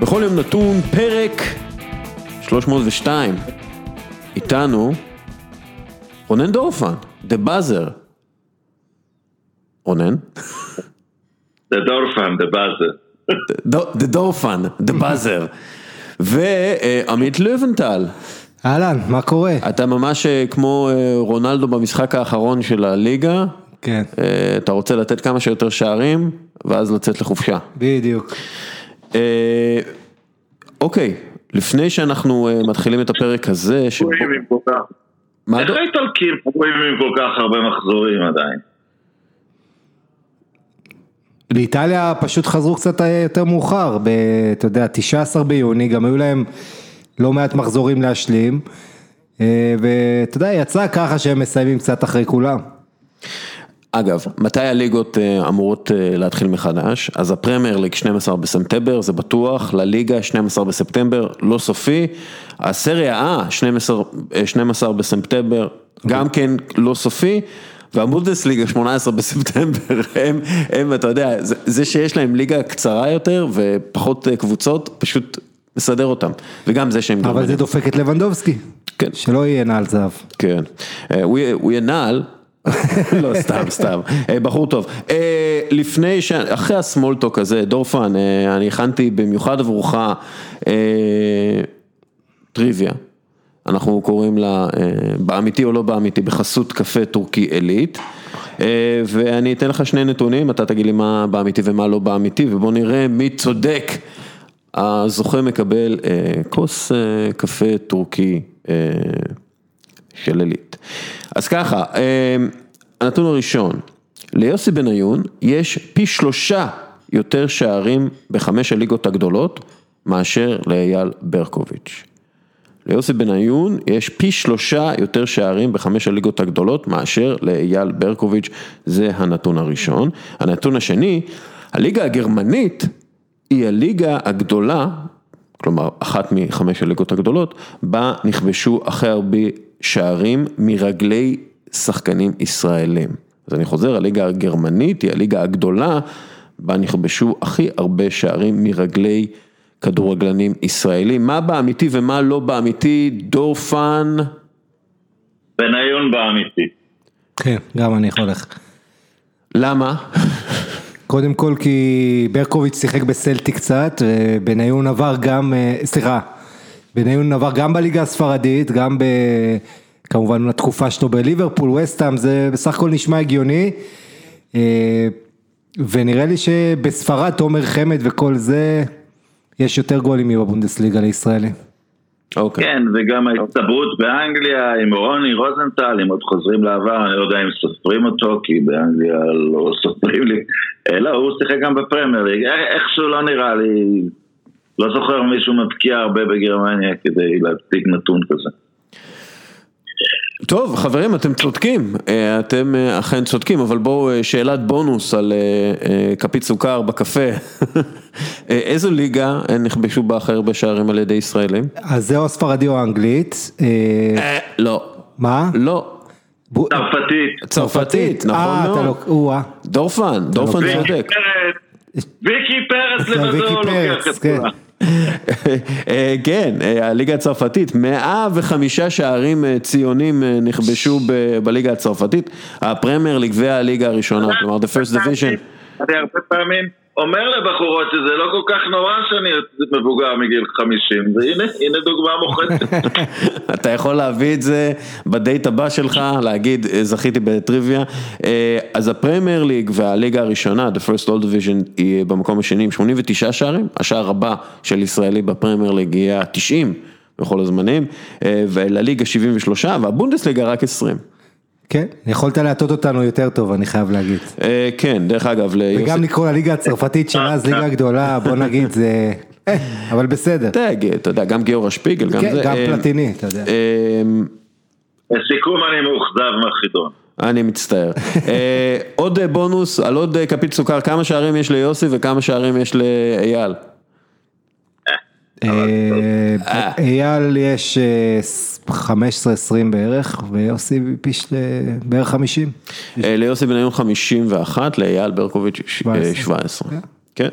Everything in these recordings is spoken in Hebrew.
בכל יום נתון, פרק 302. איתנו רונן דורפן, the buzzer. רונן? the דורפן, the buzzer. the דורפן, the buzzer. ועמית לבנטל. אהלן, מה קורה? אתה ממש אה, כמו אה, רונלדו במשחק האחרון של הליגה. כן. אה, אתה רוצה לתת כמה שיותר שערים, ואז לצאת לחופשה. בדיוק. אוקיי, לפני שאנחנו מתחילים את הפרק הזה, שבו... איך האיטלקים רואים עם כל כך הרבה מחזורים עדיין? באיטליה פשוט חזרו קצת יותר מאוחר, ב, אתה יודע, 19 ביוני, גם היו להם לא מעט מחזורים להשלים, אה, ואתה יודע, יצא ככה שהם מסיימים קצת אחרי כולם. אגב, מתי הליגות אה, אמורות אה, להתחיל מחדש? אז הפרמייר ליג 12 בספטמבר, זה בטוח, לליגה 12 בספטמבר, לא סופי, הסריה A 12, 12 בספטמבר, גם כן לא סופי. והבונדסליגה 18 בספטמבר, הם, הם, אתה יודע, זה, זה שיש להם ליגה קצרה יותר ופחות קבוצות, פשוט מסדר אותם, וגם זה שהם... אבל זה דופק את לבנדובסקי, כן. שלא יהיה נעל זהב. כן, אה, הוא יהיה נעל, לא סתם סתם, אה, בחור טוב. אה, לפני ש... אחרי הסמולטוק הזה, דורפן, אני הכנתי במיוחד עבורך טריוויה. אנחנו קוראים לה באמיתי או לא באמיתי, בחסות קפה טורקי עילית. ואני אתן לך שני נתונים, אתה תגיד לי מה באמיתי ומה לא באמיתי, ובוא נראה מי צודק. הזוכה מקבל אה, כוס אה, קפה טורקי אה, של עילית. אז ככה, אה, הנתון הראשון, ליוסי בניון יש פי שלושה יותר שערים בחמש הליגות הגדולות מאשר לאייל ברקוביץ'. ליוסי בניון יש פי שלושה יותר שערים בחמש הליגות הגדולות מאשר לאייל ברקוביץ', זה הנתון הראשון. הנתון השני, הליגה הגרמנית היא הליגה הגדולה, כלומר אחת מחמש הליגות הגדולות, בה נכבשו הכי הרבה שערים מרגלי שחקנים ישראלים. אז אני חוזר, הליגה הגרמנית היא הליגה הגדולה, בה נכבשו הכי הרבה שערים מרגלי כדורגלנים ישראלים. מה באמיתי ומה לא באמיתי, דורפן? בניון באמיתי. כן, גם אני יכול לך. למה? קודם כל כי ברקוביץ' שיחק בסלטי קצת, ובניון עבר גם, אה, סליחה, בניון עבר גם בליגה הספרדית, גם ב... כמובן התקופה שלו בליברפול, וסטאם, זה בסך הכל נשמע הגיוני. אה, ונראה לי שבספרד, תומר חמד וכל זה, יש יותר גולים מבבונדסליגה לישראלים. אוקיי. כן, וגם ההצטברות באנגליה עם רוני רוזנטל, אם עוד חוזרים לעבר, אני לא יודע אם סופרים אותו, כי באנגליה לא סופרים לי. אה, לא, הוא שיחק גם בפרמייר ליג, איכשהו לא נראה לי, לא זוכר מישהו מבקיע הרבה בגרמניה כדי להצדיק נתון כזה. טוב חברים אתם צודקים, אה, אתם אה, אכן צודקים, אבל בואו שאלת בונוס על כפית סוכר בקפה. איזו ליגה נכבשו בה הכי הרבה שערים על ידי ישראלים? אז זה או ספרדי או אנגלית. לא. מה? לא. צרפתית. צרפתית, נכון מאוד. דורפן, דורפן צודק. ויקי פרץ לבדו לוקח את כן. כולם. כן, הליגה הצרפתית, 105 שערים אה, ציונים אה, נכבשו בליגה הצרפתית, הפרמייר ליג והליגה הראשונה, כלומר the first division. הרבה פעמים אומר לבחורות שזה לא כל כך נורא שאני מבוגר מגיל 50, והנה, הנה דוגמה מוחצת. אתה יכול להביא את זה בדייט הבא שלך, להגיד זכיתי בטריוויה. אה, אז הפרמייר ליג והליגה הראשונה, The First All Division, היא במקום השני עם 89 שערים, השער הבא של ישראלי בפרמייר ליג יהיה 90 בכל הזמנים, אה, ולליגה 73 והבונדסליגה רק 20. כן, יכולת להטות אותנו יותר טוב, אני חייב להגיד. אה, כן, דרך אגב, וגם לקרוא לליגה הצרפתית של אז ליגה גדולה, בוא נגיד, זה... אה, אבל בסדר. אתה יודע, גם גיורא שפיגל, גם כן, זה. גם אה, פלטיני, אתה יודע. לסיכום אני מאוכזב מהחידון. אני מצטער. עוד בונוס על עוד כפית סוכר, כמה שערים יש ליוסי וכמה שערים יש לאייל? אייל יש 15-20 בערך, ויוסי בערך 50. ליוסי בניון 51, לאייל ברקוביץ' 17. כן.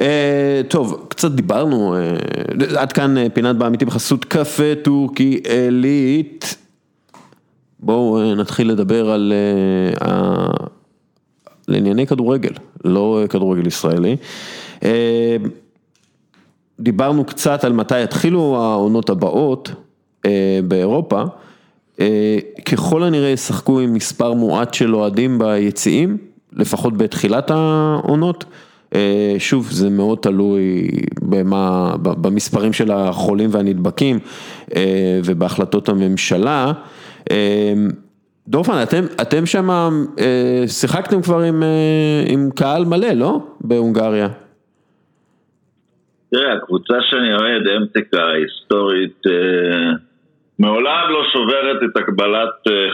אה, טוב, קצת דיברנו, אה, עד כאן אה, פינת באמיתי בחסות קפה טורקי עילית. בואו נתחיל לדבר על, על ענייני כדורגל, לא כדורגל ישראלי. דיברנו קצת על מתי יתחילו העונות הבאות באירופה. ככל הנראה ישחקו עם מספר מועט של אוהדים ביציעים, לפחות בתחילת העונות. אה, שוב, זה מאוד תלוי במה, במספרים של החולים והנדבקים אה, ובהחלטות הממשלה. אה, דורפן, אתם, אתם שם שיחקתם כבר עם, עם קהל מלא, לא? בהונגריה. תראה, הקבוצה שאני אוהד, אמטקה, היסטורית, מעולם לא שוברת את הגבלת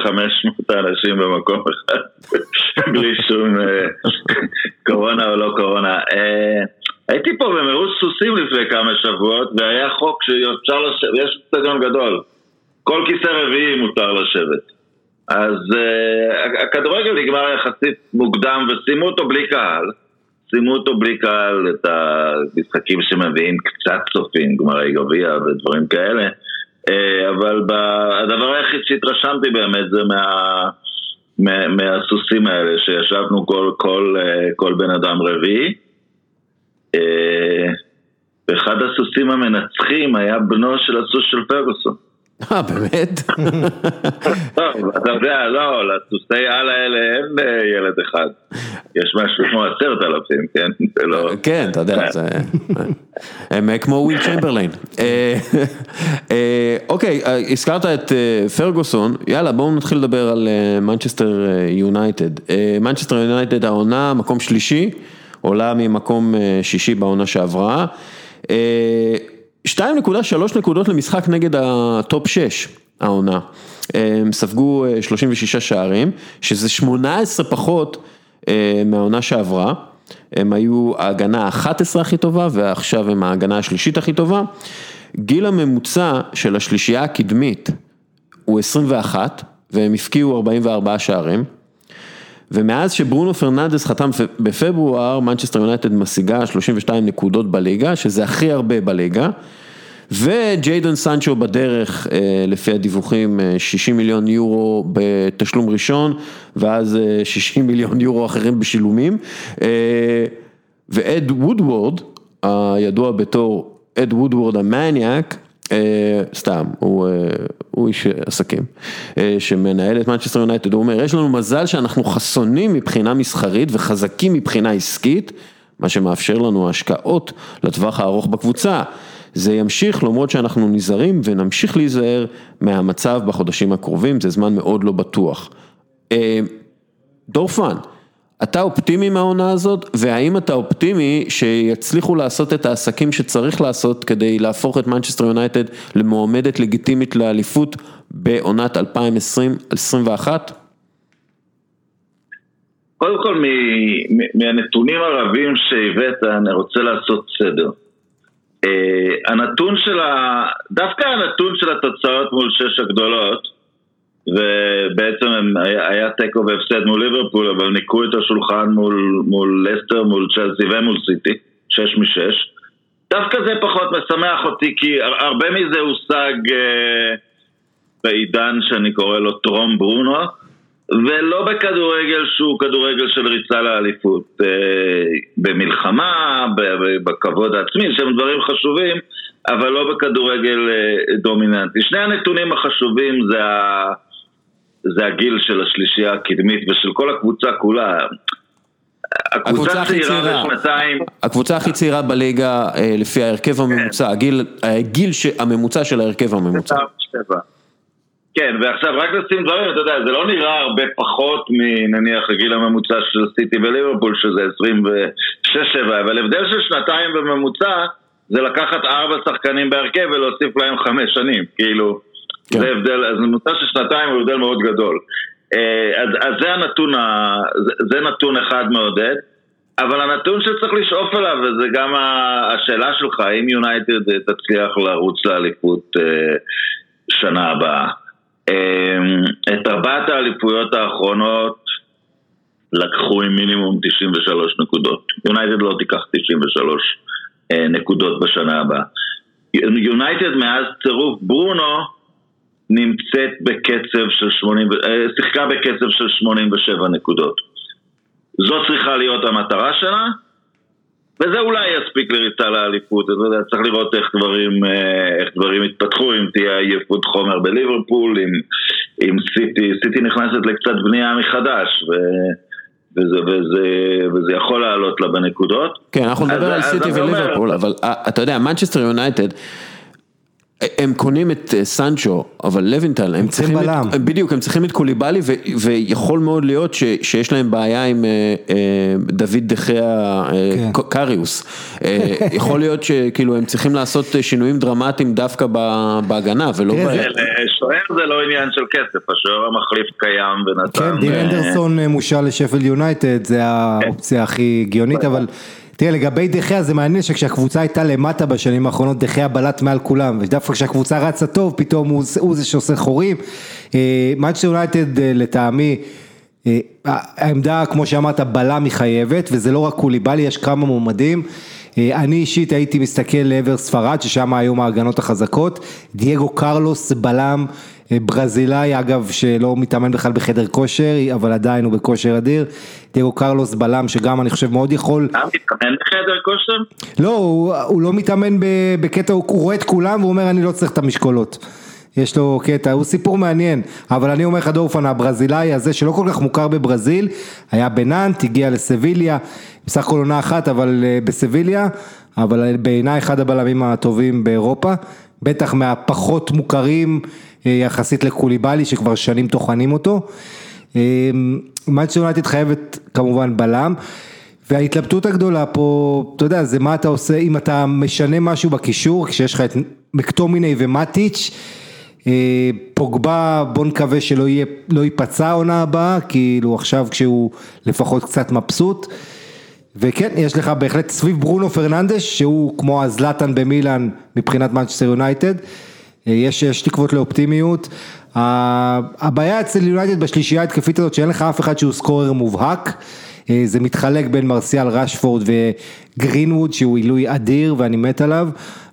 500 אה, אנשים במקום אחד, בלי שום אה, קורונה או לא קורונה. אה, הייתי פה במרוץ סוסים לפני כמה שבועות, והיה חוק שאפשר לשבת, יש סטדיון גדול. כל כיסא רביעי מותר לשבת. אז הכדורגל נגמר יחסית מוקדם וסיימו אותו בלי קהל. אותו בלי קהל, את המשחקים שמביאים קצת צופים, גמרי גביע ודברים כאלה. אה, אבל הדבר היחיד שהתרשמתי באמת זה מה, מה, מהסוסים האלה, שישבנו כל, כל, אה, כל בן אדם רביעי. אה, ואחד הסוסים המנצחים היה בנו של הסוס של פרגוסון. אה, באמת? טוב, אתה יודע, לא, לסוסי על האלה אין אה, ילד אחד. יש משהו כמו עשרת אלפים, כן? לא- כן, אתה יודע, זה... הם אה, כמו ווילט צ'מברליין. אה, אוקיי, הזכרת את פרגוסון, יאללה בואו נתחיל לדבר על מנצ'סטר יונייטד. מנצ'סטר יונייטד העונה, מקום שלישי, עולה ממקום שישי בעונה שעברה. 2.3 נקודות למשחק נגד הטופ 6 העונה. הם ספגו 36 אה, שערים, שזה 18 פחות אה, מהעונה שעברה. הם היו ההגנה ה-11 הכי טובה ועכשיו הם ההגנה השלישית הכי טובה. גיל הממוצע של השלישייה הקדמית הוא 21 והם הפקיעו 44 שערים. ומאז שברונו פרננדס חתם בפברואר, מנצ'סטר יונייטד משיגה 32 נקודות בליגה, שזה הכי הרבה בליגה. וג'יידון סנצ'ו בדרך, אה, לפי הדיווחים, 60 אה, מיליון יורו בתשלום ראשון, ואז 60 אה, מיליון יורו אחרים בשילומים. ואד וודוורד, הידוע בתור אד וודוורד המניאק, סתם, הוא, הוא איש עסקים, שמנהל את מנצ'סטר יונייטד, הוא אומר, יש לנו מזל שאנחנו חסונים מבחינה מסחרית וחזקים מבחינה עסקית, מה שמאפשר לנו השקעות לטווח הארוך בקבוצה. זה ימשיך למרות שאנחנו נזהרים ונמשיך להיזהר מהמצב בחודשים הקרובים, זה זמן מאוד לא בטוח. אה, דורפן, אתה אופטימי מהעונה הזאת, והאם אתה אופטימי שיצליחו לעשות את העסקים שצריך לעשות כדי להפוך את מנצ'סטר יונייטד למועמדת לגיטימית לאליפות בעונת 2020-2021? קודם כל, מהנתונים הרבים שהבאת, אני רוצה לעשות סדר. Uh, הנתון של ה... דווקא הנתון של התוצאות מול שש הגדולות ובעצם היה, היה תיקו והפסד מול ליברפול אבל ניקו את השולחן מול, מול לסטר, מול צ'לסי ומול סיטי שש משש דווקא זה פחות משמח אותי כי הרבה מזה הושג uh, בעידן שאני קורא לו טרום ברונו ולא בכדורגל שהוא כדורגל של ריצה לאליפות. אה, במלחמה, בכבוד העצמי, שהם דברים חשובים, אבל לא בכדורגל אה, דומיננטי. שני הנתונים החשובים זה, ה... זה הגיל של השלישייה הקדמית ושל כל הקבוצה כולה. הקבוצה הכי צעירה, הקבוצה הכי צעירה בליגה אה, לפי ההרכב הממוצע, הגיל, הגיל הממוצע של ההרכב הממוצע. כן, ועכשיו רק לשים דברים, אתה יודע, זה לא נראה הרבה פחות מנניח הגיל הממוצע של סיטי וליברפול, שזה 26-7, אבל הבדל של שנתיים בממוצע זה לקחת ארבע שחקנים בהרכב ולהוסיף להם חמש שנים, כאילו, כן. זה הבדל, אז ממוצע של שנתיים הוא הבדל מאוד גדול. אה, אז, אז זה הנתון, ה, זה, זה נתון אחד מעודד. אבל הנתון שצריך לשאוף אליו, וזה גם השאלה שלך, האם יונייטד תצליח לרוץ לאליפות אה, שנה הבאה. את ארבעת האליפויות האחרונות לקחו עם מינימום 93 נקודות. יונייטד לא תיקח 93 אה, נקודות בשנה הבאה. יונייטד מאז צירוף ברונו נמצאת בקצב של 80, אה, שיחקה בקצב של 87 נקודות. זו צריכה להיות המטרה שלה, וזה אולי יספיק לריצה לאליפות, אתה יודע, צריך לראות איך דברים, אה, איך דברים יתפתחו, אם תהיה עייפות חומר בליברפול, אם, אם סיטי, סיטי נכנסת לקצת בנייה מחדש, ו... וזה, וזה, וזה יכול לעלות לה בנקודות. כן, אנחנו נדבר על סיטי וליברפול, אבל אה, אתה יודע, מנצ'סטר יונייטד, הם קונים את אה, סנצ'ו, אבל לבנטל, הם צריכים, בלם. את, בדיוק, הם צריכים את קוליבאלי ויכול מאוד להיות ש, שיש להם בעיה עם אה, אה, דויד דה חאה כן. קריוס, יכול להיות שכאילו הם צריכים לעשות שינויים דרמטיים דווקא בהגנה ולא... ב... שוער זה לא עניין של כסף, השוער המחליף קיים ונתן... כן, דין אנדרסון מושל לשפל יונייטד, זה האופציה הכי הגיונית, אבל... תראה, לגבי דחיה זה מעניין שכשהקבוצה הייתה למטה בשנים האחרונות, דחיה בלט מעל כולם, ודווקא כשהקבוצה רצה טוב, פתאום הוא, הוא זה שעושה חורים. מאצ'סטר יונייטד אה, לטעמי, אה, העמדה, כמו שאמרת, בלם היא חייבת, וזה לא רק קוליבאלי, יש כמה מועמדים. אה, אני אישית הייתי מסתכל לעבר ספרד, ששם היום ההגנות החזקות, דייגו קרלוס בלם אה, ברזילאי אגב שלא מתאמן בכלל בחדר כושר, אבל עדיין הוא בכושר אדיר, דייגו קרלוס בלם שגם אני חושב מאוד יכול... אתה מתאמן בחדר כושר? לא, הוא, הוא לא מתאמן בקטע, הוא, רואה את כולם והוא אומר אני לא צריך את המשקולות. יש לו קטע, הוא סיפור מעניין, אבל אני אומר לך דורפן הברזילאי הזה שלא כל כך מוכר בברזיל, היה בנאנט, הגיע לסביליה, בסך הכל עונה אחת אבל אה, בסביליה, אבל בעיניי אחד הבלמים הטובים באירופה, בטח מהפחות מוכרים אה, יחסית לקוליבאלי שכבר שנים טוחנים אותו. מנצ'סטר יונייטד חייבת כמובן בלם. וההתלבטות הגדולה פה, אתה יודע, זה מה אתה עושה, אם אתה משנה משהו בקישור, כשיש לך את מקטומיני ומטיץ', אה, פוגבה בוא נקווה שלא יהיה, לא ייפצע העונה הבאה, כאילו עכשיו כשהוא לפחות קצת מבסוט. וכן, יש לך בהחלט סביב ברונו פרננדש, שהוא כמו הזלטן במילאן מבחינת מנצ'סטר יונייטד. אה, יש, יש תקוות לאופטימיות. הבעיה אצל יונייטד בשלישייה ההתקפית הזאת שאין לך אף אחד שהוא סקורר מובהק. אה, זה מתחלק בין מרסיאל רשפורד וגרינווד שהוא עילוי אדיר ואני מת עליו,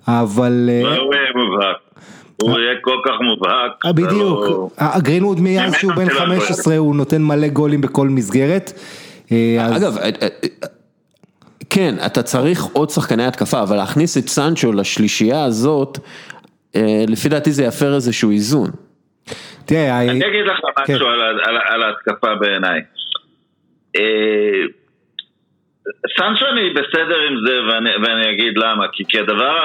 אבל... לא יהיה מובהק. הוא יהיה כל כך מובהק. בדיוק, לא- גרינווד מאז שהוא בן 15 הוא נותן מלא גולים בכל מסגרת. אגב, כן, אתה צריך עוד שחקני התקפה, אבל להכניס את סנצ'ו לשלישייה הזאת, אה, לפי דעתי זה יפר איזשהו איזון. תראה, אני אגיד לך משהו כן. על ההתקפה בעיניי. אה, סנצ'ו אני בסדר עם זה ואני אגיד למה, כי הדבר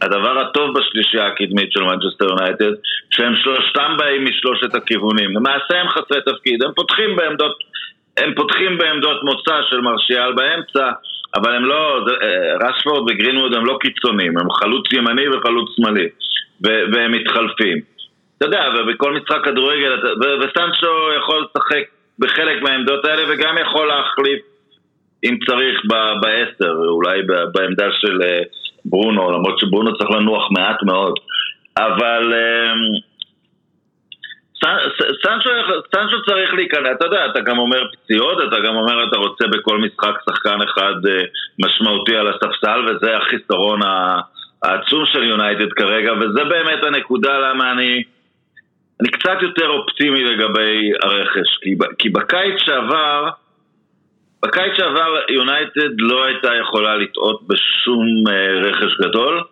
הדבר הטוב בשלישייה הקדמית של מנצ'סטר יונייטד, שהם שלושתם באים משלושת הכיוונים. למעשה הם חסרי תפקיד, הם פותחים בעמדות, הם פותחים בעמדות מוצא של מרשיאל באמצע, אבל הם לא, אה, רשפורד וגרינווד הם לא קיצונים, הם חלוץ ימני וחלוץ שמאלי, והם מתחלפים. אתה יודע, ובכל משחק כדורגל, וסנצ'ו יכול לשחק בחלק מהעמדות האלה וגם יכול להחליף אם צריך בעשר, אולי בעמדה של אה, ברונו, למרות שברונו צריך לנוח מעט מאוד, אבל אמ, סנצ'ו צריך להיכנס, אתה יודע, אתה גם אומר פציעות, אתה גם אומר אתה רוצה בכל משחק שחקן אחד אה, משמעותי על הספסל וזה החיסרון העצום של יונייטד כרגע וזה באמת הנקודה למה אני, אני קצת יותר אופטימי לגבי הרכש כי, כי בקיץ שעבר בקיץ שעבר יונייטד לא הייתה יכולה לטעות בשום אה, רכש גדול.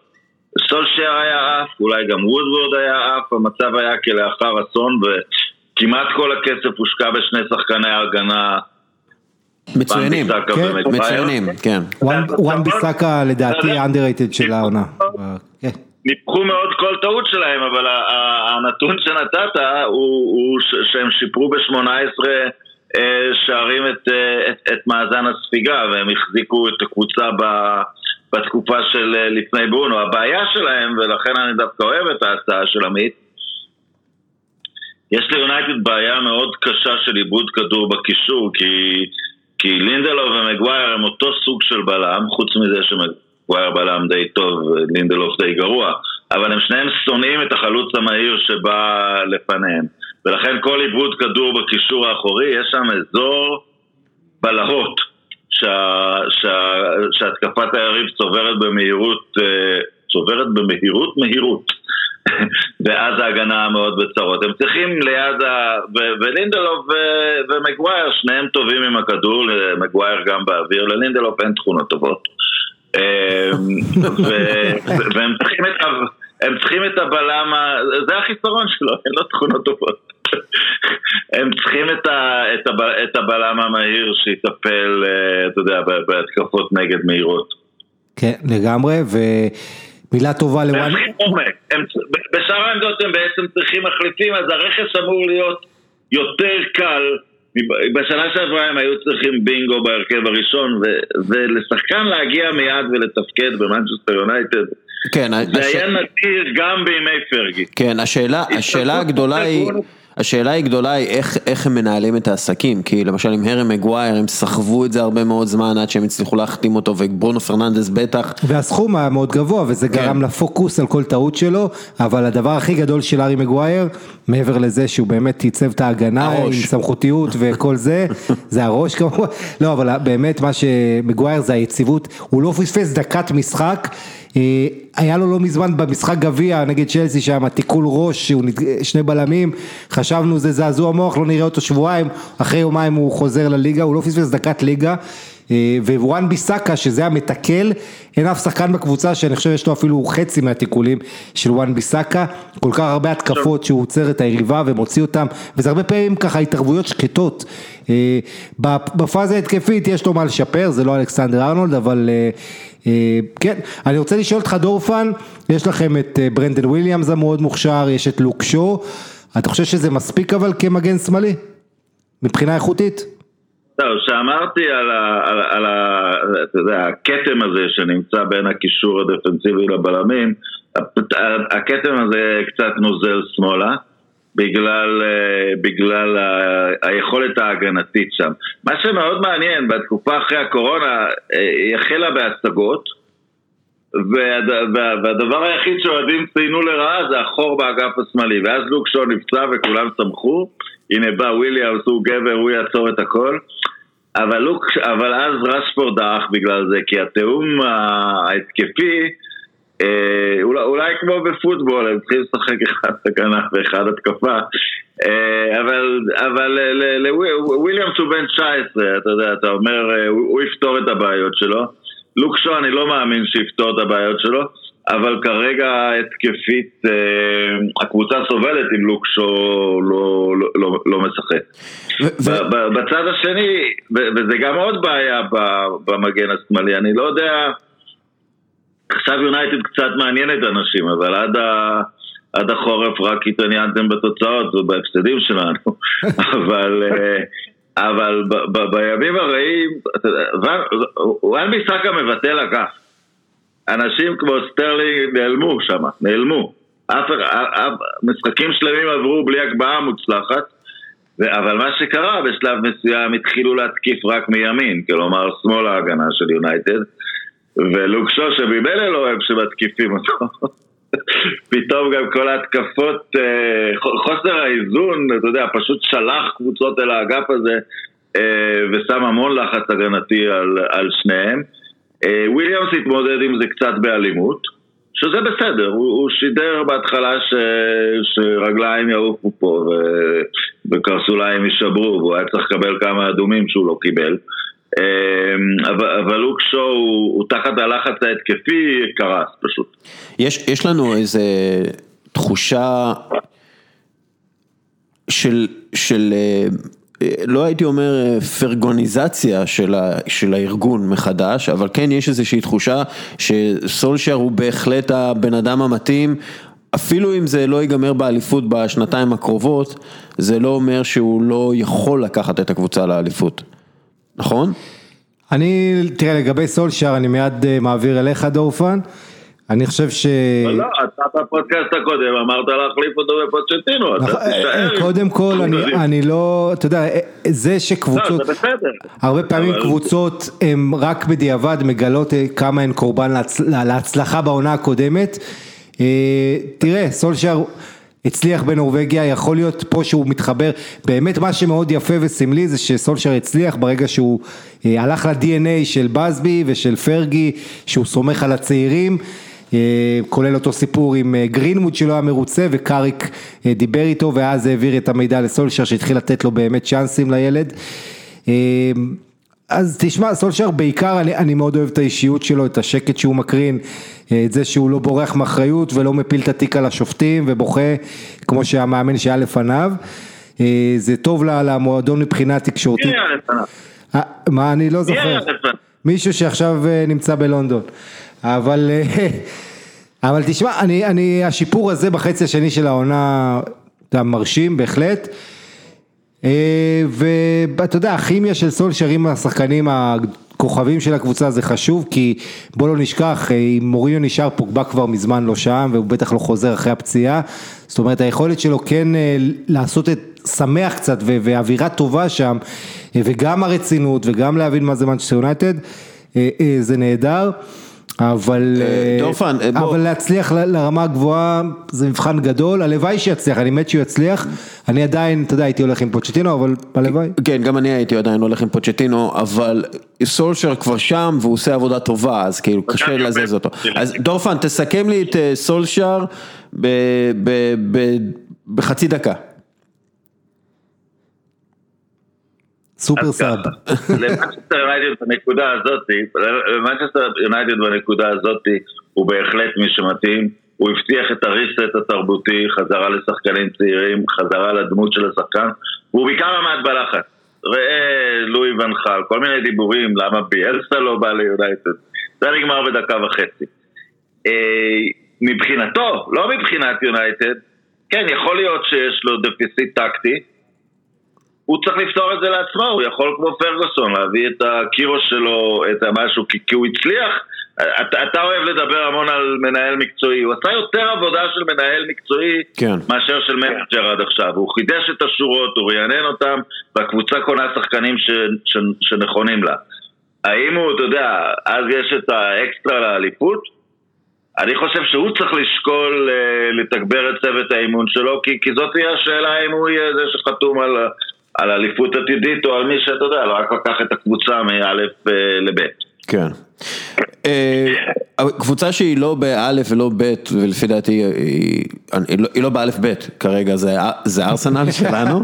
סולשייר היה עף, אולי גם וודוורד היה עף, המצב היה כלאחר אסון וכמעט כל הכסף הושקע בשני שחקני הגנה. מצוינים, כן, מצוינים, כן. וואן ביסאקה לדעתי underrated של העונה. כן. ניפחו מאוד כל טעות שלהם, אבל הנתון שנתת הוא שהם שיפרו ב-18 אה, שערים את, אה, את, את מאזן הספיגה והם החזיקו את הקבוצה ב, בתקופה של אה, לפני ברונו. הבעיה שלהם, ולכן אני דווקא אוהב את ההצעה של עמית, יש ליונייטד בעיה מאוד קשה של עיבוד כדור בקישור כי, כי לינדלוב ומגווייר הם אותו סוג של בלם, חוץ מזה שמגווייר בלם די טוב, לינדלוב די גרוע, אבל הם שניהם שונאים את החלוץ המהיר שבא לפניהם. ולכן כל עיבוד כדור בקישור האחורי, יש שם אזור בלהות שהתקפת היריב צוברת במהירות, צוברת במהירות מהירות ואז ההגנה מאוד בצרות. הם צריכים ליד ה... ולינדלוף ומגווייר, שניהם טובים עם הכדור, מגווייר גם באוויר, ללינדלוף אין תכונות טובות. והם צריכים את ה... צריכים את הבלם, זה החיסרון שלו, אין לו תכונות טובות. הם צריכים את, ה, את, הב, את הבלם המהיר שיטפל, אה, אתה יודע, בהתקפות נגד מהירות. כן, לגמרי, ומילה טובה לוואן. בשאר העמדות הם בעצם צריכים מחליפים, אז הרכש אמור להיות יותר קל. בשנה שעברה הם היו צריכים בינגו בהרכב הראשון, ולשחקן להגיע מיד ולתפקד במנצ'סטר יונייטד. כן, זה הש... היה נדיר גם בימי פרגי. כן, השאלה, השאלה הגדולה היא... השאלה היא גדולה היא איך, איך הם מנהלים את העסקים, כי למשל עם הארי מגווייר הם סחבו את זה הרבה מאוד זמן עד שהם הצליחו להחתים אותו וברונו פרננדס בטח. והסכום היה מאוד גבוה וזה כן. גרם לפוקוס על כל טעות שלו, אבל הדבר הכי גדול של הארי מגווייר, מעבר לזה שהוא באמת ייצב את ההגנה הראש. עם סמכותיות וכל זה, זה הראש כמובן, לא אבל באמת מה שמגווייר זה היציבות, הוא לא פספס דקת משחק. אה, היה לו לא מזמן במשחק גביע נגד צ'לסי שם תיקול ראש, שני בלמים, חשבנו זה זעזוע מוח, לא נראה אותו שבועיים, אחרי יומיים הוא חוזר לליגה, הוא לא פספס דקת ליגה. אה, ווואן ביסאקה שזה המתקל, אין אף שחקן בקבוצה שאני חושב שיש לו אפילו חצי מהתיקולים של וואן ביסאקה, כל כך הרבה התקפות שהוא עוצר את היריבה ומוציא אותם, וזה הרבה פעמים ככה התערבויות שקטות. אה, בפאזה ההתקפית יש לו מה לשפר, זה לא אלכסנדר ארנולד, אבל אה, כן, אני רוצה לשאול אותך דורפן, יש לכם את ברנדן וויליאמס המאוד מוכשר, יש את לוק שו, אתה חושב שזה מספיק אבל כמגן שמאלי? מבחינה איכותית? זהו, שאמרתי על, ה, על, על ה, יודע, הכתם הזה שנמצא בין הקישור הדפנסיבי לבלמים, הכתם הזה קצת נוזל שמאלה, בגלל, אה, בגלל היכולת ההגנתית שם. מה שמאוד מעניין, בתקופה אחרי הקורונה, אה, היא החלה בהשגות, והדבר היחיד שאוהדים ציינו לרעה זה החור באגף השמאלי, ואז לוקשון נפצע וכולם שמחו, הנה בא וויליאמס, הוא גבר, הוא יעצור את הכל. אבל, לוק, אבל אז רשפורד דעך בגלל זה, כי התיאום ההתקפי, אה, אולי, אולי כמו בפוטבול, הם צריכים לשחק אחד הגנה ואחד התקפה, אה, אבל, אבל לוויליאמס הוא בן 19, אתה יודע, אתה אומר, אה, הוא, הוא יפתור את הבעיות שלו. לוקשו אני לא מאמין שיפתור את הבעיות שלו. אבל כרגע התקפית, אה, הקבוצה סובלת אם לוקשו לא, לא, לא, לא משחק. ו- בצד השני, וזה גם עוד בעיה במגן השמאלי, אני לא יודע, עכשיו יונייטד קצת מעניין את אנשים, אבל עד, ה, עד החורף רק התעניינתם בתוצאות ובהפסדים שלנו, אבל... אה, אבל ב, ב, בימים הרעים, וואן ביסאקה מבטל אגף. אנשים כמו סטרלינג נעלמו שם, נעלמו. אף, אף, משחקים שלמים עברו בלי הגבהה מוצלחת, ו, אבל מה שקרה בשלב מסוים התחילו להתקיף רק מימין, כלומר שמאל ההגנה של יונייטד, ולוקשו שממילא לא אוהב שמתקיפים אותו. פתאום גם כל ההתקפות, אה, חוסר האיזון, אתה יודע, פשוט שלח קבוצות אל האגף הזה אה, ושם המון לחץ הגנתי על, על שניהם. אה, וויליאמס התמודד עם זה קצת באלימות, שזה בסדר, הוא, הוא שידר בהתחלה ש, שרגליים יעופו פה וקרסוליים יישברו, והוא היה צריך לקבל כמה אדומים שהוא לא קיבל. אה, אבל, אבל לוק שואו הוא, הוא תחת הלחץ ההתקפי קרס פשוט. יש, יש לנו איזה תחושה של, של אה, לא הייתי אומר אה, פרגוניזציה של, ה, של הארגון מחדש, אבל כן יש איזושהי תחושה שסולשר הוא בהחלט הבן אדם המתאים, אפילו אם זה לא ייגמר באליפות בשנתיים הקרובות, זה לא אומר שהוא לא יכול לקחת את הקבוצה לאליפות, נכון? אני, תראה לגבי סולשר אני מיד אה, מעביר אליך דורפן. אני חושב ש... לא, אתה בפודקאסט הקודם אמרת להחליף אותו בפוצ'טינו, אתה נכון, תישאר. קודם כל, אני לא, אתה יודע, זה שקבוצות... לא, זה בסדר. הרבה פעמים קבוצות הן רק בדיעבד מגלות אה, כמה הן קורבן להצלחה בעונה הקודמת. אה, תראה, סולשר... הצליח בנורבגיה, יכול להיות פה שהוא מתחבר, באמת מה שמאוד יפה וסמלי זה שסולשר הצליח ברגע שהוא אה, הלך ל-DNA של בסבי ושל פרגי, שהוא סומך על הצעירים, אה, כולל אותו סיפור עם אה, גרינמוד שלא היה מרוצה וקאריק דיבר איתו ואז העביר את המידע לסולשר שהתחיל לתת לו באמת צ'אנסים לילד. אז תשמע, סולשר בעיקר, אני, אני מאוד אוהב את האישיות שלו, את השקט שהוא מקרין, אה, את זה שהוא לא בורח מאחריות ולא מפיל את התיק על השופטים ובוכה כמו שהמאמן שהיה לפניו. אה, זה טוב למועדון מבחינה תקשורתית. מי היה לפניו? אה, מה, אני לא זוכר. מישהו שעכשיו נמצא בלונדון. אבל, אבל תשמע, אני, אני, השיפור הזה בחצי השני של העונה, אתה מרשים בהחלט. אה, ואתה יודע, הכימיה של סולשר עם השחקנים הכוכבים של הקבוצה זה חשוב, כי בוא לא נשכח, אה, אם מוריניו נשאר פוגבה כבר מזמן לא שם, והוא בטח לא חוזר אחרי הפציעה, זאת אומרת היכולת שלו כן אה, לעשות את, שמח קצת ו- ואווירה טובה שם, וגם הרצינות וגם להבין מה זה מנצ'סטר יונייטד, זה נהדר. אבל, אה, אה, בוא. אבל להצליח לרמה הגבוהה זה מבחן גדול, הלוואי שיצליח, אני מת שהוא יצליח, אני עדיין, אתה יודע, הייתי הולך עם פוצ'טינו, אבל הלוואי. כן, גם אני הייתי עדיין הולך עם פוצ'טינו, אבל סולשר כבר שם והוא עושה עבודה טובה, אז כאילו קשה לזז אותו. אז דורפן, תסכם לי את אה, סולשר בחצי דקה. super sub. למנצ'סטר יונייטד בנקודה הזאת, למנצ'סטר יונייטד בנקודה הזאת הוא בהחלט מי שמתאים, הוא הבטיח את הריסט התרבותי, חזרה לשחקנים צעירים, חזרה לדמות של השחקן, והוא בעיקר עמד בלחץ. ראה לואי ונחל, כל מיני דיבורים, למה ביאלסה לא בא ליונייטד, זה נגמר בדקה וחצי. אה, מבחינתו, לא מבחינת יונייטד, כן, יכול להיות שיש לו דפיסיט טקטי, הוא צריך לפתור את זה לעצמו, הוא יכול כמו פרגוסון להביא את הקירו שלו, את המשהו, כי, כי הוא הצליח. אתה, אתה אוהב לדבר המון על מנהל מקצועי, הוא עשה יותר עבודה של מנהל מקצועי כן. מאשר של מנג'ר עד עכשיו. הוא חידש את השורות, הוא רענן אותם, והקבוצה קונה שחקנים ש, ש, שנכונים לה. האם הוא, אתה יודע, אז יש את האקסטרה לאליפות? אני חושב שהוא צריך לשקול אה, לתגבר את צוות האימון שלו, כי, כי זאת תהיה השאלה אם הוא יהיה זה שחתום על, על אליפות עתידית, או על מי שאתה יודע, רק לקח את הקבוצה מא' אה, לב'. כן. אה, קבוצה שהיא לא באלף ולא בית, ולפי דעתי היא- היא לא- היא לא באלף בית כרגע, זה- זה ארסנל שלנו.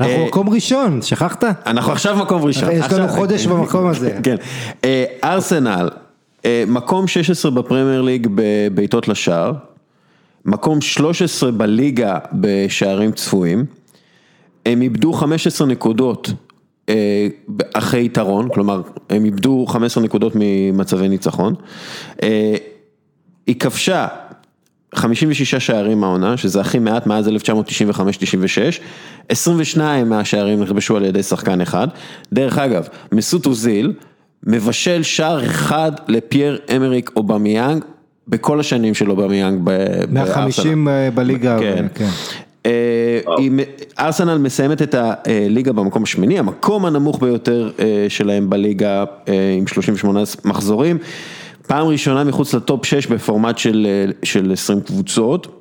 אנחנו אה, מקום ראשון, שכחת? אנחנו עכשיו מקום ראשון. יש לנו חודש במקום הזה. כן. אה, ארסנל, אה, מקום 16 בפרמייר ליג בבעיטות לשער, מקום 13 בליגה בשערים צפויים, הם איבדו 15 נקודות אה, אחרי יתרון, כלומר הם איבדו 15 נקודות ממצבי ניצחון, אה, היא כבשה 56 שערים מהעונה, שזה הכי מעט מאז 1995-96, 22 מהשערים נכבשו על ידי שחקן אחד, דרך אגב, מסוט אוזיל מבשל שער אחד לפייר אמריק אובמיאנג בכל השנים של אובמיאנג ב- בארסנל. 150 אה, בליגה. כן. כן. אה, ארסנל מסיימת את הליגה במקום השמיני, המקום הנמוך ביותר אה, שלהם בליגה אה, עם 38 מחזורים. פעם ראשונה מחוץ לטופ 6 בפורמט של, אה, של 20 קבוצות.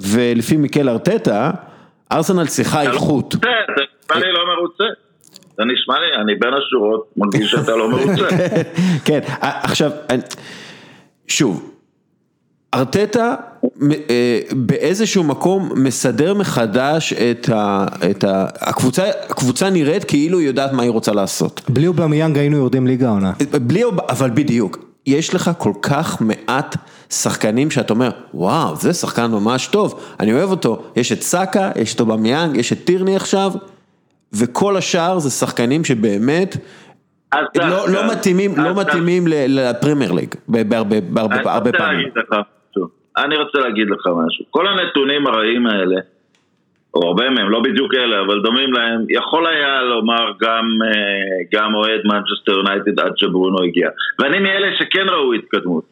ולפי מיקל ארטטה, ארסנל צריכה איכות. זה נשמע לי לא מרוצה. זה נשמע לי, אני בין השורות, מרגיש שאתה לא מרוצה. כן, עכשיו, שוב, ארטטה אה, באיזשהו מקום מסדר מחדש את ה... את ה הקבוצה, הקבוצה נראית כאילו היא יודעת מה היא רוצה לעשות. בלי אובמיאנג היינו יורדים ליגה העונה. בלי, אבל בדיוק, יש לך כל כך מעט שחקנים שאתה אומר, וואו, זה שחקן ממש טוב, אני אוהב אותו, יש את סאקה, יש את אובמיאנג, יש את טירני עכשיו, וכל השאר זה שחקנים שבאמת לא, לא מתאימים, לא מתאימים לפרמייר ליג, בהרבה פעמים. אני רוצה להגיד לך משהו. כל הנתונים הרעים האלה, או הרבה מהם, לא בדיוק אלה, אבל דומים להם, יכול היה לומר גם, אה, גם אוהד מנצ'סטר יונייטד עד שברונו הגיע. ואני מאלה שכן ראו התקדמות.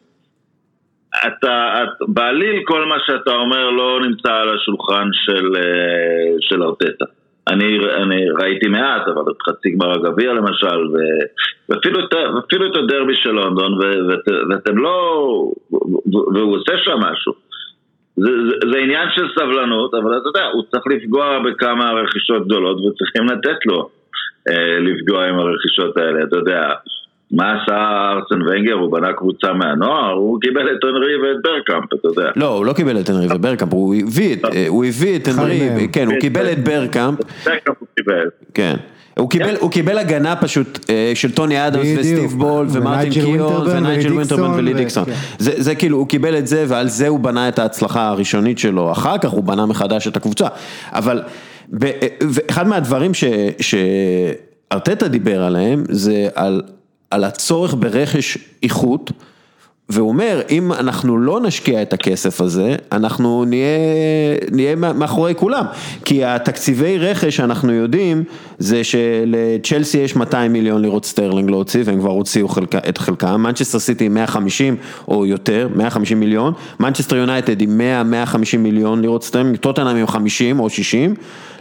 אתה, את, בעליל כל מה שאתה אומר לא נמצא על השולחן של, אה, של ארטטה. אני, אני ראיתי מעט, אבל את חצי גמר הגביע למשל, ו, ואפילו, ואפילו את הדרבי של לונדון, ו, ואת, ואתם לא... והוא עושה שם משהו. זה, זה, זה עניין של סבלנות, אבל אתה יודע, הוא צריך לפגוע בכמה רכישות גדולות וצריכים לתת לו אה, לפגוע עם הרכישות האלה, אתה יודע. מה עשה ארסן ונגר? הוא בנה קבוצה מהנוער, הוא קיבל את אנרי ואת ברקאמפ, אתה יודע. לא, הוא לא קיבל את אנרי וברקאמפ, הוא הביא את, אה, הוא הביא את אנרי, כן, הוא קיבל את ברקאמפ. ברקאמפ הוא קיבל. כן. הוא קיבל, הוא קיבל הגנה פשוט אה, של טוני אדמס וסטיב בול ומרטין קיור ונייג'ל ווינטרבן ולידיקסון. זה, זה כאילו, הוא קיבל את זה ועל זה הוא בנה את ההצלחה הראשונית שלו. אחר כך הוא בנה מחדש את הקבוצה. אבל, ואחד מהדברים שארטטה דיבר עליהם זה על על הצורך ברכש איכות, והוא אומר, אם אנחנו לא נשקיע את הכסף הזה, אנחנו נהיה, נהיה מאחורי כולם. כי התקציבי רכש, אנחנו יודעים, זה שלצ'לסי יש 200 מיליון לירות סטרלינג להוציא, והם כבר הוציאו חלק, את חלקם. מנצ'סטר סיטי 150 או יותר, 150 מיליון. מנצ'סטר יונייטד עם 100-150 מיליון לירות סטרלינג, טוטנאם עם 50 או 60.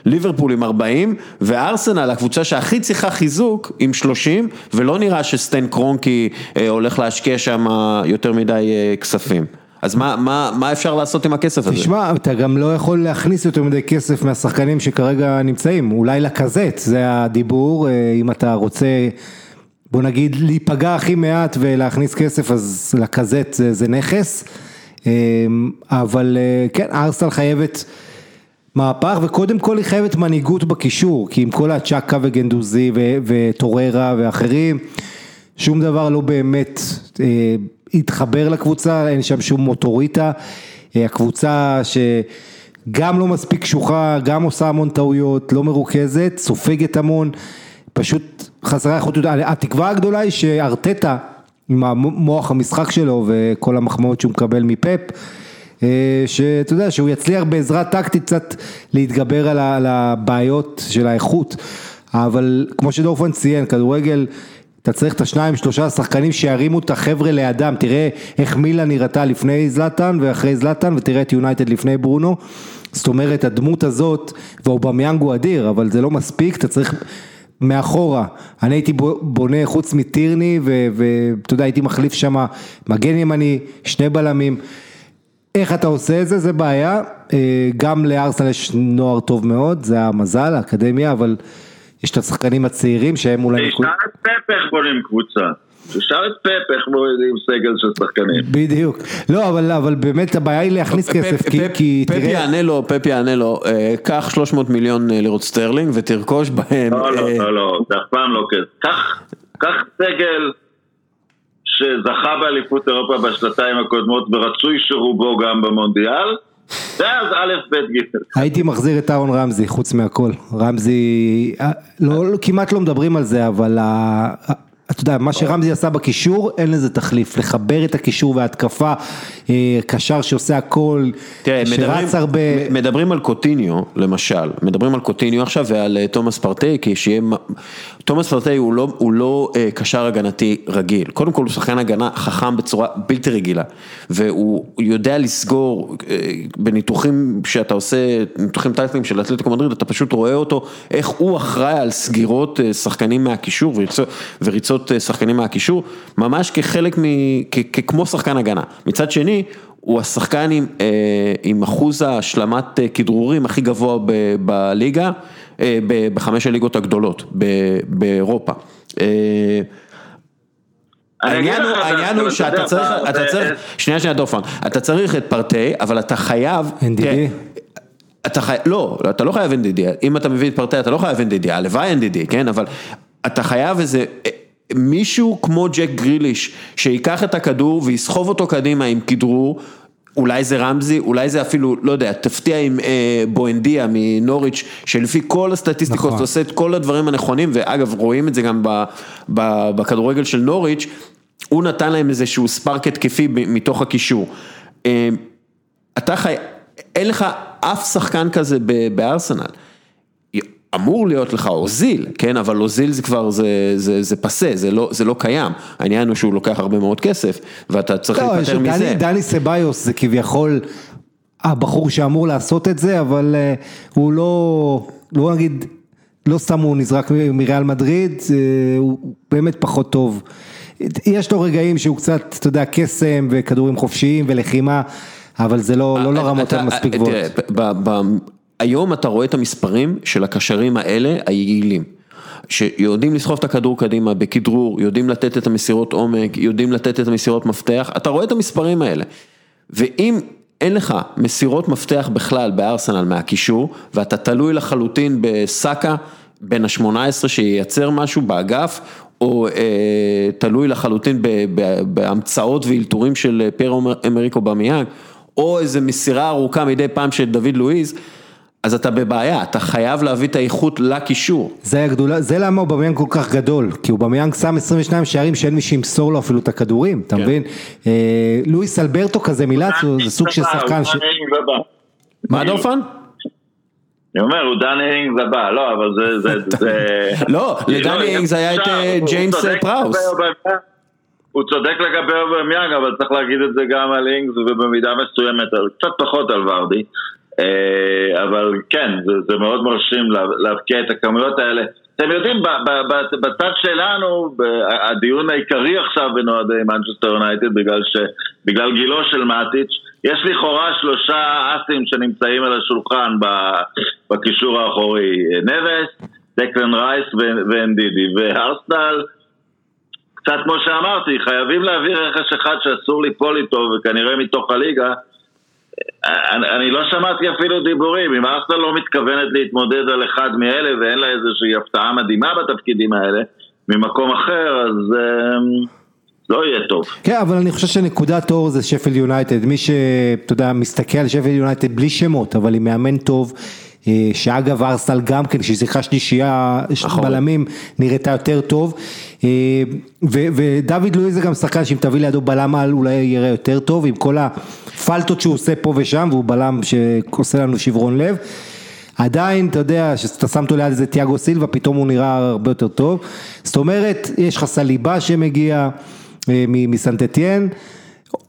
ליברפול עם 40, וארסנל, הקבוצה שהכי צריכה חיזוק, עם 30, ולא נראה שסטיין קרונקי אה, הולך להשקיע שם יותר מדי אה, כספים. אז מה, מה, מה אפשר לעשות עם הכסף הזה? תשמע, אתה גם לא יכול להכניס יותר מדי כסף מהשחקנים שכרגע נמצאים, אולי לקזט, זה הדיבור, אה, אם אתה רוצה, בוא נגיד, להיפגע הכי מעט ולהכניס כסף, אז לקזט זה, זה נכס, אבל כן, ארסנל חייבת... מהפך, וקודם כל היא חייבת מנהיגות בקישור, כי עם כל הצ'אקה וגנדוזי וטוררה ואחרים, שום דבר לא באמת אה, התחבר לקבוצה, אין שם שום מוטוריטה, אה, הקבוצה שגם לא מספיק קשוחה, גם עושה המון טעויות, לא מרוכזת, סופגת המון, פשוט חסרה איכות, התקווה הגדולה היא שארטטה, עם המוח המשחק שלו וכל המחמאות שהוא מקבל מפפ, אה, שאתה יודע, שהוא יצליח בעזרה טקטית קצת להתגבר על הבעיות של האיכות, אבל כמו שדורפן ציין, כדורגל, אתה צריך את השניים, שלושה שחקנים שירימו את החבר'ה לידם, תראה איך מילה נראתה לפני זלטן ואחרי זלטן, ותראה את יונייטד לפני ברונו, זאת אומרת הדמות הזאת, ואובמיאנג הוא אדיר, אבל זה לא מספיק, אתה צריך... מאחורה, אני הייתי בונה חוץ מטירני ואתה יודע הייתי מחליף שם מגן ימני, שני בלמים, איך אתה עושה את זה, זה בעיה, אה, גם לארסנל יש נוער טוב מאוד, זה המזל, האקדמיה, אבל יש את השחקנים הצעירים שהם אולי... תשאל את פפ איך בונים קבוצה. תשאל את פפ איך מורידים סגל של שחקנים. בדיוק. לא, אבל, אבל באמת הבעיה היא להכניס כסף, פפ, כי, פפ, כי פפ תראה... יענה לו, פפ יענה לו, אה, קח 300 מיליון אה, לירות סטרלינג ותרכוש בהם... לא, לא, לא, לא, זה אף פעם לא כסף. קח סגל... שזכה באליפות אירופה בשנתיים הקודמות ורצוי שרובו גם במונדיאל ואז א', ב', ג'. הייתי מחזיר את אהרון רמזי, חוץ מהכל. רמזי, אה, לא, לא, כמעט לא מדברים על זה, אבל אתה יודע, מה שרמזי עשה בקישור, אין לזה תחליף, לחבר את הקישור וההתקפה, אה, קשר שעושה הכל, שרץ הרבה. מדברים על קוטיניו, למשל, מדברים על קוטיניו עכשיו ועל אה, תומאס פרטי, כי שיהיה, תומאס פרטי הוא לא, הוא לא אה, קשר הגנתי רגיל, קודם כל הוא שחקן הגנה חכם בצורה בלתי רגילה, והוא יודע לסגור בניתוחים שאתה עושה, ניתוחים טייטלים של אתלטיקו מדריד, אתה פשוט רואה אותו, איך הוא אחראי על סגירות שחקנים מהקישור וריצות לעשות אה, שחקנים מהקישור, ממש כחלק מ... כמו שחקן הגנה. מצד שני, הוא השחקן עם, אה, עם אחוז השלמת אה, כדרורים הכי גבוה ב, בליגה, בחמש הליגות הגדולות באירופה. העניין הוא, העניין הוא שאתה צריך, אתה צריך, שנייה שנייה דופן, אתה צריך את פרטי, אבל אתה חייב, NDD. אתה חייב, לא, אתה לא חייב NDD, אם אתה מביא את פרטי אתה לא חייב NDD, הלוואי NDD, כן, אבל אתה חייב איזה מישהו כמו ג'ק גריליש, שיקח את הכדור ויסחוב אותו קדימה עם כדרור, אולי זה רמזי, אולי זה אפילו, לא יודע, תפתיע עם אה, בואנדיה מנוריץ', שלפי כל הסטטיסטיקות נכון. עושה את כל הדברים הנכונים, ואגב רואים את זה גם ב, ב, בכדורגל של נוריץ', הוא נתן להם איזשהו ספארק התקפי מתוך הקישור. אה, אתה חי... אין לך אף שחקן כזה בארסנל. אמור להיות לך אוזיל, כן, אבל אוזיל זה כבר, זה, זה, זה פסה, זה לא, זה לא קיים, העניין הוא שהוא לוקח הרבה מאוד כסף, ואתה צריך לא, להיפטר מזה. דני, דני סביוס זה כביכול הבחור שאמור לעשות את זה, אבל uh, הוא לא, לא נגיד, לא סתם הוא נזרק מריאל מדריד, uh, הוא באמת פחות טוב. יש לו רגעים שהוא קצת, אתה יודע, קסם וכדורים חופשיים ולחימה. אבל זה לא לא לרמות אתה- המספיק תראה, גבוהות. היום אתה רואה את המספרים של הקשרים האלה, היעילים. שיודעים לסחוב את הכדור קדימה בכדרור, יודעים לתת את המסירות עומק, יודעים לתת את המסירות מפתח, אתה רואה את המספרים האלה. ואם אין לך מסירות מפתח בכלל בארסנל מהקישור, ואתה תלוי לחלוטין בסאקה בין ה-18 שייצר משהו באגף, או אה, תלוי לחלוטין ב- ב- בהמצאות ואלתורים של פייר אמריקו במיאנג, או איזה מסירה ארוכה מדי פעם של דוד לואיז, אז אתה בבעיה, אתה חייב להביא את האיכות לקישור. זה הגדולה, זה למה אובמיאנג כל כך גדול, כי אובמיאנג שם 22 שערים שאין מי שימסור לו אפילו את הכדורים, אתה כן. מבין? אה, לואיס אלברטו כזה מלאציו, זה סוג של שחקן ש... מה דורפן? אני אומר, הוא דן אינגס הבא, לא, אבל זה... זה- זה... לא, לדני לא, אינגס היה את אה, ג'יימס אה, פראוס. הוא צודק לגבי אובמיאנג, אבל צריך להגיד את זה גם על אינגס ובמידה מסוימת, קצת פחות על ורדי. אה, אבל כן, זה, זה מאוד מרשים לה- להבקיע את הכמויות האלה. אתם יודעים, בצד שלנו, הדיון העיקרי עכשיו בין אוהדי מנצ'סטר יונייטד, בגלל, בגלל גילו של מאטיץ', יש לכאורה שלושה אסים שנמצאים על השולחן בקישור האחורי, נבס, דקלן רייס ואנדידי, וארסנל קצת כמו שאמרתי, חייבים להביא רכש אחד שאסור ליפול איתו וכנראה מתוך הליגה אני, אני לא שמעתי אפילו דיבורים, אם ארסנל לא מתכוונת להתמודד על אחד מאלה ואין לה איזושהי הפתעה מדהימה בתפקידים האלה ממקום אחר, אז אה, לא יהיה טוב. כן, אבל אני חושב שנקודת אור זה שפילד יונייטד, מי שאתה יודע, מסתכל על שפילד יונייטד בלי שמות, אבל עם מאמן טוב, שאגב ארסנל גם כן, כשהיא שיחקה שלישייה. בלמים, נראתה יותר טוב, אה, ודוד לואיז זה גם שחקן שאם תביא לידו בלם על אולי יראה יותר טוב, עם כל הפלטות שהוא עושה פה ושם, והוא בלם שעושה לנו שברון לב. עדיין, אתה יודע, שאתה שם אותו ליד איזה תיאגו סילבה, פתאום הוא נראה הרבה יותר טוב. זאת אומרת, יש לך סליבה שמגיע אה, מסנטטיאן,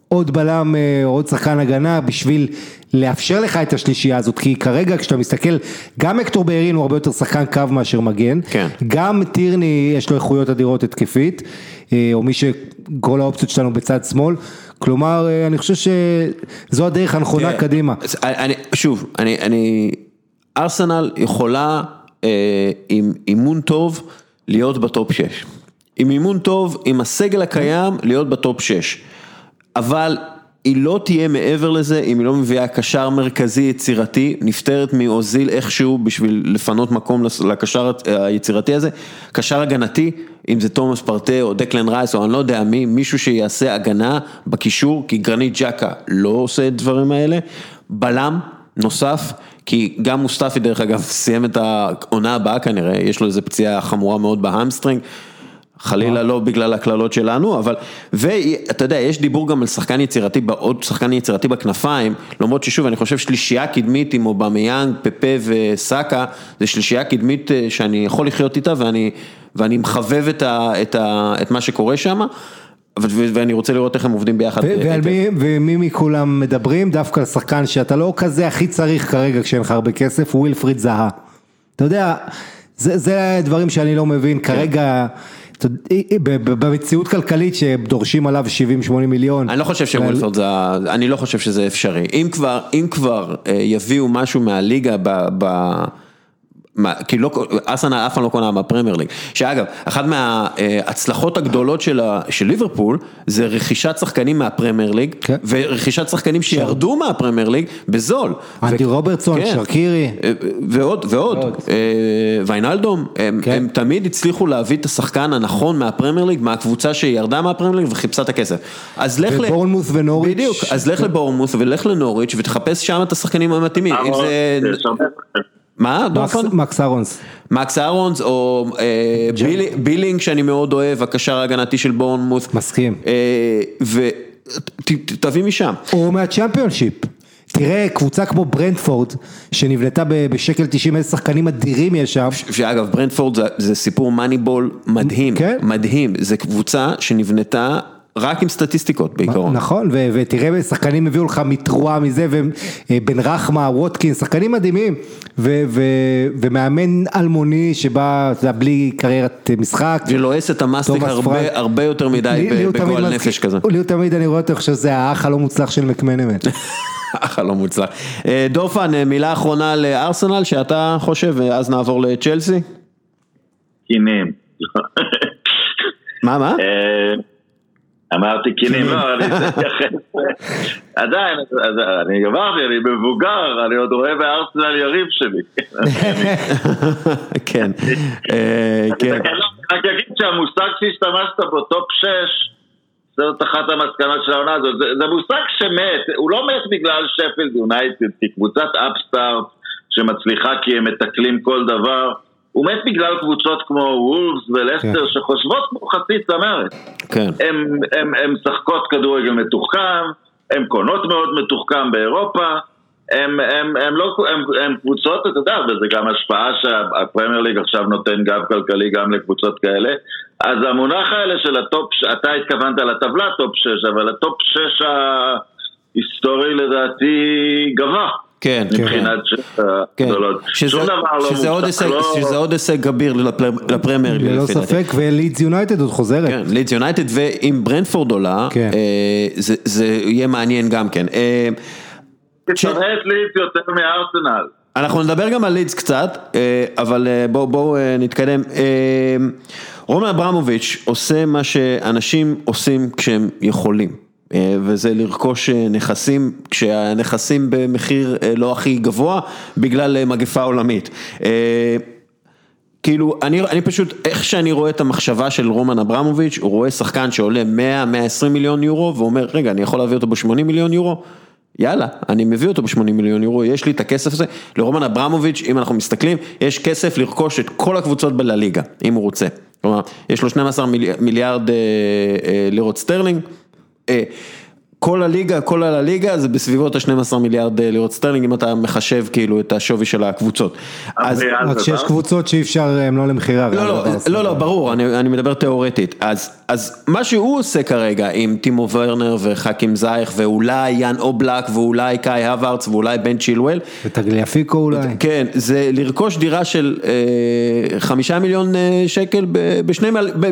עוד בלם, אה, עוד שחקן הגנה, בשביל לאפשר לך את השלישייה הזאת, כי כרגע כשאתה מסתכל, גם אקטור בארין הוא הרבה יותר שחקן קו מאשר מגן, כן. גם טירני יש לו איכויות אדירות התקפית, אה, או מי שכל האופציות שלנו בצד שמאל, כלומר, אה, אני חושב שזו הדרך הנכונה תראה, קדימה. אני, שוב, אני, אני, ארסנל יכולה אה, עם אימון טוב להיות ב top 6. עם אימון טוב, עם הסגל הקיים, להיות ב top 6. אבל היא לא תהיה מעבר לזה אם היא לא מביאה קשר מרכזי יצירתי, נפטרת מאוזיל איכשהו בשביל לפנות מקום לקשר היצירתי הזה, קשר הגנתי, אם זה תומאס פארטיי או דקלן רייס או אני לא יודע מי, מישהו שיעשה הגנה בקישור, כי גרניט ג'אקה לא עושה את הדברים האלה, בלם נוסף, כי גם מוסטפי דרך אגב סיים את העונה הבאה כנראה, יש לו איזה פציעה חמורה מאוד ב hamstring. חלילה לא בגלל הקללות שלנו, אבל, ואתה יודע, יש דיבור גם על שחקן יצירתי, עוד שחקן יצירתי בכנפיים, למרות ששוב, אני חושב שלישייה קדמית עם אובמיאנג, פפה וסאקה, זה שלישייה קדמית אה, שאני יכול לחיות איתה ואני, ואני מחבב את, ה, את, ה, את מה שקורה שם, ואני רוצה לראות איך הם עובדים ביחד. ועל מי, ומי מכולם מדברים? דווקא על שחקן שאתה לא כזה הכי צריך כרגע כשאין לך הרבה כסף, ווילפריד זהה. אתה יודע, זה, זה דברים שאני לא מבין כרגע, יודע, ב- ב- במציאות כלכלית שדורשים עליו 70-80 מיליון. אני לא חושב שווילפרד זה, אני לא חושב שזה אפשרי. אם כבר, אם כבר אה, יביאו משהו מהליגה ב... מה, כי לא, ארסנל אף פעם לא קונה בפרמייר ליג, שאגב, אחת מההצלחות הגדולות של, ה, של ליברפול זה רכישת שחקנים מהפרמייר ליג, כן. ורכישת שחקנים שירדו מהפרמייר ליג בזול. אנדי ו- רוברטסון, כן. שרקירי. אה, ועוד, ועוד, ועוד. אה, ויינלדום, הם, כן. הם תמיד הצליחו להביא את השחקן הנכון מהפרמייר ליג, מהקבוצה שירדה מהפרמייר ליג וחיפשה את הכסף. אז לך ל... ובורנמוס ונוריץ'. בדיוק, אז לך לבורנמוס ולך לנוריץ' ותחפש שם את השחקנים המתאימים. אם זה... מה? מקס- אהרונס. מקס אהרונס או אה, בילי- בילינג שאני מאוד אוהב, הקשר ההגנתי של בורנמות'. מסכים. ותביא משם. או מהצ'מפיונשיפ. תראה, קבוצה כמו ברנטפורד, שנבנתה בשקל 90, איזה שחקנים אדירים יש שם. שאגב, ברנטפורד זה, זה סיפור Moneyball מדהים, כן. מדהים. זה קבוצה שנבנתה רק עם סטטיסטיקות בעיקרון. נכון, ו- ותראה, שחקנים הביאו לך מטרואה מזה, ובן רחמה, ווטקין, שחקנים מדהימים, ו- ו- ומאמן אלמוני שבא, אתה יודע, בלי קריירת משחק. ולועס את המאסטיק הרבה, הרבה יותר מדי לי- לי הוא בגועל נפש כזה. לי הוא תמיד, אני רואה אותו, חושב שזה האח הלא מוצלח של מקמנמן. אחלה לא מוצלח. אה, דופן, אה, מילה אחרונה לארסנל שאתה חושב, ואז נעבור לצ'לסי? קינים. מה, מה? אמרתי קינים, לא, אני עדיין, אז אני אמרתי, אני מבוגר, אני עוד רואה בארסנל יריב שלי. כן, אה, כן. רק אגיד שהמושג שהשתמשת בו, top 6, זאת אחת המסקנות של העונה הזאת, זה, זה מושג שמת, הוא לא מת בגלל שפילד יונייטד, כי קבוצת upstart שמצליחה כי הם מתקלים כל דבר, הוא מת בגלל קבוצות כמו וולפס ולסטר שחושבות כמו חצי צמרת. כן. הם משחקות כדורגל מתוחכם, הם קונות מאוד מתוחכם באירופה, הם, לא, הם, הם קבוצות, אתה יודע, וזה גם השפעה שהפרמייר ליג עכשיו נותן גב כלכלי גם לקבוצות כאלה. אז המונח האלה של ה top, אתה התכוונת לטבלה top 6, אבל ה top 6 ההיסטורי לדעתי גווע. כן, כן. מבחינת כן. שזה- שום דבר לא עוד הישג- לא- שזה עוד הישג כביר לפר- לפרמייר. ללא. ספק, ולידס יונייטד עוד חוזרת. כן, לידס יונייטד ואם ברנטפורד עולה, כן. אה, זה יהיה מעניין גם כן. אה, תתפרט לידס יותר מארסנל. אנחנו נדבר גם על לידס קצת, אה, אבל בואו בוא, נתקדם. רומן אברמוביץ' עושה מה שאנשים עושים כשהם יכולים, וזה לרכוש אה, נכסים, כשהנכסים במחיר אה, לא הכי גבוה, בגלל אה, מגפה עולמית. אה, כאילו, אני, אני פשוט, איך שאני רואה את המחשבה של רומן אברמוביץ', הוא רואה שחקן שעולה 100-120 מיליון יורו, ואומר, רגע, אני יכול להביא אותו ב-80 מיליון יורו? יאללה, אני מביא אותו ב-80 מיליון יורו, יש לי את הכסף הזה. לרומן אברמוביץ', אם אנחנו מסתכלים, יש כסף לרכוש את כל הקבוצות בלליגה, אם הוא רוצה. כלומר, יש לו 12 מיל, מיליארד אה, אה, לירות סטרלינג. אה, כל הליגה, כל הליגה זה בסביבות ה-12 מיליארד אה, לירות סטרלינג, אם אתה מחשב כאילו את השווי של הקבוצות. אז... אבריאל רק שיש. קבוצות שאי אפשר, הם לא למכירה. לא, לא, לא, לא, ברור, אני, אני מדבר תיאורטית. אז, אז מה שהוא עושה כרגע עם טימו ורנר וחכים זייך ואולי יאן אובלק ואולי קאי הווארץ ואולי בן צ'ילואל, ותגליאפיקו אולי. כן, זה לרכוש דירה של אה, חמישה מיליון אה, שקל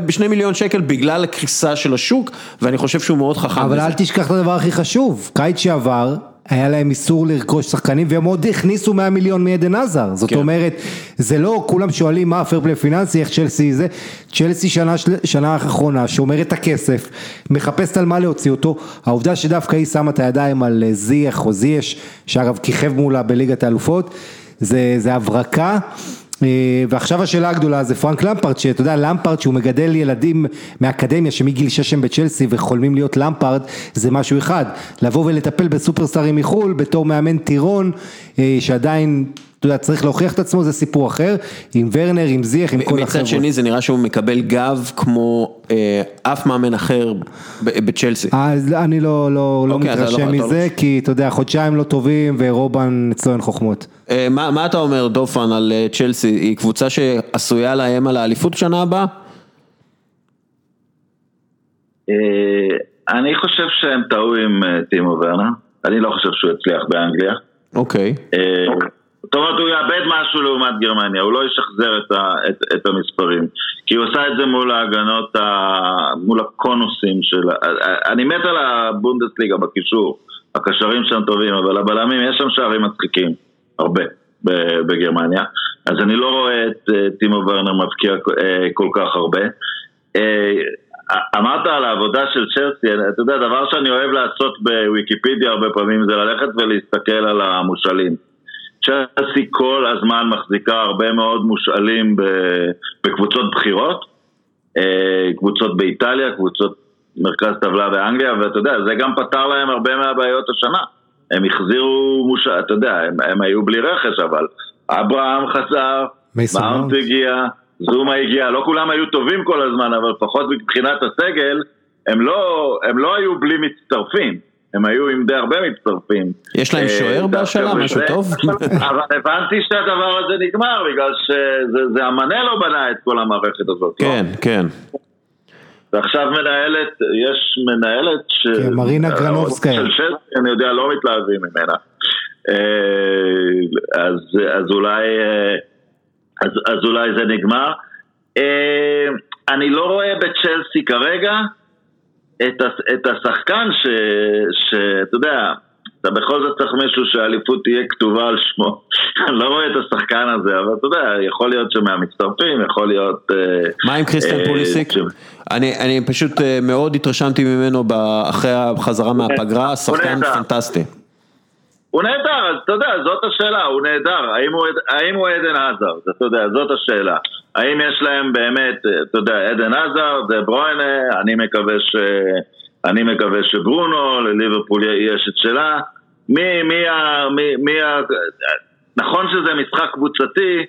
בשני, מיליון שקל בגלל הקריסה של השוק, ואני חושב שהוא מאוד חכם. אבל. אל תשכח את הדבר הכי חשוב, קיץ שעבר, היה להם איסור לרכוש שחקנים והם עוד הכניסו 100 מיליון מעדן עזר, זאת כן. אומרת, זה לא כולם שואלים מה הפייר פלי פיננסי, איך צ'לסי זה, צ'לסי שנה, שנה האחרונה שומרת את הכסף, מחפשת על מה להוציא אותו, העובדה שדווקא היא שמה את הידיים על אה, זייח או זייש, שאגב כיכב מולה בליגת האלופות, זה, זה הברקה. אה, ועכשיו השאלה הגדולה זה פרנק למפרט, שאתה יודע, למפרט שהוא מגדל ילדים מהאקדמיה שמגיל 6 הם בצ'לסי וחולמים להיות למפרט, זה משהו אחד. לבוא ולטפל בסופרסטארים מחו"ל בתור מאמן טירון, אה, שעדיין, אתה יודע, צריך להוכיח את עצמו, זה סיפור אחר, עם ורנר, עם זיח, עם כל החבר'ה. מצד שני זה נראה שהוא מקבל גב כמו אה, אף מאמן אחר ב- בצ'לסי. אז אני לא, לא, לא אוקיי, אז מתרשם לא- אתה מזה, לא- כי אתה יודע, חודשיים לא טובים ורובן אצלו אין חוכמות. אה, מה, מה אתה אומר דופן על אה, צ'לסי, היא קבוצה שעשויה לאיים על האליפות שנה הבאה? אה, אני חושב שהם טעו עם אה, טימו ורנר, אני לא חושב שהוא יצליח באנגליה. אוקיי. אה, זאת אומרת, הוא יאבד משהו לעומת גרמניה, הוא לא ישחזר את, ה, את, את המספרים. כי הוא עשה את זה מול ההגנות, ה, מול הקונוסים של... אני מת על הבונדסליגה בקישור, הקשרים שם טובים, אבל הבלמים, יש שם שערים מצחיקים, הרבה, בגרמניה. אז אני לא רואה את אה, טימו ורנר מבקיע אה, כל כך הרבה. אה, אמרת על העבודה של צ'לסי, אתה יודע, דבר שאני אוהב לעשות בוויקיפדיה הרבה פעמים זה ללכת ולהסתכל על המושאלים. צ'לסי כל הזמן מחזיקה הרבה מאוד מושאלים בקבוצות בחירות, אה, קבוצות באיטליה, קבוצות מרכז טבלה באנגליה, ואתה יודע, זה גם פתר להם הרבה מהבעיות השנה. הם החזירו מושאל, אתה יודע, הם, הם היו בלי רכש, אבל אברהם חזר, מאונט. הגיע, זומה הגיע, לא כולם היו טובים כל הזמן, אבל לפחות מבחינת הסגל, הם לא, הם לא היו בלי מצטרפים. הם היו עם די הרבה מצטרפים. יש להם אה, שוער בהשאלה, משהו טוב? אבל הבנתי שהדבר הזה נגמר, בגלל שזה זה המנה לא בנה את כל המערכת הזאת. לא? כן, כן. ועכשיו מנהלת, יש מנהלת ש... כן, מרינה. של צ'לסי, אני יודע, לא מתלהבים ממנה. אה, אז, אז אולי... אה, אז, אז אולי זה נגמר. אה, אני לא רואה בצ'לסי כרגע את, את השחקן שאתה יודע, אתה בכל זאת צריך מישהו שהאליפות תהיה כתובה על שמו. אני לא רואה את השחקן הזה, אבל אתה יודע, יכול להיות שמהמצטרפים, יכול להיות... אה, מה עם קריסטיאן אה, פוליסיק? אני, אני פשוט אה, מאוד התרשמתי ממנו אחרי החזרה מהפגרה, שחקן. פנטסטי. הוא נהדר, אז אתה יודע, זאת השאלה, הוא נהדר, האם הוא, עדן עזרד, אתה יודע, זאת השאלה. האם יש להם באמת, אתה יודע, עדן עזרד, זה ברוינה, אני מקווה ש... אני מקווה שברונו, לליברפול יש את שלה. מי, מי ה... מי, מי ה... נכון שזה משחק קבוצתי,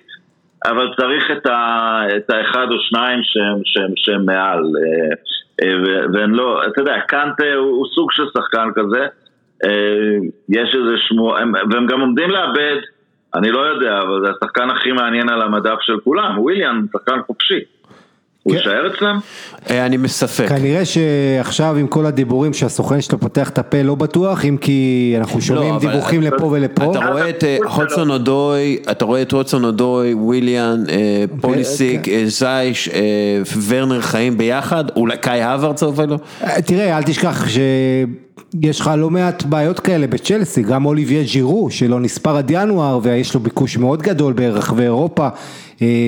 אבל צריך את, ה, את האחד או שניים שהם, שהם, שהם מעל. אה, אה, והם לא, אתה יודע, קנטה הוא, הוא סוג של שחקן כזה. אה, יש איזה שמוע, הם, והם גם עומדים לאבד, אני לא יודע, אבל זה השחקן הכי מעניין על המדף של כולם, וויליאם, שחקן חופשי. הוא כן. יישאר אצלם? אה, אני בספק. כנראה שעכשיו עם כל הדיבורים שהסוכן שלו פותח את הפה לא בטוח, אם כי אנחנו שומעים לא, אבל דיווחים אתה- לפה ולפה. אתה רואה את אה. הודסון אודוי, אתה רואה את הודסון אודוי, וויליאן, אה, פוליסיק, כן. אה, זייש, אה, ורנר חיים ביחד, אולי קאי אבל לא. אה, תראה, אל תשכח שיש לך לא מעט בעיות כאלה בצ'לסי, גם אוליביה ג'ירו שלא נספר עד ינואר ויש לו ביקוש מאוד גדול ברחבי אירופה אה,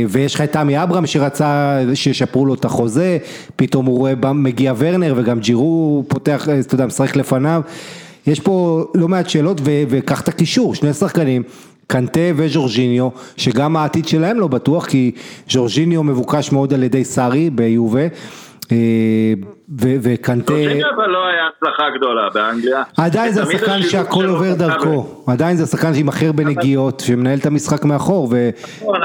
ויש לך את תמי אברהם שרצה שישפרו לו את החוזה, פתאום הוא רואה מגיע ורנר וגם ג'ירו פותח, אה, אתה יודע, משחק לפניו, יש פה לא מעט שאלות וקח את הקישור, שני שחקנים. קנטה וז'ורג'יניו, שגם העתיד שלהם לא בטוח, כי ז'ורג'יניו מבוקש מאוד על ידי סארי ביובה, אה, וקנטה... ג'ורג'יניו אבל לא היה הצלחה גדולה באנגליה. עדיין זה השחקן שהכל עובר דרכו, עדיין זה השחקן שימכר בנגיעות, שמנהל את המשחק מאחור. נכון,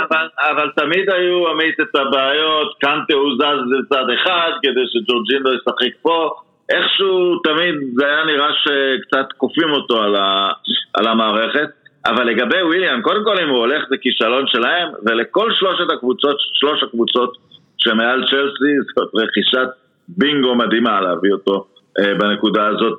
אבל, תמיד היו עמית את הבעיות, קנטה הוא זז לצד אחד כדי שג'ורג'ינו ישחק פה, איכשהו תמיד זה היה נראה שקצת כופים אותו על, ה, על המערכת, אבל לגבי וויליאם, קודם כל אם הוא הולך זה כישלון שלהם, ולכל שלושת הקבוצות, שלוש הקבוצות שמעל צ'לסי, זאת רכישת בינגו מדהימה להביא אותו אה, בנקודה הזאת,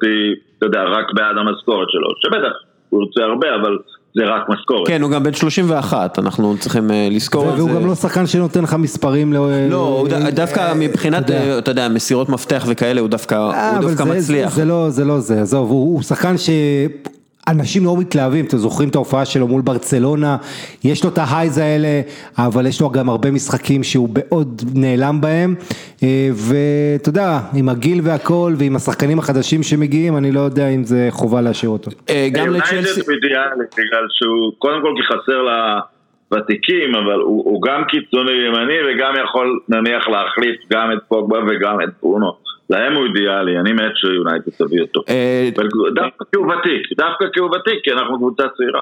אתה יודע, רק בעד המשכורת שלו, שבטח, הוא ירצה הרבה, אבל זה רק משכורת. כן, הוא גם בן 31, אנחנו צריכים אה, לזכור את זה. והוא גם לא שחקן שנותן לך מספרים, לא... לא, הוא ד- דווקא מבחינת, אתה יודע. אה, אתה יודע, מסירות מפתח וכאלה, הוא דווקא אה, הוא דווקא זה- מצליח. זה לא, זה לא זה, עזוב, הוא, הוא שחקן שאנשים לא מתלהבים, אתם זוכרים את ההופעה שלו מול ברצלונה, יש לו את ההייז האלה, אבל יש לו גם הרבה משחקים שהוא מאוד נעלם בהם, אה, ואתה יודע, עם הגיל והכל, ועם השחקנים החדשים שמגיעים, אני לא יודע אם זה חובה להשאיר אותו. אה, גם יונייטד לצ'לסי, בגלל שהוא, קודם כל כי חסר לוותיקים, אבל הוא, גם קיצוני ימני וגם יכול נניח להחליף גם את פוגבה וגם את ברונו. להם הוא אידיאלי, אני מת שיונייטד תביא אותו. אה, דווקא כי הוא ותיק, דווקא כי הוא ותיק, כי אנחנו קבוצה צעירה.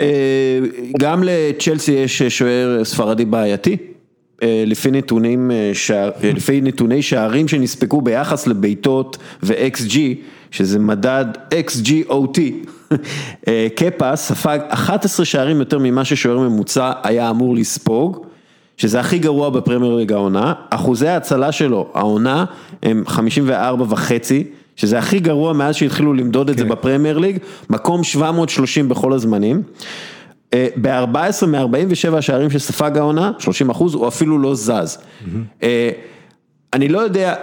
אה, גם לצ'לסי יש שוער ספרדי בעייתי. אה, לפי נתונים, אה, שער- אה, לפי נתוני שערים שנספקו ביחס לבעיטות ו-XG, שזה מדד XGOT, אה, קפה ספג 11 שערים יותר ממה ששוער ממוצע היה אמור לספוג, שזה הכי גרוע בפרמייר ליג העונה, אחוזי ההצלה שלו, העונה, הם 54 וחצי, שזה הכי גרוע מאז שהתחילו למדוד את זה בפרמייר ליג, מקום 730 בכל הזמנים. ב-14 מ-47 השערים שספג העונה, 30 אחוז, הוא אפילו לא זז. אה, אני לא יודע,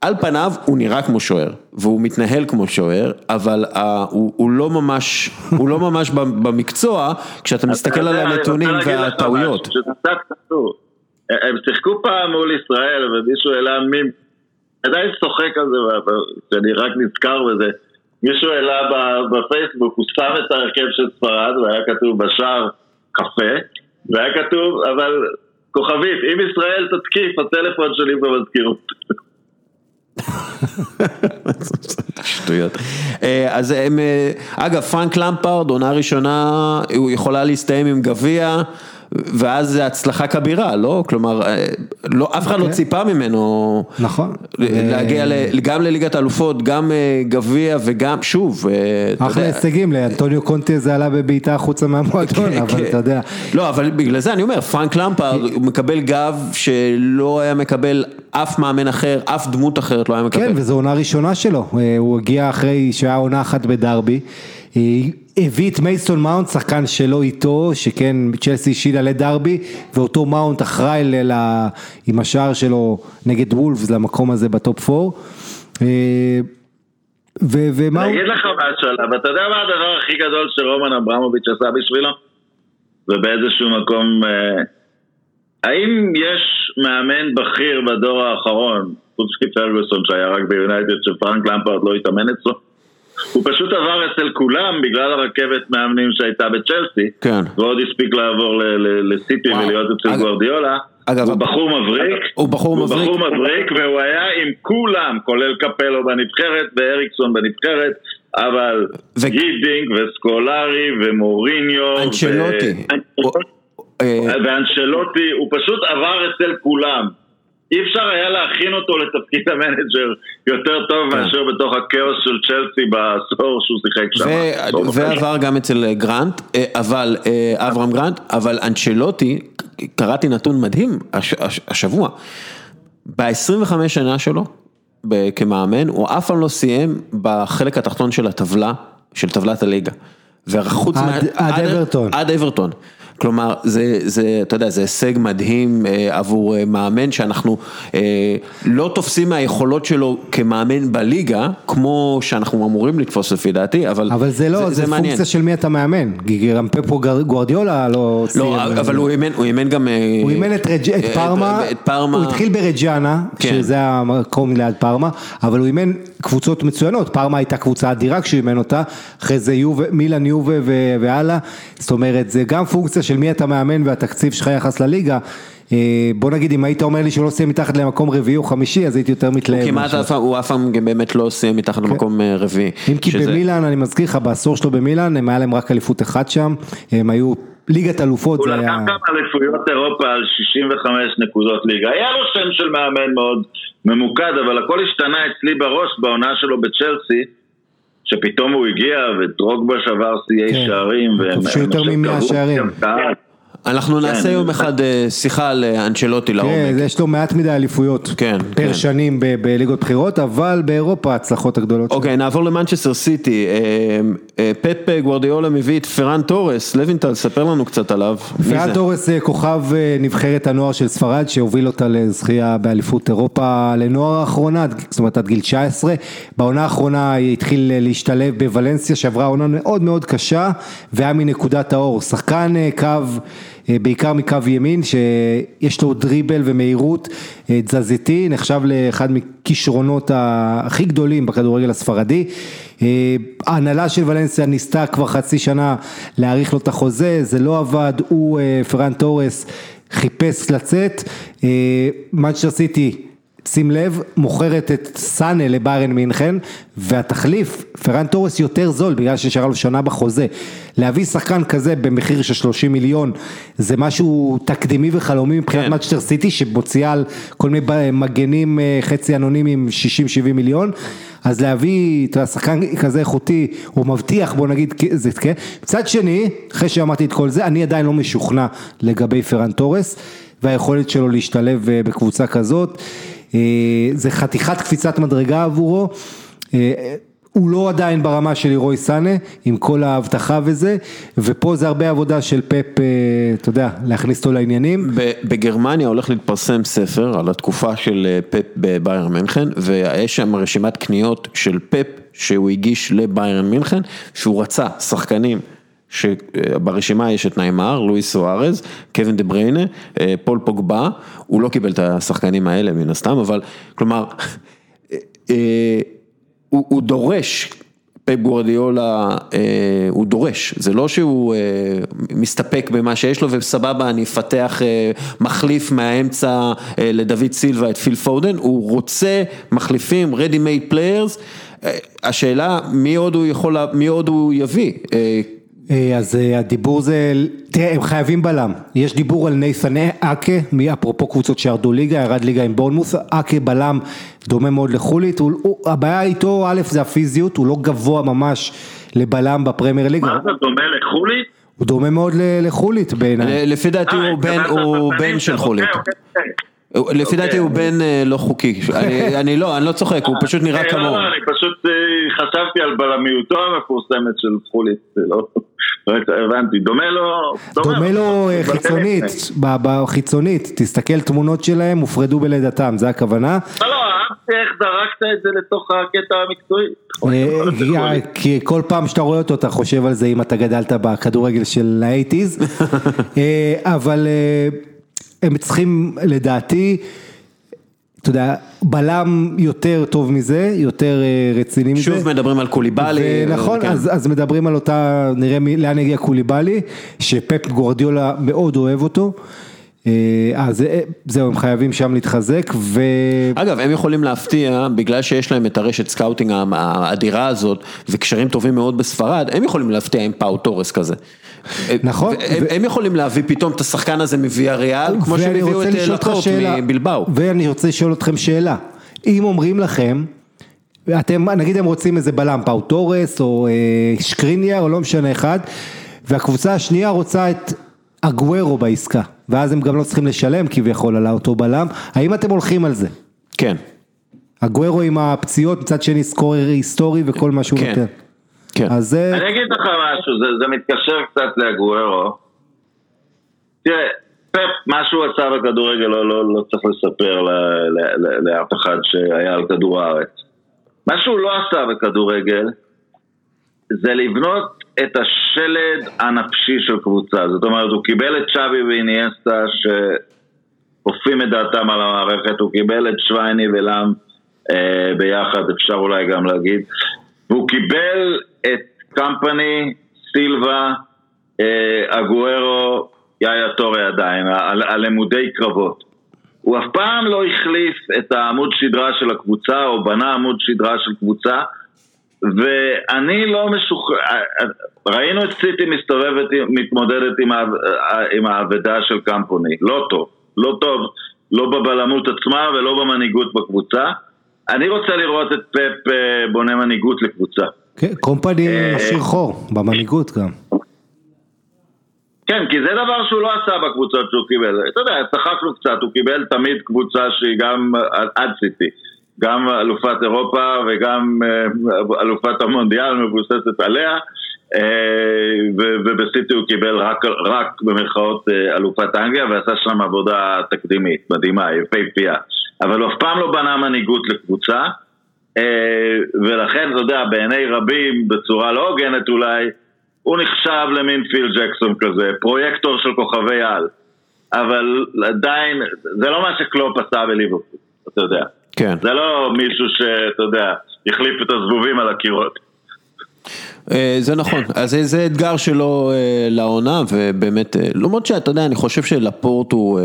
על פניו הוא נראה כמו שוער, והוא מתנהל כמו שוער, אבל אה, הוא הוא לא ממש, הוא לא ממש במקצוע, כשאתה מסתכל על הנתונים והטעויות. הם שיחקו פעם מול ישראל ומישהו העלה מים, עדיין צוחק על זה, שאני רק נזכר בזה. מישהו העלה בפייסבוק, הוא שם את ההרכב של ספרד והיה כתוב בשער קפה, והיה כתוב, אבל כוכבית, אם ישראל תתקיף, הטלפון שלי במזכירות. שטויות. אה, אז הם, אה, אגב, פרנק למפרד, עונה ראשונה, הוא יכולה להסתיים עם גביע, ואז זה הצלחה כבירה, לא? כלומר, לא, אף אחד לא ציפה ממנו נכון. להגיע גם לליגת האלופות, גם גביע וגם, שוב, אחלה הישגים, לאנטוניו קונטי זה עלה בבעיטה החוצה מהמועדון, אבל אתה יודע. לא, אבל בגלל זה אני אומר, פרנק למפרד מקבל גב שלא היה מקבל אף מאמן אחר, אף דמות אחרת לא היה מקבל. כן, וזו עונה ראשונה שלו, הוא הגיע אחרי שהיה עונה אחת בדרבי. הביא את מייסון מאונט, שחקן שלו איתו, שכן צ'לסי השאילה לדרבי, ואותו מאונט אחראי ל... עם השער שלו נגד וולפס למקום הזה ב top 4. ומה הוא... אני אגיד לך משהו עליו, אתה יודע מה הדבר הכי גדול שרומן אברמוביץ' עשה בשבילו? ובאיזשהו מקום, האם יש מאמן בכיר בדור האחרון, חוץ מפרגוסון שהיה רק ביונייטד, שפרנק למפארד לא התאמן אצלו? הוא פשוט עבר אצל כולם בגלל הרכבת מאמנים שהייתה בצ'לסי, כן. ועוד הספיק לעבור לסיטי ולהיות אצל גוורדיולה. אגב, הוא בחור מבריק, הוא בחור מבריק, הוא בחור מבריק והוא היה עם כולם, כולל קפלו בנבחרת ואריקסון בנבחרת, אבל ו... הידינק וסקולרי ומוריניו, אנצ'לוטי, ו... ואנצ'לוטי, הוא פשוט עבר אצל כולם. אי אפשר היה להכין אותו לתפקיד המנג'ר יותר טוב כן. מאשר בתוך הכאוס של צ'לסי בעשור שהוא שיחק שם. ועבר גם אצל אה, גרנט, אה, אבל, אה, אברהם גרנט, אבל אנצ'לוטי, קראתי נתון מדהים השבוע, ב-25 שנה שלו כמאמן, הוא אף פעם לא סיים בחלק התחתון של הטבלה, של טבלת הליגה. וחוץ עד, מה... עד אברטון. עד אברטון. כלומר, זה, זה, אתה יודע, זה הישג מדהים אה, עבור אה, מאמן שאנחנו אה, לא תופסים מהיכולות שלו כמאמן בליגה, כמו שאנחנו אמורים לתפוס לפי דעתי, אבל אבל זה לא, זה, זה, זה מעניין. פונקציה של מי אתה מאמן, גם פפו גוורדיולה לא. לא, אבל הוא אימן, הוא אימן גם... הוא אימן את, רג', את, פרמה, את פרמה, הוא התחיל ברג'אנה, כן. שזה המקום ליד פרמה, אבל הוא אימן קבוצות מצוינות, פרמה הייתה קבוצה אדירה כשהוא אימן אותה, אחרי זה יובה, מילן יובה והלאה, זאת אומרת, זה גם פונקציה של מי אתה מאמן והתקציב שלך יחס לליגה. אה, בוא נגיד אם היית אומר לי שהוא לא סיים מתחת למקום רביעי או חמישי אז הייתי יותר מתלהב. הוא כמעט אף פעם, הוא אף פעם באמת לא סיים מתחת כן. למקום אה, רביעי. אם כי במילאן, אני מזכיר לך, בעשור שלו במילאן, הם היה להם רק אליפות אחת שם, הם היו ליגת אלופות זה היה... הוא לקח גם אליפויות אירופה על 65 נקודות ליגה, היה לו שם של מאמן מאוד ממוקד, אבל הכל השתנה אצלי בראש בעונה שלו בצ'לסי. שפתאום הוא הגיע ודרוגבה שבר שיאי כן. שערים. שיותר ממאה שערים. אנחנו נעשה כן. יום אחד אה, שיחה על אה, אנצ'לוטי לעומק. כן, יש לו מעט מדי אליפויות. כן. פר כן. שנים בליגות בכירות, אבל באירופה ההצלחות הגדולות שלו. אוקיי, נעבור למנצ'סטר סיטי. אה, פפ גוורדיאולה מביא את פרן תורס, לוינטל, ספר לנו קצת עליו. פרן תורס כוכב נבחרת הנוער של ספרד, שהוביל אותה לזכייה באליפות אירופה לנוער האחרונה, זאת אומרת עד גיל 19. בעונה האחרונה התחיל להשתלב בוולנסיה, שעברה עונה מאוד מאוד קשה, והיה מנקודת האור. שחקן קו... אה, בעיקר מקו ימין, שיש לו דריבל ומהירות אה, תזזיתי, נחשב לאחד מכישרונות הכי גדולים בכדורגל הספרדי. אה, ההנהלה של ולנסיה ניסתה כבר חצי שנה להאריך לו את החוזה, זה לא עבד, הוא, פרן תורס, חיפש לצאת, מנצ'סטר סיטי שים לב, מוכרת את סאנה לביירן מינכן, והתחליף, פרן תורס יותר זול בגלל שנשארה לו שנה בחוזה. להביא שחקן כזה במחיר של 30 מיליון, זה משהו תקדימי וחלומי מבחינת כן. מצ'טר סיטי, שמוציאה על כל מיני מגנים אה, חצי אנונימיים 60-70 מיליון. אז להביא את השחקן כזה איכותי, הוא מבטיח בוא נגיד, זה כן. מצד שני, אחרי שאמרתי את כל זה, אני עדיין לא משוכנע לגבי פרן תורס, והיכולת שלו להשתלב אה, בקבוצה כזאת. אה, זה חתיכת קפיצת מדרגה עבורו. אה, הוא לא עדיין ברמה של לירוי סאנה, עם כל ההבטחה וזה, ופה זה הרבה עבודה של פפ, אה, אתה יודע, להכניס אותו לעניינים. בגרמניה הולך להתפרסם ספר על התקופה של פפ בביירן מינכן, ויש שם רשימת קניות של פפ שהוא הגיש לביירן מינכן, שהוא רצה שחקנים. שברשימה יש את ניימר, לואיס סוארז, קווין דה בריינה, אה, פול פוגבה, הוא לא קיבל את השחקנים האלה מן הסתם, אבל כלומר, אה, אה, הוא, הוא דורש, פפ גווארדיולה, הוא דורש, זה לא שהוא מסתפק במה שיש לו וסבבה אני אפתח מחליף מהאמצע לדוד סילבה את פיל פודן, הוא רוצה מחליפים, ready made players, השאלה מי עוד הוא יכול, מי עוד הוא יביא. אה, אז אה, הדיבור זה, תראה הם חייבים בלם, יש דיבור על נייסן אקה, אפרופו קבוצות שירדו ליגה, ירד ליגה עם בורנמוס, אקה בלם דומה מאוד לחולית, הוא, הוא, הבעיה איתו א' זה הפיזיות, הוא לא גבוה ממש לבלם בפרמייר ליגה. מה זה דומה לחולית? הוא דומה מאוד לחולית בעיניי. לפי דעתי הוא בן, הוא בן של חולית. לפי דעתי הוא בן לא חוקי, אני לא, אני לא צוחק, הוא פשוט נראה אה, כמוהו. לא, אני פשוט חשבתי על בלמיותו המפורסמת של חולית, לא, הבנתי, דומה לו, דומה לו חיצונית, חיצונית, תסתכל תמונות שלהם, הופרדו בלידתם, זה הכוונה. לא, לא, אהבתי איך זרקת את זה לתוך הקטע המקצועי. כי כל פעם שאתה רואה אותו אתה חושב על זה אם אתה גדלת בכדורגל של האייטיז, אבל... הם צריכים לדעתי, אתה יודע, בלם יותר טוב מזה, יותר אה, רציני מזה. שוב מדברים על קוליבאלי. נכון, כן. אז, אז מדברים על אותה, נראה לאן יגיע קוליבאלי, שפפ גווארדיולה מאוד אוהב אותו. אה, אז אה, זהו, הם חייבים שם להתחזק ו... אגב, הם יכולים להפתיע, בגלל שיש להם את הרשת scouting האדירה הזאת, וקשרים טובים מאוד בספרד, הם יכולים להפתיע עם פאו טורס כזה. נכון. הם יכולים להביא פתאום את השחקן הזה מוויאריאל, כמו שהם הביאו את לפורט מבלבאו. ואני רוצה לשאול אתכם שאלה, אם אומרים לכם, אתם, נגיד הם רוצים איזה בלם, פאו תורס או אה, שקריניאר או לא משנה אחד, והקבוצה השנייה רוצה את אגוורו בעסקה, ואז הם גם לא צריכים לשלם כביכול על אותו בלם, האם אתם הולכים על זה? כן. אגוורו עם הפציעות, מצד שני סקורר היסטורי וכל מה שהוא כן. נותן. כן. אז זה... אני אגיד לך משהו, זה, זה מתקשר קצת לאגוורו. תראה, פפ, מה שהוא עשה בכדורגל לא, לא, לא צריך לספר לאף אחד שהיה על כדור הארץ. מה שהוא לא עשה בכדורגל זה לבנות את השלד הנפשי של קבוצה. זאת אומרת, הוא קיבל את שווי ואיניאסטה שאופים את דעתם על המערכת, הוא קיבל את שווייני ולאם אה, ביחד, אפשר אולי גם להגיד. והוא קיבל את קמפני, סילבה, אה, אגוארו, יאיה טורי עדיין, הלימודי קרבות. הוא אף פעם לא החליף את העמוד שדרה של הקבוצה, או בנה עמוד שדרה של קבוצה, ואני לא משוחרר, ראינו את סיטי מסתובבת, מתמודדת עם האבדה של קמפוני, לא טוב, לא טוב, לא בבלמות עצמה ולא במנהיגות בקבוצה. אני רוצה לראות את פפ אה, בונה מנהיגות לקבוצה. כן, קומפני אה, משאיר חור, במנהיגות גם. כן, כי זה דבר שהוא לא עשה בקבוצות שהוא קיבל. אתה יודע, צחקנו קצת, הוא קיבל תמיד קבוצה שהיא גם עד סיטי. גם אלופת אירופה וגם אה, אלופת המונדיאל מבוססת עליה. ובסיטי הוא קיבל רק, רק במרכאות אלופת אנגליה ועשה שם עבודה תקדימית, מדהימה, יפהפייה. אבל הוא אף פעם לא בנה מנהיגות לקבוצה, אה, ולכן, אתה יודע, בעיני רבים, בצורה לא הוגנת אולי, הוא נחשב למין פיל ג'קסון כזה, פרויקטור של כוכבי על. אבל עדיין, זה לא מה שקלופ עשה בליברפול, אתה יודע. כן. זה לא מישהו שאתה יודע, החליף את הזבובים על הקירות. אה, זה נכון, אז זה אתגר שלו אה, לעונה ובאמת, אה, למרות שאתה יודע, אני חושב שלפורט הוא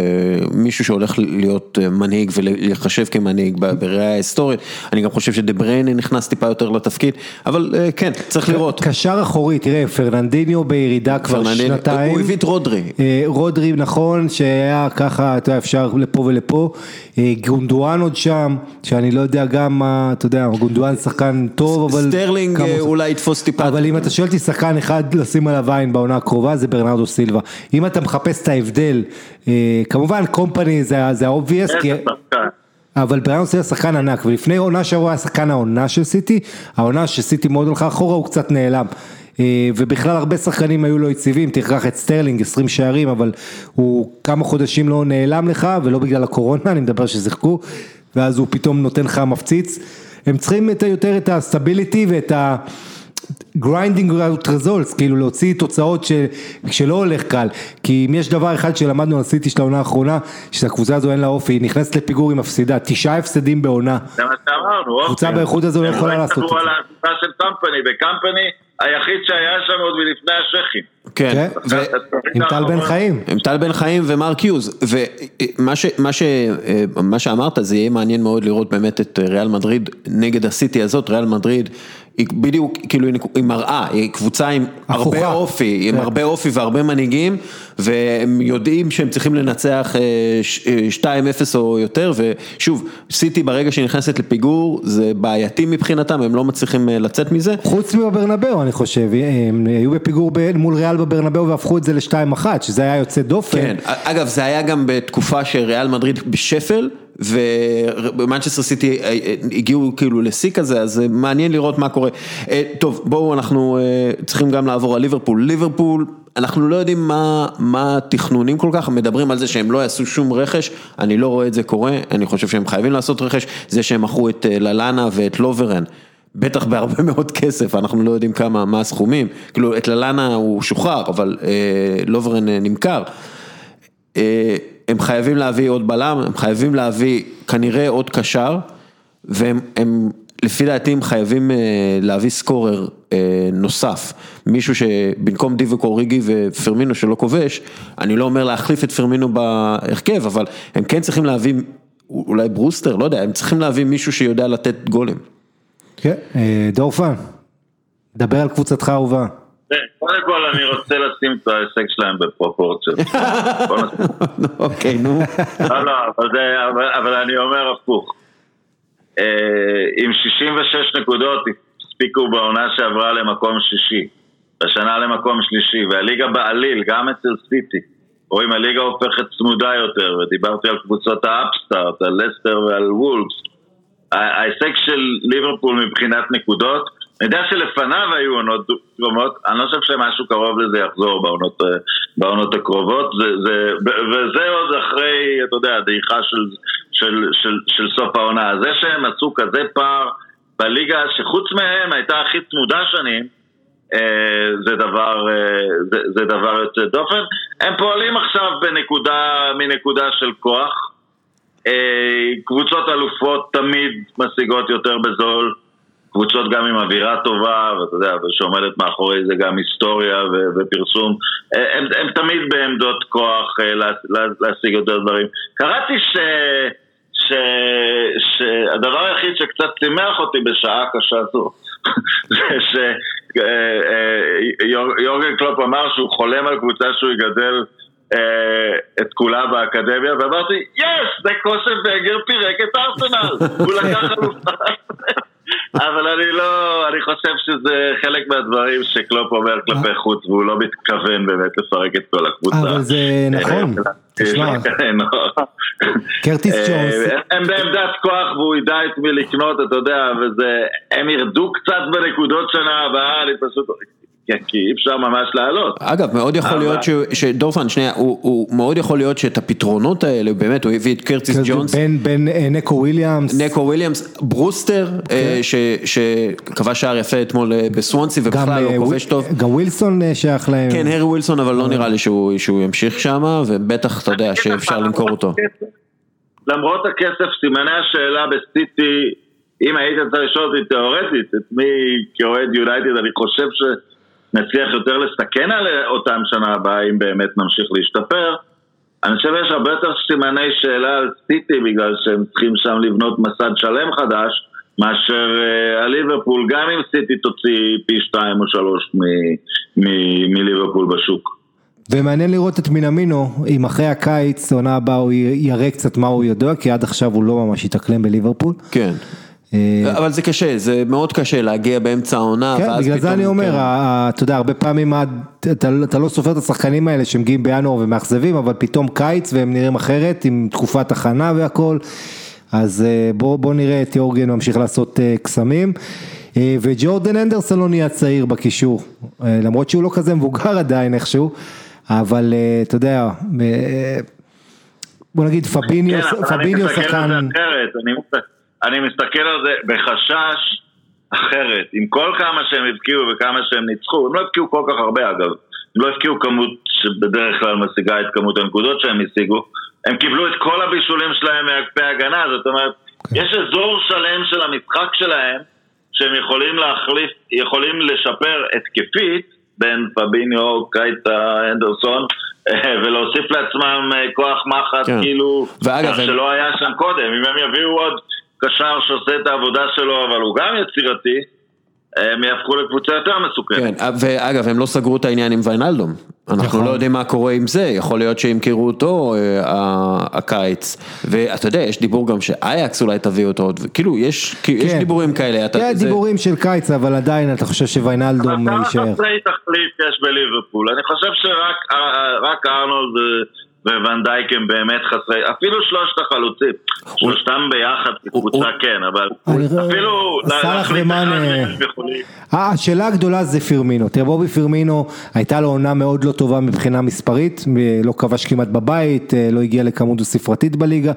מישהו שהולך להיות מנהיג ולהיחשב כמנהיג בראייה ההיסטורית, אני גם חושב שדה בריינה נכנס טיפה יותר לתפקיד, אבל כן, צריך לראות. קשר אחורי, תראה, פרננדיניו בירידה כבר שנתיים. הוא הביא את רודרי. רודרי נכון, שהיה ככה, אתה יודע, אפשר לפה ולפה, גונדואן עוד שם, שאני לא יודע גם מה, אתה יודע, גונדואן שחקן טוב, אבל... סטרלינג אולי יתפוס טיפה אבל אם אתה שואל אותי שחקן אחד לשים עליו עין בעונה הקרובה זה ברנרדו סילבה. אם אתה מחפש את ההבדל, אה, כמובן קומפני זה ה obvious, אבל ברנרדו סילבה שחקן ענק, ולפני עונה שעברה היה שחקן העונה של סיטי, העונה שסיטי מאוד הלכה אחורה הוא קצת נעלם. אה, ובכלל הרבה שחקנים היו לו יציבים, תיקח את סטרלינג, 20 שערים, אבל הוא כמה חודשים לא נעלם לך, ולא בגלל הקורונה, אני מדבר ששיחקו, ואז הוא פתאום נותן לך מפציץ. הם צריכים יותר את ה stability ואת ה... grinding out results, כאילו להוציא תוצאות ש... שלא הולך קל, כי אם יש דבר אחד שלמדנו על סיטי של העונה האחרונה, שהקבוצה הזו אין לה אופי, היא נכנסת לפיגור היא הפסידה, תשעה הפסדים בעונה. זה מה שאמרנו, אופי. קבוצה באיכות הזו לא יכולה לעשות את זה. הם לא על העזיבה של קומפני, וקומפני היחיד שהיה שם עוד מלפני השייח'ים. כן, עם טל בן חיים. עם טל בן חיים ומרק יוז, ומה שאמרת זה יהיה מעניין מאוד לראות באמת את ריאל מדריד נגד הסיטי הזאת, ריאל מדריד היא בדיוק, כאילו היא מראה, היא קבוצה עם הפוכה. הרבה אופי, עם כן. הרבה אופי והרבה מנהיגים, והם יודעים שהם צריכים לנצח אה, ש- אה, 2-0 או יותר, ושוב, סיטי ברגע שהיא נכנסת לפיגור, זה בעייתי מבחינתם, הם לא מצליחים אה, לצאת מזה. חוץ מבברנבאו אני חושב, הם היו בפיגור ב- מול ריאל בברנבאו והפכו את זה לשתיים אחת, שזה היה יוצא דופן. כן, אגב זה היה גם בתקופה שריאל מדריד בשפל ומנצ'סטר סיטי אה, אה, הגיעו כאילו לשיא כזה, אז אה, מעניין לראות מה קורה. טוב, בואו אנחנו צריכים גם לעבור על ליברפול. ליברפול, אנחנו לא יודעים מה, מה התכנונים כל כך, מדברים על זה שהם לא יעשו שום רכש, אני לא רואה את זה קורה, אני חושב שהם חייבים לעשות רכש, זה שהם מכרו את ללאנה ואת לוברן. בטח בהרבה מאוד כסף, אנחנו לא יודעים כמה, מה הסכומים, כאילו את ללאנה הוא שוחרר, אבל אה, לוברן אה, נמכר. אה, הם חייבים להביא עוד בלם, הם חייבים להביא כנראה עוד קשר, והם הם, לפי דעתי הם חייבים אה, להביא סקורר אה, נוסף, מישהו שבמקום דיווק אוריגי ופרמינו שלא כובש, אני לא אומר להחליף את פרמינו בהרכב, אבל הם כן צריכים להביא, אולי ברוסטר, לא יודע, הם צריכים להביא מישהו שיודע לתת גולים. כן, אה, דורפן, דבר על קבוצתך האהובה. כן, קודם כל אני רוצה לשים את ההישג שלהם בפרופורציות. אוקיי, נו. לא, לא, אבל אני אומר הפוך. אה, עם 66 נקודות הספיקו בעונה שעברה למקום שישי, השנה למקום שלישי, והליגה בעליל, גם אצל סיטי. רואים, הליגה הופכת צמודה יותר, ודיברתי על קבוצות האפסטארט, על לסטר ועל וולפס. ההישג של ליברפול מבחינת נקודות, אני יודע שלפניו היו עונות דומות, אני לא חושב שמשהו קרוב לזה יחזור בעונות, אה, בעונות הקרובות, זה, זה, וזה עוד אחרי, אתה יודע, דעיכה של, של, של, של סוף העונה. זה שהם עשו כזה פער בליגה, שחוץ מהם הייתה הכי צמודה שנים, אה, זה דבר, אה, זה, זה דבר יוצא דופן. הם פועלים עכשיו בנקודה, מנקודה של כוח. קבוצות אלופות תמיד משיגות יותר בזול, קבוצות גם עם אווירה טובה, ואתה יודע, ושעומדת מאחורי זה גם היסטוריה ו- ופרסום, אה, הם, הם תמיד בעמדות כוח אה, לה, לה, להשיג יותר דברים. קראתי ש... ש... שהדבר היחיד שקצת שימח אותי בשעה קשה זו זה שיורגן קלופ אמר שהוא חולם על קבוצה שהוא יגדל אה, את כולה באקדמיה ואמרתי יס! זה קושן וגר פירק את ארסנל הוא לקח אלופה אבל אני לא, אני חושב שזה חלק מהדברים שקלופ אומר כלפי חוץ והוא לא מתכוון באמת לפרק את כל הקבוצה. אבל זה נכון, תשמע. כן, נכון. קרטיס אה, ג'ונס. הם בעמדת כוח והוא ידע את מי לקנות, אתה יודע, וזה, הם ירדו קצת בנקודות שנה הבאה, אני פשוט, כי- כי אי אפשר ממש לעלות. אגב, מאוד יכול אבל- להיות ש- שדורפן, שנייה, הוא, הוא מאוד יכול להיות שאת הפתרונות האלה, באמת, הוא הביא את קרטיס ג'ונס, בין בין אה, נקו וויליאמס. נקו וויליאמס, ברוסטר, אה, ש- שכבש שער יפה אתמול אה, בסוונסי, ובכלל אה, הוא כובש וויל- טוב. גם ווילסון אה, שייך להם. כן, הארי ווילסון, אבל לא נראה לי שהוא שהוא ימשיך שם, ובטח, אתה יודע, שאפשר למכור אותו. למרות הכסף, סימני השאלה בסיטי, אם היית צריך לשאול אותי תיאורטית, את מי כאוהד יונייטד, אני חושב שנצליח יותר לסכן על אותם שנה הבאה, אם באמת נמשיך להשתפר. אני חושב שיש הרבה יותר סימני שאלה על סיטי, בגלל שהם צריכים שם לבנות מסד שלם חדש, מאשר אה, הליברפול, גם אם סיטי תוציא פי שתיים או שלוש מ- מ- מליברפול בשוק. ומעניין לראות את מינמינו, אם אחרי הקיץ, עונה הבאה הוא יראה קצת מה הוא יודע, כי עד עכשיו הוא לא ממש התאקלם בליברפול. כן. אה, אבל זה קשה, זה מאוד קשה להגיע באמצע העונה, כן, ואז בגלל זה פתאום- אני אומר, כן. אתה יודע, הרבה פעמים אתה אתה לא סופר את השחקנים האלה שמגיעים בינואר ומאכזבים, אבל פתאום קיץ והם נראים אחרת, עם תקופת הכנה והכל, אז אה, בוא בוא נראה את יורגן ממשיך לעשות אה, קסמים. וג'ורדן אנדרסון לא נהיה צעיר בקישור, למרות שהוא לא כזה מבוגר עדיין איכשהו, אבל אתה יודע, בוא נגיד פביניו, כן, אני פביניו מסתכל על שחקן, זה אחרת, אני, מס- אני מסתכל על זה בחשש אחרת, עם כל כמה שהם הבקיעו וכמה שהם ניצחו, הם לא הבקיעו כל כך הרבה אגב, הם לא הבקיעו כמות שבדרך כלל משיגה את כמות הנקודות שהם השיגו, הם קיבלו את כל הבישולים שלהם מאגפי הגנה, זאת אומרת, יש אזור שלם של המשחק שלהם שהם יכולים להחליף, יכולים לשפר התקפית בין פביניו, קייטה, אנדרסון ולהוסיף לעצמם אה, כוח מחט כן. כאילו ואגב, שלא היה שם קודם, אם הם יביאו עוד קשר שעושה את העבודה שלו אבל הוא גם יצירתי הם יהפכו לקבוצה יותר מסוכנת. כן, ואגב, הם לא סגרו את העניין עם ויינלדום. אנחנו נכון. לא יודעים מה קורה עם זה, יכול להיות שימכרו אותו אה, הקיץ. ואתה יודע, יש דיבור גם שאייקס אולי תביא אותו, עוד, כאילו, יש יש כן. דיבורים כאלה. אתה- כן, זה- דיבורים של קיץ, אבל עדיין אתה חושב שוויינלדום כמה יישאר. חסרי תחליף יש בליברפול? אני חושב שרק אה, רק ארנולד ו- וואן-דייק הם באמת חסרי, אפילו שלושת החלוצים, שלושתם ביחד כקבוצה הוא- כן, אבל אפילו להחליט אחד. אה, השאלה הגדולה זה פירמינו, תראה בובי פירמינו הייתה לו עונה מאוד לא טובה מבחינה מספרית, לא כבש כמעט בבית, אה, לא הגיע לכמות דו ספרתית בליגה.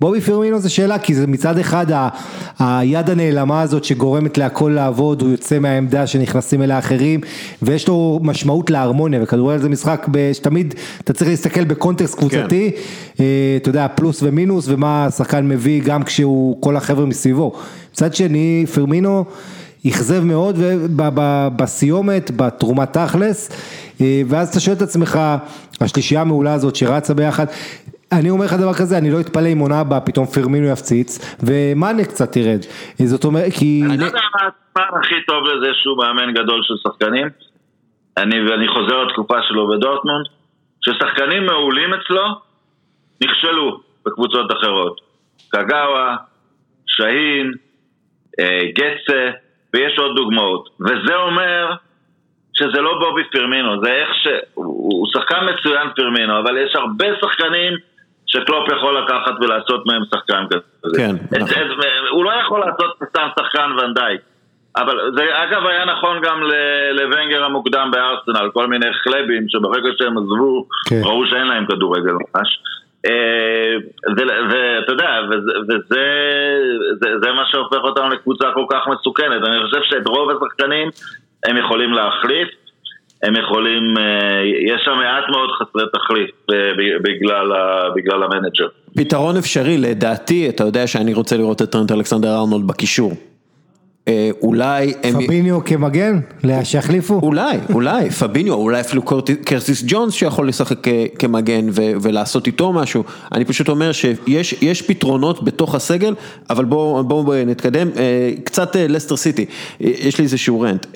בובי פירמינו זה שאלה כי זה מצד אחד ה- היד הנעלמה הזאת שגורמת להכל לעבוד, הוא יוצא מהעמדה שנכנסים אליה אחרים ויש לו משמעות להרמוניה וכדורגל זה משחק שתמיד אתה צריך להסתכל בקונטקסט קבוצתי, אה, אתה יודע פלוס ומינוס ומה השחקן מביא גם כשהוא כל החבר'ה מסביבו. מצד שני פירמינו אכזב מאוד ובסיומת, בתרומת תכלס, אה, ואז אתה שואל את עצמך, השלישייה המעולה הזאת שרצה ביחד, אני אומר לך דבר כזה, אני לא אתפלא אם עונה הבאה פתאום פרמינו יפציץ, ומאנה קצת תרד, אה, זאת אומרת, כי... אני יודע מה הזמן הכי טוב לזה שהוא מאמן גדול של שחקנים? אני, ואני חוזר לתקופה שלו בדורטמונד, ששחקנים מעולים אצלו נכשלו בקבוצות אחרות. קגאווה, שהין, אה, גצה, ויש עוד דוגמאות. וזה אומר שזה לא בובי פרמינו, זה איך ש... הוא שחקן מצוין פרמינו, אבל יש הרבה שחקנים שקלופ יכול לקחת ולעשות מהם שחקן כזה. כן, את- נכון. את- הוא לא יכול לעשות סתם שחקן ונדייק. אבל זה אגב היה נכון גם לוונגר המוקדם בארסנל, כל מיני חלבים שברגע שהם עזבו, כן. ראו שאין להם כדורגל ממש. אה, ואתה יודע, וזה, וזה זה, זה מה שהופך אותנו לקבוצה כל כך מסוכנת. אני חושב שאת רוב השחקנים הם יכולים להחליף, הם יכולים, אה, יש שם מעט מאוד חסרי תחליף אה, ב- בגלל, בגלל ה manager. פתרון אפשרי, לדעתי, אתה יודע שאני רוצה לראות את טרנט אלכסנדר ארנולד בקישור. אה, אולי הם... פביניו כמגן? שיחליפו? אולי, אולי, פביניו, אולי אפילו קרטיס ג'ונס שיכול לשחק כמגן ו- ולעשות איתו משהו. אני פשוט אומר שיש יש פתרונות בתוך הסגל, אבל בואו בוא, בוא נתקדם. קצת לסטר סיטי, יש לי איזשהו rant.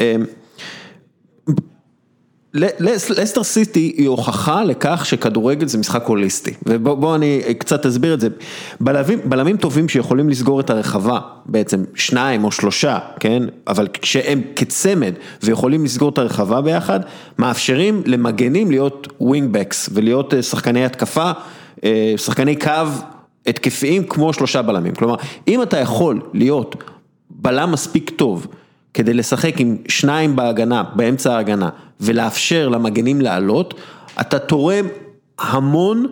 לסטר סיטי היא הוכחה לכך שכדורגל זה משחק הוליסטי, ובוא אני קצת אסביר את זה. בלמים טובים שיכולים לסגור את הרחבה, בעצם שניים או שלושה, כן, אבל כשהם כצמד ויכולים לסגור את הרחבה ביחד, מאפשרים למגנים להיות wingbacks ולהיות אה, שחקני התקפה, אה, שחקני קו התקפיים כמו שלושה בלמים. כלומר, אם אתה יכול להיות בלם מספיק טוב כדי לשחק עם שניים בהגנה, באמצע ההגנה, ולאפשר למגנים לעלות, אתה תורם המון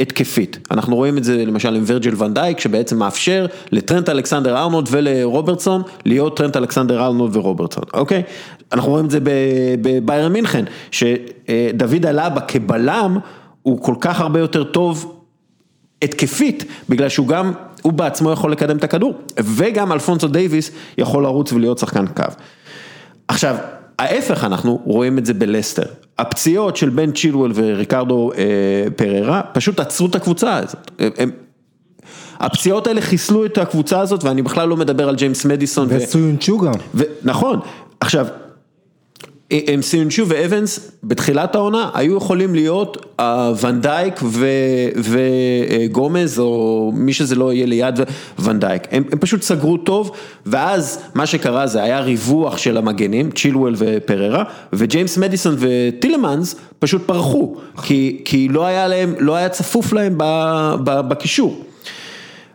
התקפית. אנחנו רואים את זה למשל עם ורג'ל ונדייק, שבעצם מאפשר לטרנט אלכסנדר ארנולד ולרוברטסון, להיות טרנט אלכסנדר ארנולד ורוברטסון, אוקיי? אנחנו רואים את זה בביירן מינכן, שדוד אלבה כבלם, הוא כל כך הרבה יותר טוב התקפית, בגלל שהוא גם, הוא בעצמו יכול לקדם את הכדור, וגם אלפונסו דייוויס יכול לרוץ ולהיות שחקן קו. עכשיו, ההפך אנחנו רואים את זה בלסטר, הפציעות של בן צ'ילואל וריקרדו אה, פררה פשוט עצרו את הקבוצה הזאת, הם, הפציעות האלה חיסלו את הקבוצה הזאת ואני בכלל לא מדבר על ג'יימס מדיסון. וסויונצ'ו גם. ו- נכון, עכשיו, סיונצ'ו ואבנס בתחילת העונה היו יכולים להיות ונדייק וגומז או מי שזה לא יהיה ליד ונדייק, הם, הם פשוט סגרו טוב ואז מה שקרה זה היה ריווח של המגנים, צ'ילואל ופררה וג'יימס מדיסון וטילמנס פשוט פרחו כי, כי לא היה להם, לא היה צפוף להם בקישור.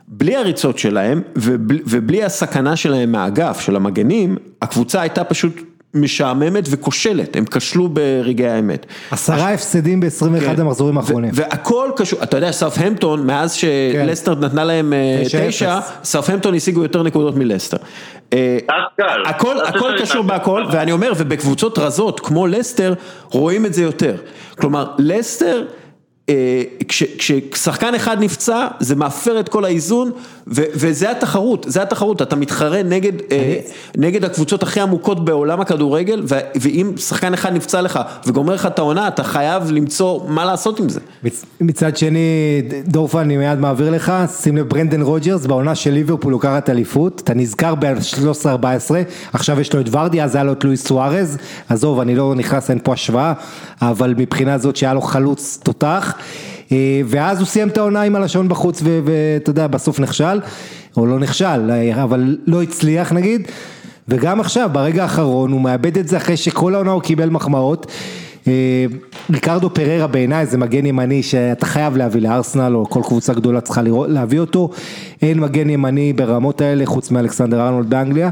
בלי הריצות שלהם ובלי, ובלי הסכנה שלהם מהאגף, של המגנים, הקבוצה הייתה פשוט משעממת וכושלת, הם כשלו ברגעי האמת. עשרה הפסדים ב-21 כן. המחזורים האחרונים. והכל קשור, אתה יודע, סאופהמפטון, מאז שלסטר נתנה להם אה, תשע. סאופהמפטון השיגו יותר נקודות מלסטר. אה, הכל, קשור. בהכל, ואני אומר, ובקבוצות רזות כמו לסטר, רואים את זה יותר. כלומר, לסטר כששחקן אחד נפצע, זה מאפר את כל האיזון, וזה התחרות, זה התחרות, אתה מתחרה נגד נגד הקבוצות הכי עמוקות בעולם הכדורגל, ואם שחקן אחד נפצע לך וגומר לך את העונה, אתה חייב למצוא מה לעשות עם זה. מצד שני, דורפן, אני מיד מעביר לך, שים לב ברנדן רוג'רס, בעונה של ליברפול את אליפות, אתה נזכר ב-13-14, עכשיו יש לו את ורדי, אז היה לו את לואיס סוארז, עזוב, אני לא נכנס, אין פה השוואה, אבל מבחינה זאת שהיה לו חלוץ תותח. אה, ואז הוא סיים את העונה עם הלשון בחוץ ואתה יודע בסוף נכשל, או לא נכשל, אבל לא הצליח נגיד, וגם עכשיו ברגע האחרון הוא מאבד את זה אחרי שכל העונה הוא קיבל מחמאות. אה, ריקרדו פררה בעיניי זה מגן ימני שאתה חייב להביא לארסנל או כל קבוצה גדולה צריכה להביא אותו, אין מגן ימני ברמות האלה חוץ מאלכסנדר ארנולד באנגליה.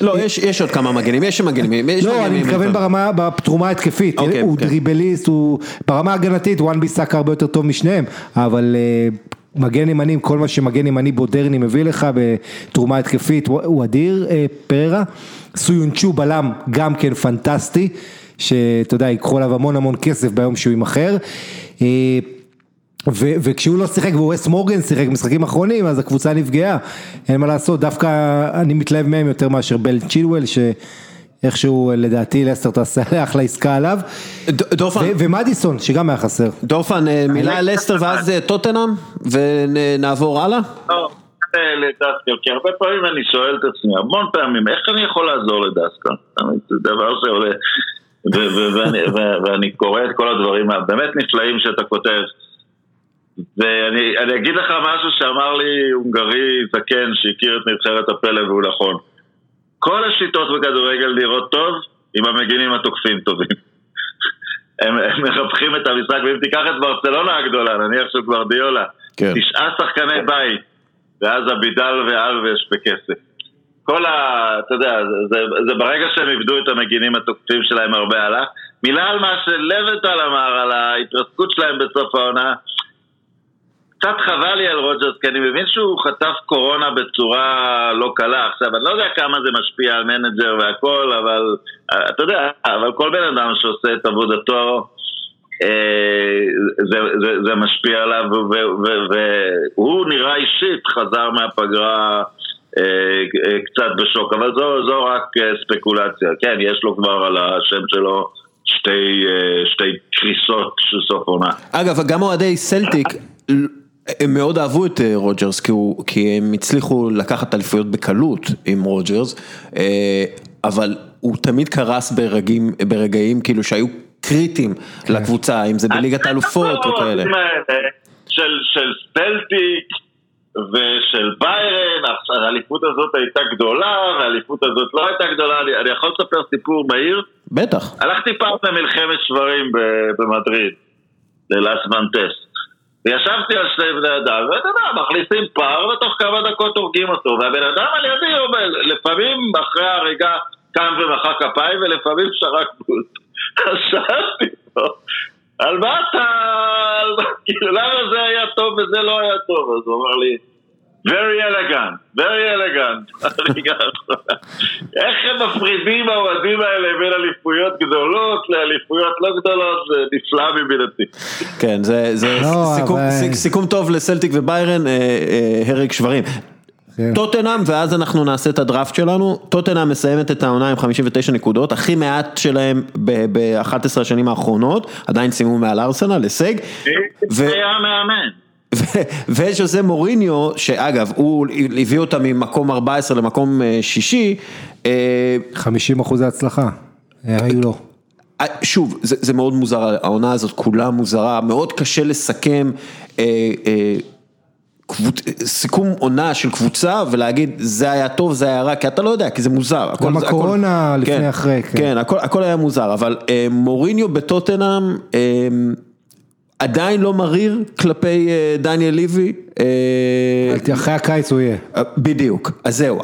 לא, יש עוד כמה מגנים, יש מגנים. לא, אני מתכוון ברמה, בתרומה התקפית, אוקיי, הוא אוקיי. דריבליסט, הוא ברמה הגנתית, וואן ביסאק הרבה יותר טוב משניהם, אבל אה, מגן ימני, כל מה שמגן ימני מודרני מביא לך בתרומה התקפית, הוא אדיר, אה, פררה. סויונצ'ו בלם, גם כן פנטסטי, שאתה יודע, ייקחו עליו המון המון כסף ביום שהוא יימכר. אה, וכשהוא לא שיחק וווסט מורגן שיחק במשחקים אחרונים אז הקבוצה נפגעה, אין מה לעשות, דווקא אני מתלהב מהם יותר מאשר בל צ'ילואל שאיכשהו לדעתי לסטר תעשה אחלה עסקה עליו, דורפן, ומדיסון שגם היה חסר. דורפן מילה על לסטר ואז טוטנאם ונעבור הלאה? לא, לדסקל, כי הרבה פעמים אני שואל את עצמי, המון פעמים, איך אני יכול לעזור לדסקל? זה דבר שעולה, ואני קורא את כל הדברים הבאמת נפלאים שאתה כותב. ואני אגיד לך משהו שאמר לי הונגרי זקן שהכיר את נבחרת הפלא והוא נכון. כל השיטות בכדורגל נראות טוב אם המגינים התוקפים טובים. הם, הם מרווחים את המשחק, ואם תיקח את ברצלונה הגדולה, נניח של גוורדיולה, כן. תשעה שחקני בית, ואז אבידל ואלבס בכנף. כל ה... אתה יודע, זה, זה ברגע שהם איבדו את המגינים התוקפים שלהם הרבה הלך. מילה על מה שלויטל אמר, על ההתרסקות שלהם בסוף העונה. קצת חבל לי על רוג'רס, כי אני מבין שהוא חטף קורונה בצורה לא קלה. עכשיו, אני לא יודע כמה זה משפיע על manager והכל, אבל אתה יודע, אבל כל בן אדם שעושה את עבודתו, אה, זה, זה, זה משפיע עליו, והוא נראה אישית, חזר מהפגרה אה, קצת בשוק, אבל זו, זו רק ספקולציה. כן, יש לו כבר על השם שלו שתי, שתי קריסות של סוף עונה. אגב, גם אוהדי סלטיק... הם מאוד אהבו את רוג'רס כי, הוא, כי הם הצליחו לקחת אליפויות בקלות עם רוג'רס, אבל הוא תמיד קרס ברגעים, ברגעים כאילו שהיו קריטיים כן. לקבוצה, אם זה בליגת האלופות וכאלה. של, של סלטיק ושל ביירן, האליפות הזאת הייתה גדולה והאליפות הזאת לא הייתה גדולה, אני, אני יכול לספר סיפור מהיר? בטח. הלכתי פעם למלחמת שוורים במדריד, ללאס ונטאס. וישבתי על יד שני בני אדם, ואתה יודע, מכניסים פר, ותוך כמה דקות הורגים אותו, והבן אדם על ידי אומר, לפעמים אחרי ההריגה קם ומחא כפיים, ולפעמים שרק בוט. שאלתי אותו, על מה אתה, כאילו למה זה היה טוב וזה לא היה טוב? אז הוא אמר לי, Very elegant, very elegant. איך הם מפרידים האוהדים האלה בין אליפויות גדולות לאליפויות לא גדולות, זה נפלא מבינתי. כן, זה לא, סיכום טוב לסלטיק וביירן, אה, אה, הרג שברים. כן. טוטנאם, ואז אנחנו נעשה את הדראפט שלנו, טוטנאם מסיימת את העונה עם 59 נקודות, הכי מעט שלהם ב-11 השנים האחרונות, עדיין סיימו מעל ארסנל, הישג. זה היה מאמן. וז'וזה מוריניו, שאגב, הוא הביא אותה ממקום 14 למקום שישי. 50 אחוזי הצלחה, היו לו. שוב, זה, זה מאוד מוזר, העונה הזאת כולה מוזרה, מאוד קשה לסכם אה, אה, קבוצ... סיכום עונה של קבוצה ולהגיד זה היה טוב, זה היה רע, כי אתה לא יודע, כי זה מוזר. גם הקורונה לפני כן, אחרי. כן, כן הכל, הכל היה מוזר, אבל אה, מוריניו בטוטנאם, אה, עדיין לא מריר כלפי דניאל ליבי. אחרי הקיץ הוא יהיה. בדיוק, אז זהו,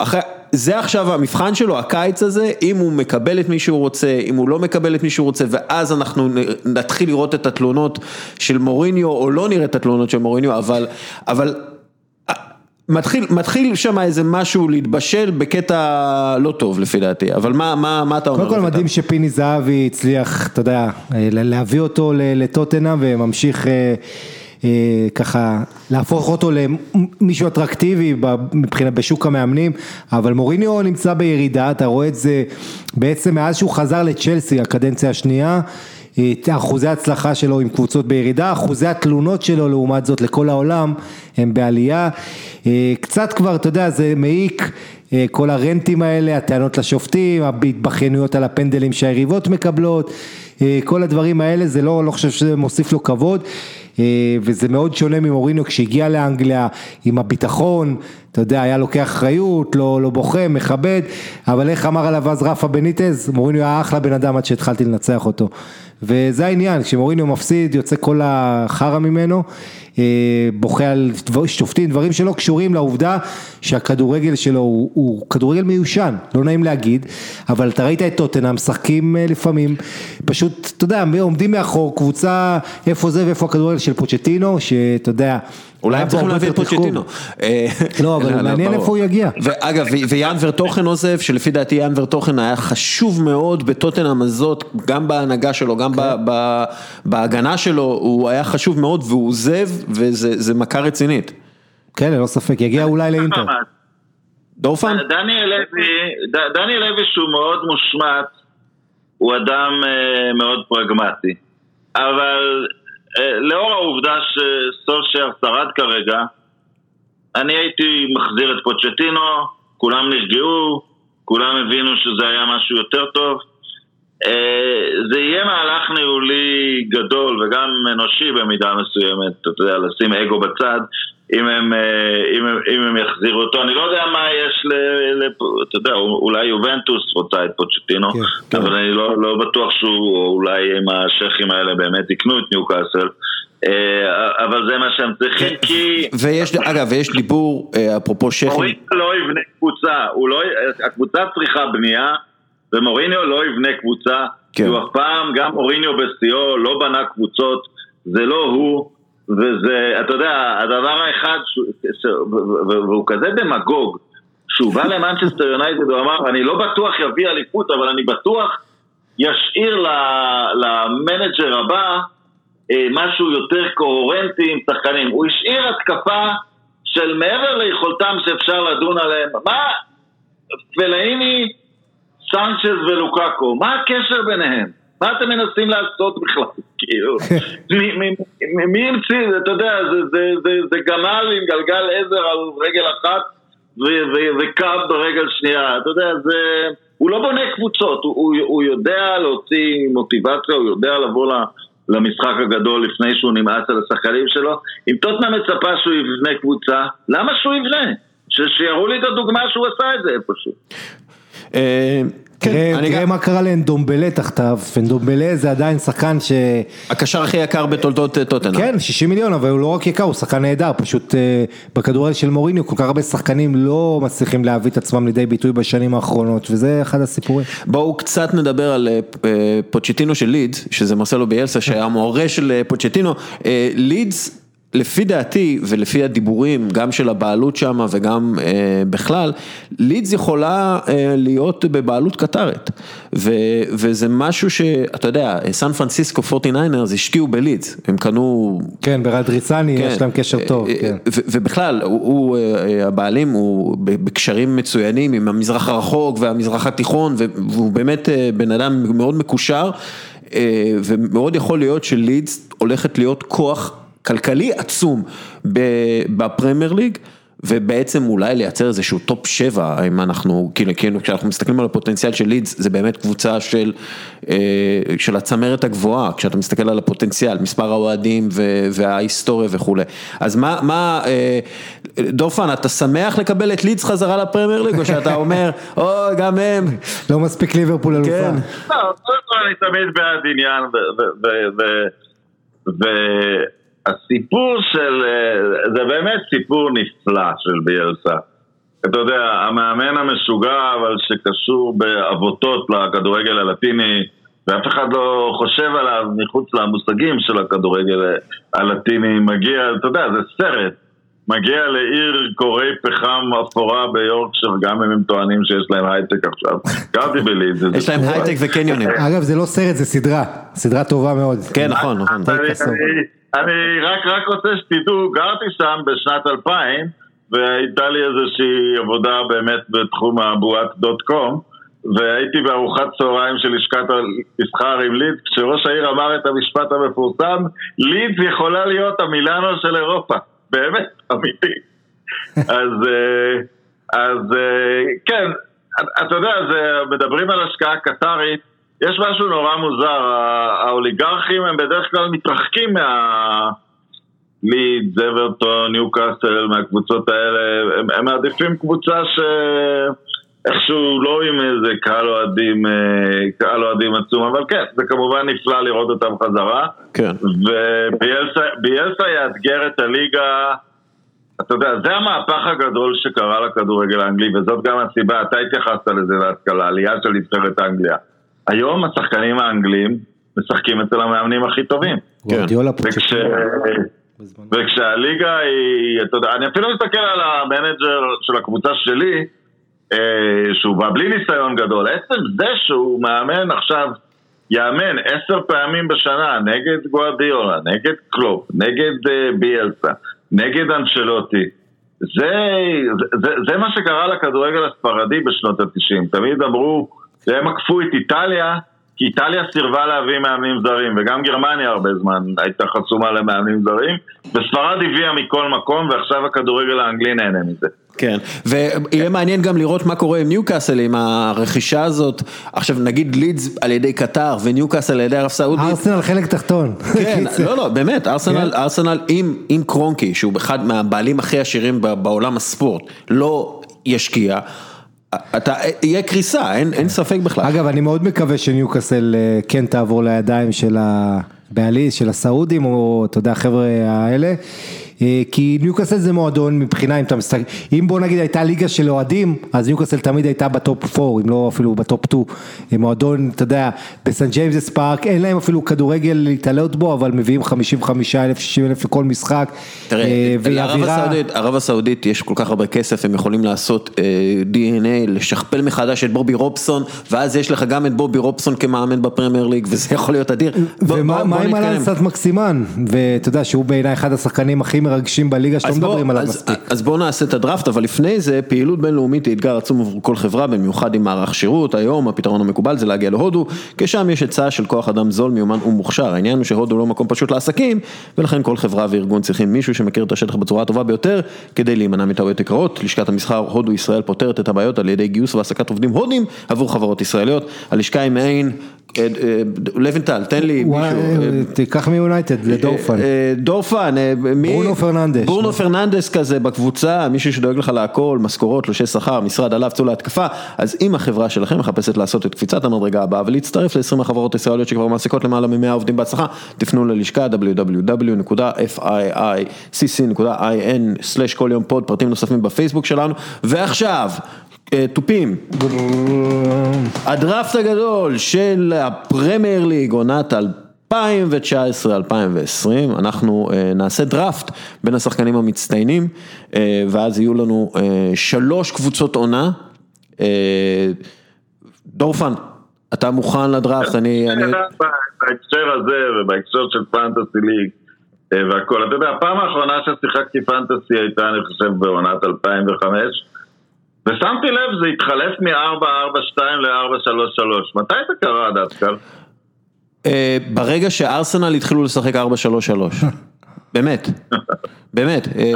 זה עכשיו המבחן שלו, הקיץ הזה, אם הוא מקבל את מי שהוא רוצה, אם הוא לא מקבל את מי שהוא רוצה, ואז אנחנו נתחיל לראות את התלונות של מוריניו, או לא נראה את התלונות של מוריניו, אבל, אבל מתחיל, מתחיל שם איזה משהו להתבשל בקטע לא טוב לפי דעתי, אבל מה, מה, מה אתה אומר? קודם כל מדהים שפיני זהבי הצליח, אתה יודע, להביא אותו לטוטנה וממשיך אה, אה, ככה להפוך אותו למישהו אטרקטיבי מבחינת בשוק המאמנים, אבל מוריניו נמצא בירידה, אתה רואה את זה בעצם מאז שהוא חזר לצ'לסי, הקדנציה השנייה. אחוזי ההצלחה שלו עם קבוצות בירידה, אחוזי התלונות שלו לעומת זאת לכל העולם הם בעלייה, אה, קצת כבר, אתה יודע, זה מעיק אה, כל הרנטים האלה, הטענות לשופטים, ההתבכיינויות על הפנדלים שהיריבות מקבלות, אה, כל הדברים האלה, זה לא, לא חושב שזה מוסיף לו כבוד. וזה מאוד שונה ממוריניו כשהגיע לאנגליה עם הביטחון, אתה יודע, היה לוקח אחריות, לא, לא בוכה, מכבד, אבל איך אמר עליו אז רפה בניטז, מוריניו היה אחלה בן אדם עד שהתחלתי לנצח אותו. וזה העניין, כשמוריניו מפסיד יוצא כל החרא ממנו, אה, בוכה על שופטים, דברים שלא קשורים לעובדה שהכדורגל שלו הוא, הוא כדורגל מיושן, לא נעים להגיד, אבל אתה ראית את טוטנאם משחקים אה, לפעמים, פשוט, אתה יודע, עומדים מאחור, קבוצה, איפה זה ואיפה הכדורגל של פוצ'טינו, שאתה יודע, אולי הם צריכים להביא את פוצ'טינו. לא, אבל מעניין איפה הוא יגיע. ואגב, ויאן ורטוכן עוזב, שלפי דעתי יאן ורטוכן היה חשוב מאוד בטוטנאם הזאת, גם בהנהגה שלו, גם כן. בהגנה שלו, הוא היה חשוב מאוד והוא עוזב, וזה מכה רצינית. כן, ללא ספק, יגיע אולי לאינטר. דורפן? דני לוי שהוא מאוד מושמץ, הוא אדם אה, מאוד פרגמטי. אבל אה, לאור העובדה שסושר שרד כרגע, אני הייתי מחזיר את פוצ'טינו, כולם נרגעו, כולם הבינו שזה היה משהו יותר טוב. אה, זה יהיה מהלך ניהולי גדול וגם אנושי במידה מסוימת, אתה יודע, לשים אגו בצד, אם הם, אה, אם, הם, אם הם יחזירו אותו. אני לא יודע מה יש ל... ל אתה יודע, אולי יובנטוס רוצה את פוצ'טינו, כן, כן. אבל אני לא, לא בטוח שהוא, או אולי אם השייחים האלה באמת יקנו את ניוקאסל. אה, אבל זה מה שהם צריכים כן, כי... ויש, אגב, ויש דיבור, אה, אפרופו שייחים... מוריניו לא יבנה קבוצה, לא, הקבוצה צריכה בנייה ומוריניו לא יבנה קבוצה, כן. כי הוא אף פעם, גם מוריניו בשיאו לא בנה קבוצות, זה לא הוא. וזה, אתה יודע, הדבר האחד, והוא כזה דמגוג, שהוא בא למנצ'סטר יונייטד, הוא אמר, אני לא בטוח יביא אליפות, אבל אני בטוח ישאיר ל manager הבא אה, משהו יותר קוהרנטי עם שחקנים. הוא השאיר התקפה של מעבר ליכולתם שאפשר לדון עליהם. מה? פלאיני, סנצ'ז ולוקאקו, מה הקשר ביניהם? מה אתם מנסים לעשות בכלל? כאילו, מי המציא, אתה יודע, זה גמל עם גלגל עזר על רגל אחת וקו ברגל שנייה, אתה יודע, זה... הוא לא בונה קבוצות, הוא יודע להוציא מוטיבציה, הוא יודע לבוא למשחק הגדול לפני שהוא נמאס על השחקנים שלו. אם טוטנה מצפה שהוא יבנה קבוצה, למה שהוא יבנה? שיראו לי את הדוגמה שהוא עשה את זה איפשהו. אה, כן, תראה מה קרה לאנדומבלה תחתיו, אנדומבלה זה עדיין שחקן ש... הקשר הכי יקר בתולדות אה, טוטנה. כן, 60 מיליון, אבל הוא לא רק יקר, הוא שחקן נהדר, פשוט אה, בכדורגל של מוריניו כל כך הרבה שחקנים לא מצליחים להביא את עצמם לידי ביטוי בשנים האחרונות, וזה אחד הסיפורים. בואו קצת נדבר על פוצ'טינו של לידס, שזה מרסלו ביאלסה שהיה מורה של פוצ'טינו, לידס לפי דעתי ולפי הדיבורים, גם של הבעלות שם וגם אה, בכלל, לידס יכולה אה, להיות בבעלות קטארית. ו, וזה משהו שאתה יודע, סן פרנסיסקו 49ers השקיעו בלידס, הם קנו... כן, בראדרזאני כן, יש להם קשר טוב. אה, כן. ו, ובכלל, הוא, הוא, אה, הבעלים הוא בקשרים מצוינים עם המזרח הרחוק והמזרח התיכון, והוא באמת אה, בן אדם מאוד מקושר, אה, ומאוד יכול להיות שלידס הולכת להיות כוח כלכלי עצום בפרמייר ליג. ובעצם אולי לייצר איזשהו top שבע, אם אנחנו, כאילו, כאילו כשאנחנו מסתכלים על הפוטנציאל של לידס, זה באמת קבוצה של, אה, של הצמרת הגבוהה, כשאתה מסתכל על הפוטנציאל, מספר האוהדים וההיסטוריה וכולי. אז מה, מה, אה, דורפן, אתה שמח לקבל את לידס חזרה לפרמייר ליג, או שאתה אומר, או, גם הם. לא מספיק ליברפול אלופה. כן. לא, אני תמיד בעד עניין, ו... הסיפור של, אה, זה באמת סיפור נפלא של ביאלסה. אתה יודע, המאמן המשוגע אבל שקשור בעבותות לכדורגל הלטיני ואף אחד לא חושב עליו מחוץ למושגים של הכדורגל הלטיני מגיע, אתה יודע, זה סרט מגיע לעיר קורי פחם אפורה ביורקשר, גם אם הם טוענים שיש להם הייטק עכשיו. גרתי בלידס. יש להם הייטק וקניונים. אגב, זה לא סרט, זה סדרה. סדרה טובה מאוד. כן, נכון, נכון. אני רק, רק רוצה שתדעו, גרתי שם בשנת 2000, והייתה לי איזושהי עבודה באמת בתחום הבועת דוט קום, והייתי בארוחת צהריים של לשכת המסחר עם לידס, כשראש העיר אמר את המשפט המפורסם, לידס יכולה להיות המילאנו של אירופה. באמת, אמיתי. אז, אז כן, אתה יודע, מדברים על השקעה קטרית, יש משהו נורא מוזר, האוליגרכים הם בדרך כלל מתרחקים מה... ליד, זברטון, ניוקאסל, מהקבוצות האלה, הם, הם מעדיפים קבוצה שאיכשהו לא עם איזה קהל אוהדים, קהל אוהדים עצום, אבל כן, זה כמובן נפלא לראות אותם חזרה. כן. וביאלסה יאתגר את הליגה, אתה יודע, זה המהפך הגדול שקרה לכדורגל האנגלי, וזאת גם הסיבה, אתה התייחסת לזה להשכלה, עלייה של נבחרת אנגליה. היום השחקנים האנגלים משחקים אצל המאמנים הכי טובים. וכש... וכשהליגה היא, אתה יודע, אני אפילו מסתכל על ה manager של הקבוצה שלי, אה, שהוא בא בלי ניסיון גדול, עצם זה שהוא מאמן עכשיו, יאמן עשר פעמים בשנה נגד גוארדיולה, נגד קלופ, נגד אה, ביאלסה, נגד אנשלוטי, זה, זה, זה מה שקרה לכדורגל הספרדי בשנות התשעים, תמיד אמרו, הם עקפו את איטליה כי איטליה סירבה להביא מאמנים זרים, וגם גרמניה הרבה זמן הייתה חסומה למאמנים זרים, וספרד הביאה מכל מקום, ועכשיו הכדורגל האנגלי נהנה מזה. כן, ויהיה מעניין גם לראות מה קורה עם ניוקאסל, עם הרכישה הזאת, עכשיו נגיד לידס על ידי קטר וניוקאסל על ידי ערב סעודית. ארסנל חלק תחתון. כן, לא, לא, באמת, ארסנל, כן. ארסנל עם, עם קרונקי, שהוא אחד מהבעלים הכי עשירים בעולם הספורט, לא ישקיע. אתה, יהיה קריסה, אין, אין ספק בכלל. אגב, אני מאוד מקווה שניוקאסל אה, כן תעבור לידיים של הבעלים, של הסעודים, או אתה יודע, החבר'ה האלה. אה, כי ניוקאסל זה מועדון מבחינה אם אתה משחק, אם בוא נגיד הייתה ליגה של אוהדים, אז ניוקאסל תמיד הייתה ב top 4, אם לא אפילו ב top 2, מועדון, אתה יודע, בסן ג'יימס פארק, אין להם אפילו כדורגל להתעלות בו, אבל מביאים 55 אלף, 60 אלף לכל משחק, תראה, אה, ערב הסעודית יש כל כך הרבה כסף, הם יכולים לעשות DNA, לשכפל מחדש את בובי רובסון, ואז יש לך גם את בובי רובסון כמאמן בפרמייר ליג, וזה יכול להיות אדיר. ומה עם אלן סט מקסימן, ואתה יודע שהוא בעיניי אחד השחקנים הכי מרגשים בליגה שלא מדברים עליו מספיק. אז בואו נעשה את הדראפט, אבל לפני זה פעילות בינלאומית היא אתגר עצום עבור כל חברה, במיוחד עם מערך שירות, היום הפתרון המקובל זה להגיע להודו, כי שם יש היצע של כוח אדם זול, מיומן ומוכשר, העניין הוא שהודו לא מקום פשוט לעסקים, ולכן כל חברה וארגון צריכים מישהו שמכיר את השטח בצורה הטובה ביותר, כדי להימנע מטעויות יקרות, לשכת המסחר הודו ישראל פותרת את הבעיות על ידי גיוס והעסקת עובדים הודים עבור חברות ישראליות, הלשכה היא מעין אה, אה, לבנטל, תן לי מישהו. אה, תיקח מיונייטד, לדורפן. דורפן, מי? ברונו פרננדס. ברונו פרננדס כזה בקבוצה, מישהו שדואג לך להכל, משכורות, תלושי שכר, משרד עליו, צאו להתקפה, אז אם החברה שלכם מחפשת לעשות את קפיצת המדרגה הבאה ולהצטרף ל-20 החברות הישראליות שכבר מעסיקות למעלה מ-100 עובדים בהצלחה, תפנו ללשכה www.fiicc.in/כל יום פוד, פרטים נוספים בפייסבוק שלנו, ועכשיו, אה, תופים. הדראפט הגדול של הפרמייר ליג עונת 2019-2020, אנחנו אה, נעשה דראפט בין השחקנים המצטיינים, אה, ואז יהיו לנו שלוש קבוצות עונה. דורפן, אתה מוכן לדראפט, אני... בהקשר הזה ובהקשר של פנטסי ליג והכל, אתה יודע, הפעם האחרונה ששיחקתי פנטסי הייתה, אני חושב, בעונת 2005. ושמתי לב, זה התחלף מ-4-4-2 ל-4-3-3. מתי זה קרה דווקא? אה, ברגע שארסנל התחילו לשחק 4-3-3. באמת, באמת. אה.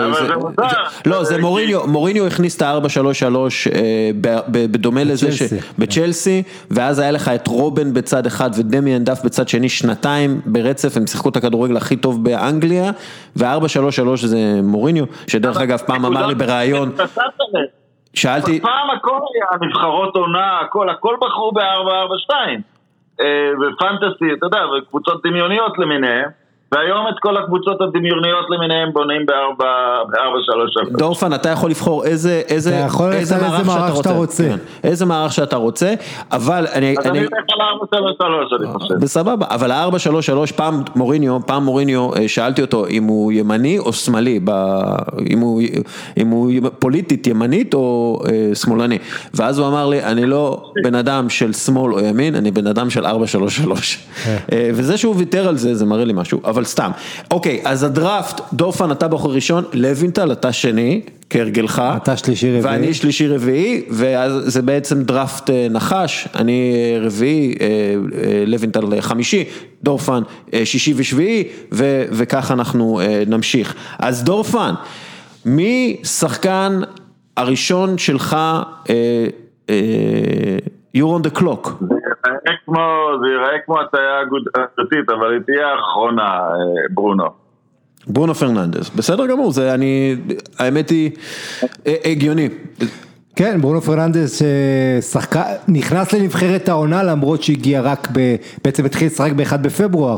לא, זה מוריניו, מוריניו הכניס את ה-4-3-3 אה, בדומה לזה בצ'לסי, ואז היה לך את רובן בצד אחד ודמיאן דף בצד שני, שנתיים ברצף, הם שיחקו את הכדורגל הכי טוב באנגליה, ו-4-3-3 זה מוריניו, שדרך אגב פעם אמר לי בריאיון, שאלתי... פעם הכל היה נבחרות עונה, הכל, הכל בחרו ב-442. אה, ופנטסי, אתה יודע, וקבוצות דמיוניות למיניהן. והיום את כל הקבוצות הדמיוניות למיניהם בונים בארבע, בארבע, שלוש, שלוש. דורפן, אתה יכול לבחור איזה, איזה, אתה יכול איזה איזה מערך שאתה רוצה. כן, איזה מערך שאתה רוצה, אבל אני... אז אני אלך על ארבע, שלוש, שלוש, אני חושב. בסבבה, אבל הארבע, שלוש, שלוש, פעם מוריניו, פעם מוריניו, אה, שאלתי אותו אם הוא ימני או שמאלי, ב... אם, הוא, אם הוא פוליטית ימנית או אה, שמאלני, ואז הוא אמר לי, אני לא בן אדם של שמאל או ימין, אני בן אדם של ארבע, שלוש, שלוש. אה, וזה שהוא ויתר על זה, זה מראה לי משהו, אבל סתם. אוקיי, אז הדראפט, דורפן אתה בחור ראשון, לוינטל אתה שני, כהרגלך. אתה שלישי רביעי. ואני שלישי רביעי, ואז זה בעצם דראפט אה, נחש, אני אה, רביעי, אה, לוינטל חמישי, דורפן שישי ושביעי, ו- וככה אנחנו נמשיך. אז דורפן, מי שחקן הראשון שלך, you're on the clock? זה ייראה כמו, זה ייראה כמו הטעיה אגודתית, אבל היא תהיה האחרונה, אה, ברונו. ברונו פרננדס, בסדר גמור, זה אני, האמת היא אה, הגיוני. כן, ברונו פרננדס אה, שחקן, נכנס לנבחרת העונה למרות שהגיע רק, ב, בעצם התחיל לשחק ב-1 בפברואר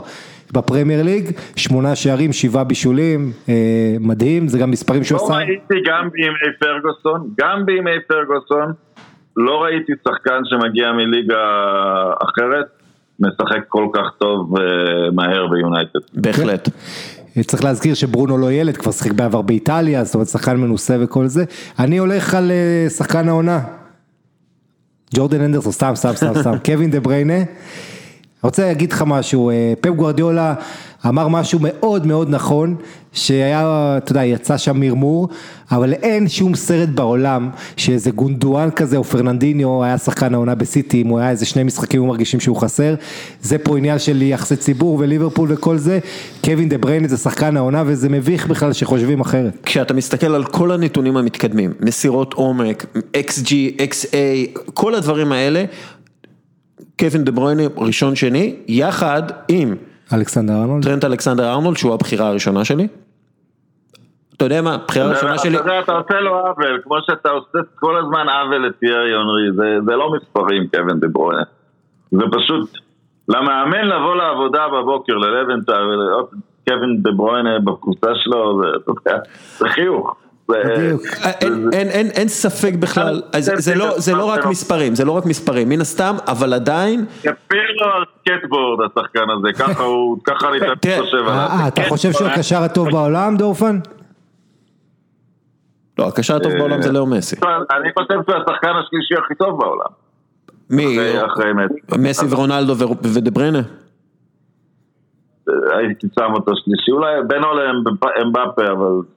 בפרמייר ליג, שמונה שערים, שבעה בישולים, אה, מדהים, זה גם מספרים שהוא לא עשה. ראיתי גם בימי פרגוסון, גם בימי פרגוסון, לא ראיתי שחקן שמגיע מליגה אחרת, משחק כל כך טוב אה, מהר ביונייטד. בהחלט. צריך להזכיר שברונו לא ילד, כבר שיחק בעבר באיטליה, זאת אומרת שחקן מנוסה וכל זה. אני הולך על אה, שחקן העונה. ג'ורדן אנדרסון, סתם, סתם, סתם, סתם, קווין דה בריינה. אני רוצה להגיד לך משהו, אה, פפ גוורדיולה אמר משהו מאוד מאוד נכון, שהיה, אתה יודע, יצא שם מרמור, אבל אין שום סרט בעולם שאיזה גונדואן כזה או פרננדיניו היה שחקן העונה בסיטי, אם הוא היה איזה שני משחקים ומרגישים שהוא חסר, זה פה עניין של יחסי ציבור וליברפול וכל זה, קווין דה בריינה זה שחקן העונה וזה מביך בכלל שחושבים אחרת. כשאתה מסתכל על כל הנתונים המתקדמים, מסירות עומק, XG, XA, כל הדברים האלה, קווין דה בריינה ראשון שני, יחד עם אלכסנדר ארנולד? טרנט אלכסנדר ארנולד, שהוא הבחירה הראשונה שלי. אתה יודע מה, הבחירה הראשונה שלי, אתה יודע, אתה עושה לו עוול, כמו שאתה עושה כל הזמן עוול לטיארי אונרי, זה, זה לא מספרים, קווין דה ברוינה. זה פשוט, למאמן לבוא לעבודה בבוקר ולראות קווין דה ברוינה בקבוצה שלו, זה, אתה יודע, זה חיוך. אה, אין- ספק בכלל, אז זה- זה לא- זה לא רק מספרים, זה לא רק מספרים, מן הסתם, אבל עדיין, יפיר לו על סקטבורד השחקן הזה, ככה הוא, ככה אני חושב עליו. אה, אתה חושב שהוא הקשר הטוב בעולם, דורפן? לא, הקשר הטוב בעולם זה לאו מסי. אני חושב שהוא השחקן השלישי הכי טוב בעולם. מי? מסי. ורונלדו ו- ודה בריינה? הייתי שם אותו שלישי, אולי בינו לאמבפה, אבל הוא משחק בצרפת.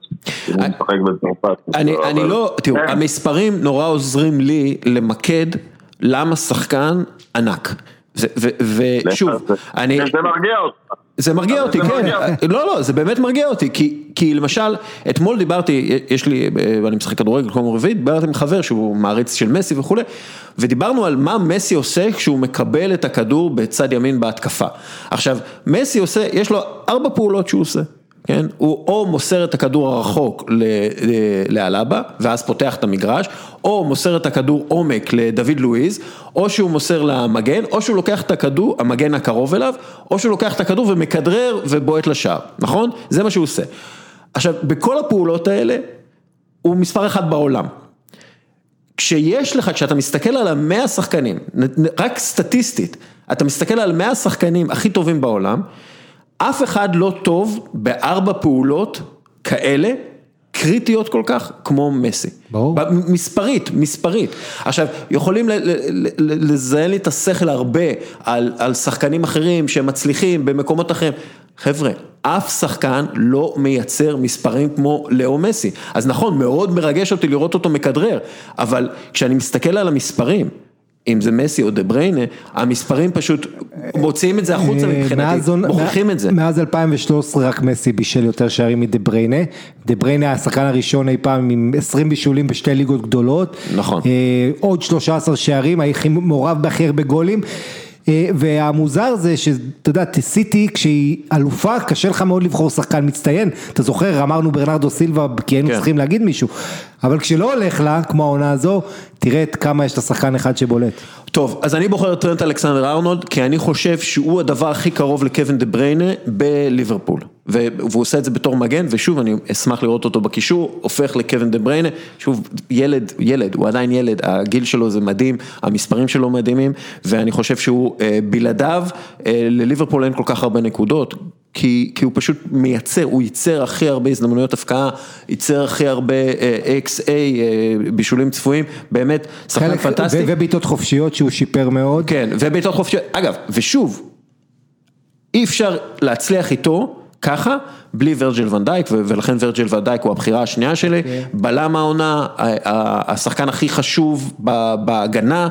אני, לא, תראו, כן. המספרים נורא עוזרים לי למקד למה שחקן ענק. ושוב, אני, זה מרגיע אותך. זה מרגיע אותי, כן, לא, לא, זה באמת מרגיע אותי, כי, למשל, אתמול דיברתי, יש לי, אני משחק כדורגל כמו רביעית, דיברתי עם חבר שהוא מעריץ של מסי וכולי, ודיברנו על מה מסי עושה כשהוא מקבל את הכדור בצד ימין בהתקפה. עכשיו, מסי עושה, יש לו ארבע פעולות שהוא עושה. כן? הוא או מוסר את הכדור הרחוק ל- ל- לאלבה, ואז פותח את המגרש, או מוסר את הכדור עומק לדוד לואיז, או שהוא מוסר למגן, או שהוא לוקח את הכדור, המגן הקרוב אליו, או שהוא לוקח את הכדור ומכדרר ובועט לשער, נכון? זה מה שהוא עושה. עכשיו, בכל הפעולות האלה, הוא מספר אחד בעולם. כשיש לך, כשאתה מסתכל על המאה שחקנים, רק סטטיסטית, אתה מסתכל על מאה השחקנים הכי טובים בעולם, אף אחד לא טוב בארבע פעולות כאלה, קריטיות כל כך, כמו מסי. ברור. מספרית, מספרית. עכשיו, יכולים לזיין לי את השכל הרבה על, על שחקנים אחרים שהם מצליחים במקומות אחרים. חבר'ה, אף שחקן לא מייצר מספרים כמו לאו מסי. אז נכון, מאוד מרגש אותי לראות אותו מכדרר, אבל כשאני מסתכל על המספרים, אם זה מסי או דה בריינה, המספרים פשוט מוציאים את זה החוצה אה, מבחינתי, מוכיחים את זה. מאז 2013 רק מסי בישל יותר שערים מדה בריינה. דה בריינה היה השחקן הראשון אי פעם עם 20 בישולים בשתי ליגות גדולות. נכון. אה, עוד 13 שערים, הכי מעורב בהכי הרבה גולים. אה, והמוזר זה שאתה יודע, סיטי כשהיא אלופה קשה לך מאוד לבחור שחקן מצטיין, אתה זוכר אמרנו ברנרדו סילבה כי היינו כן. צריכים להגיד מישהו, אבל כשלא הולך לה כמו העונה הזו, תראה כמה יש לשחקן אחד שבולט. טוב, אז אני בוחר את טרנט אלכסנדר ארנולד, כי אני חושב שהוא הדבר הכי קרוב לקווין דה בריינה בליברפול. והוא עושה את זה בתור מגן, ושוב, אני אשמח לראות אותו בקישור, הופך לקווין דה בריינה, שוב, ילד, ילד, הוא עדיין ילד, הגיל שלו זה מדהים, המספרים שלו מדהימים, ואני חושב שהוא בלעדיו, לליברפול אין כל כך הרבה נקודות. כי כי הוא פשוט מייצר, הוא ייצר הכי הרבה הזדמנויות הבקעה, ייצר הכי הרבה XA, בישולים צפויים, באמת, שחקן פנטסטי. ובעיטות חופשיות שהוא שיפר מאוד. כן, ובעיטות חופשיות, אגב, ושוב, אי אפשר להצליח איתו ככה, בלי ורג'ל ונדייק, ולכן ורג'ל ונדייק הוא הבחירה השנייה שלי, בלם העונה, השחקן הכי חשוב בהגנה,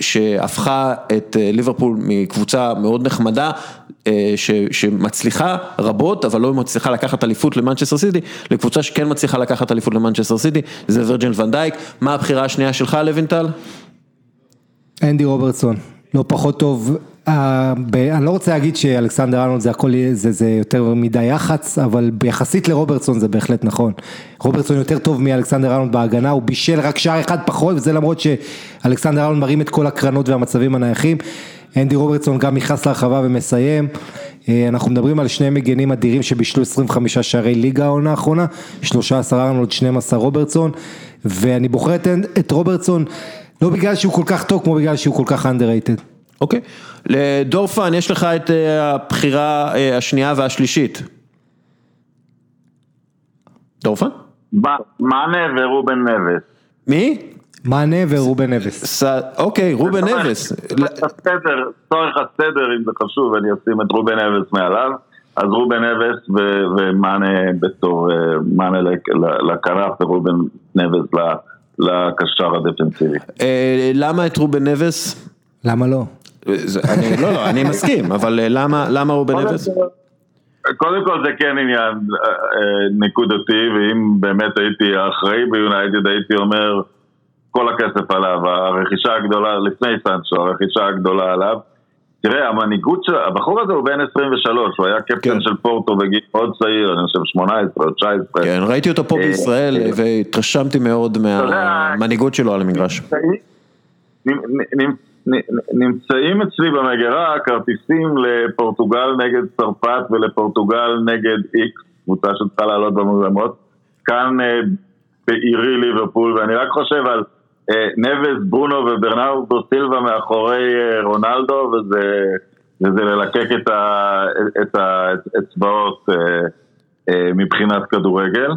שהפכה את ליברפול מקבוצה מאוד נחמדה, שמצליחה רבות, אבל לא מצליחה לקחת אליפות למנצ'סטר סיטי, לקבוצה שכן מצליחה לקחת אליפות למנצ'סטר סיטי, זה ורג'ל ונדייק, מה הבחירה השנייה שלך לוינטל? אנדי רוברטסון, לא פחות טוב. אני לא רוצה להגיד שאלכסנדר ארנולד זה הכל, זה זה יותר מדי יח"צ, אבל ביחסית לרוברטסון זה בהחלט נכון. רוברטסון יותר טוב מאלכסנדר ארנולד בהגנה, הוא בישל רק שער אחד פחות, וזה למרות שאלכסנדר ארנולד מרים את כל הקרנות והמצבים הנייחים. אנדי רוברטסון גם נכנס להרחבה ומסיים. אנחנו מדברים על שני מגנים אדירים שבישלו 25 שערי ליגה העונה האחרונה, 13 ארנולד, 12 רוברטסון, ואני בוחר את רוברטסון לא בגלל שהוא כל כך טוב, כמו בגלל שהוא כל כך underrated. אוקיי, לדורפן יש לך את הבחירה השנייה והשלישית. דורפן? מאנה ורובן נבס. מי? מאנה ורובן נבס. אוקיי, רובן נבס. הסדר, צורך הסדר אם זה חשוב, אני אשים את רובן נבס מעליו. אז רובן נבס ומאנה בתור, מאנה לכנף ורובן נבס לקשר הדפנסיבי. למה את רובן נבס? למה לא? לא, לא, אני מסכים, אבל למה רובן נבס? קודם כל זה כן עניין נקודתי, ואם באמת הייתי אחראי ביונייטד הייתי אומר כל הכסף עליו, הרכישה הגדולה, לפני סנצ'ו, הרכישה הגדולה עליו. תראה, המנהיגות של, הבחור הזה הוא בן 23, הוא היה קפטן של פורטו בגיל מאוד צעיר, אני חושב 18 או 19. כן, ראיתי אותו פה בישראל והתרשמתי מאוד מהמנהיגות שלו על המגרש. נמצאים אצלי במגירה כרטיסים לפורטוגל נגד צרפת ולפורטוגל נגד איקס, קבוצה שצריכה לעלות במוזמות, כאן בעירי ליברפול, ואני רק חושב על נבס, ברונו וברנרדו סילבה מאחורי רונלדו, וזה, וזה ללקק את האצבעות מבחינת כדורגל.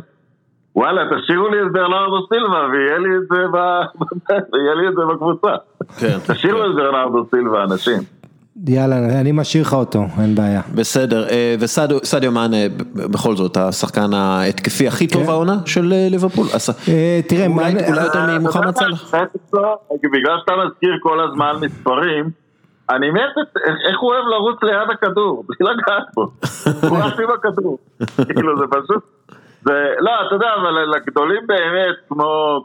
וואלה, תשאירו לי את ברנרדו סילבה ויהיה לי את זה, ויהיה לי את זה בקבוצה. כן. תשאירו את ברנרדו סילבה, אנשים. יאללה, אני משאיר לך אותו, אין בעיה. בסדר, וסדיו מאנה, בכל זאת, השחקן ההתקפי הכי טוב העונה של ליברפול? תראה, אולי יותר ממוחמד סאלח. בגלל שאתה מזכיר כל הזמן מספרים, אני מת, איך הוא אוהב לרוץ ליד הכדור, בלי לגעת בו. הוא רק עם הכדור. כאילו, זה פשוט... לא, אתה יודע, אבל לגדולים באמת,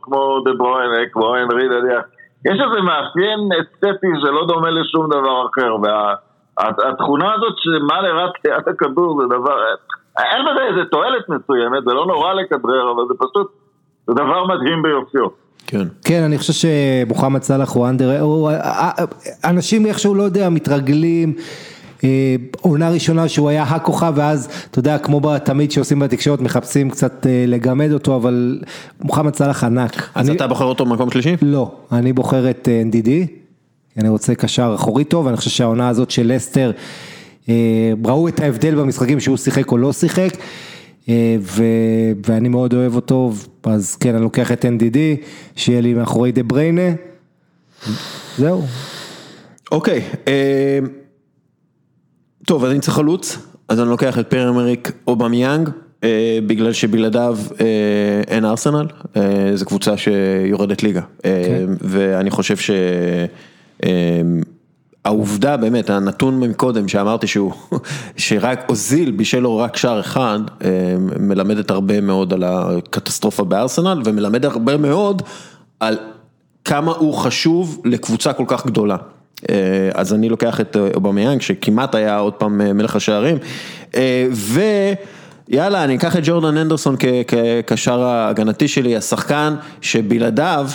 כמו דה ברוין, כמו הנרי, אתה יודע, יש איזה מאפיין אסתטי שלא דומה לשום דבר אחר, והתכונה הזאת שמה לרץ ליד הכדור זה דבר, אין בזה איזה תועלת מסוימת, זה לא נורא לכדרר, אבל זה פשוט, זה דבר מדהים ביופיו. כן. כן, אני חושב שמוחמד סאלח הוא אנדר, אנשים איכשהו לא יודע, מתרגלים. עונה ראשונה שהוא היה הכוכב ואז אתה יודע כמו תמיד שעושים בתקשורת מחפשים קצת לגמד אותו אבל מוחמד סאלח ענק. אז אתה בוחר אותו במקום שלישי? לא, אני בוחר את NDD, אני רוצה קשר אחורי טוב, אני חושב שהעונה הזאת של לסטר ראו את ההבדל במשחקים שהוא שיחק או לא שיחק ואני מאוד אוהב אותו אז כן אני לוקח את אנדידי שיהיה לי מאחורי דה בריינה, זהו. אוקיי. טוב, אז אני צריך חלוץ, אז אני לוקח את פייר אמריק אובמיאנג, בגלל שבלעדיו אין ארסנל, זו קבוצה שיורדת ליגה, ואני חושב שהעובדה באמת, הנתון מקודם שאמרתי שהוא, שרק אוזיל בישל לו רק שער אחד, מלמדת הרבה מאוד על הקטסטרופה בארסנל, ומלמד הרבה מאוד על כמה הוא חשוב לקבוצה כל כך גדולה. אז אני לוקח את אובמיאנג שכמעט היה עוד פעם מלך השערים ויאללה אני אקח את ג'ורדן אנדרסון כקשר ההגנתי שלי, השחקן שבלעדיו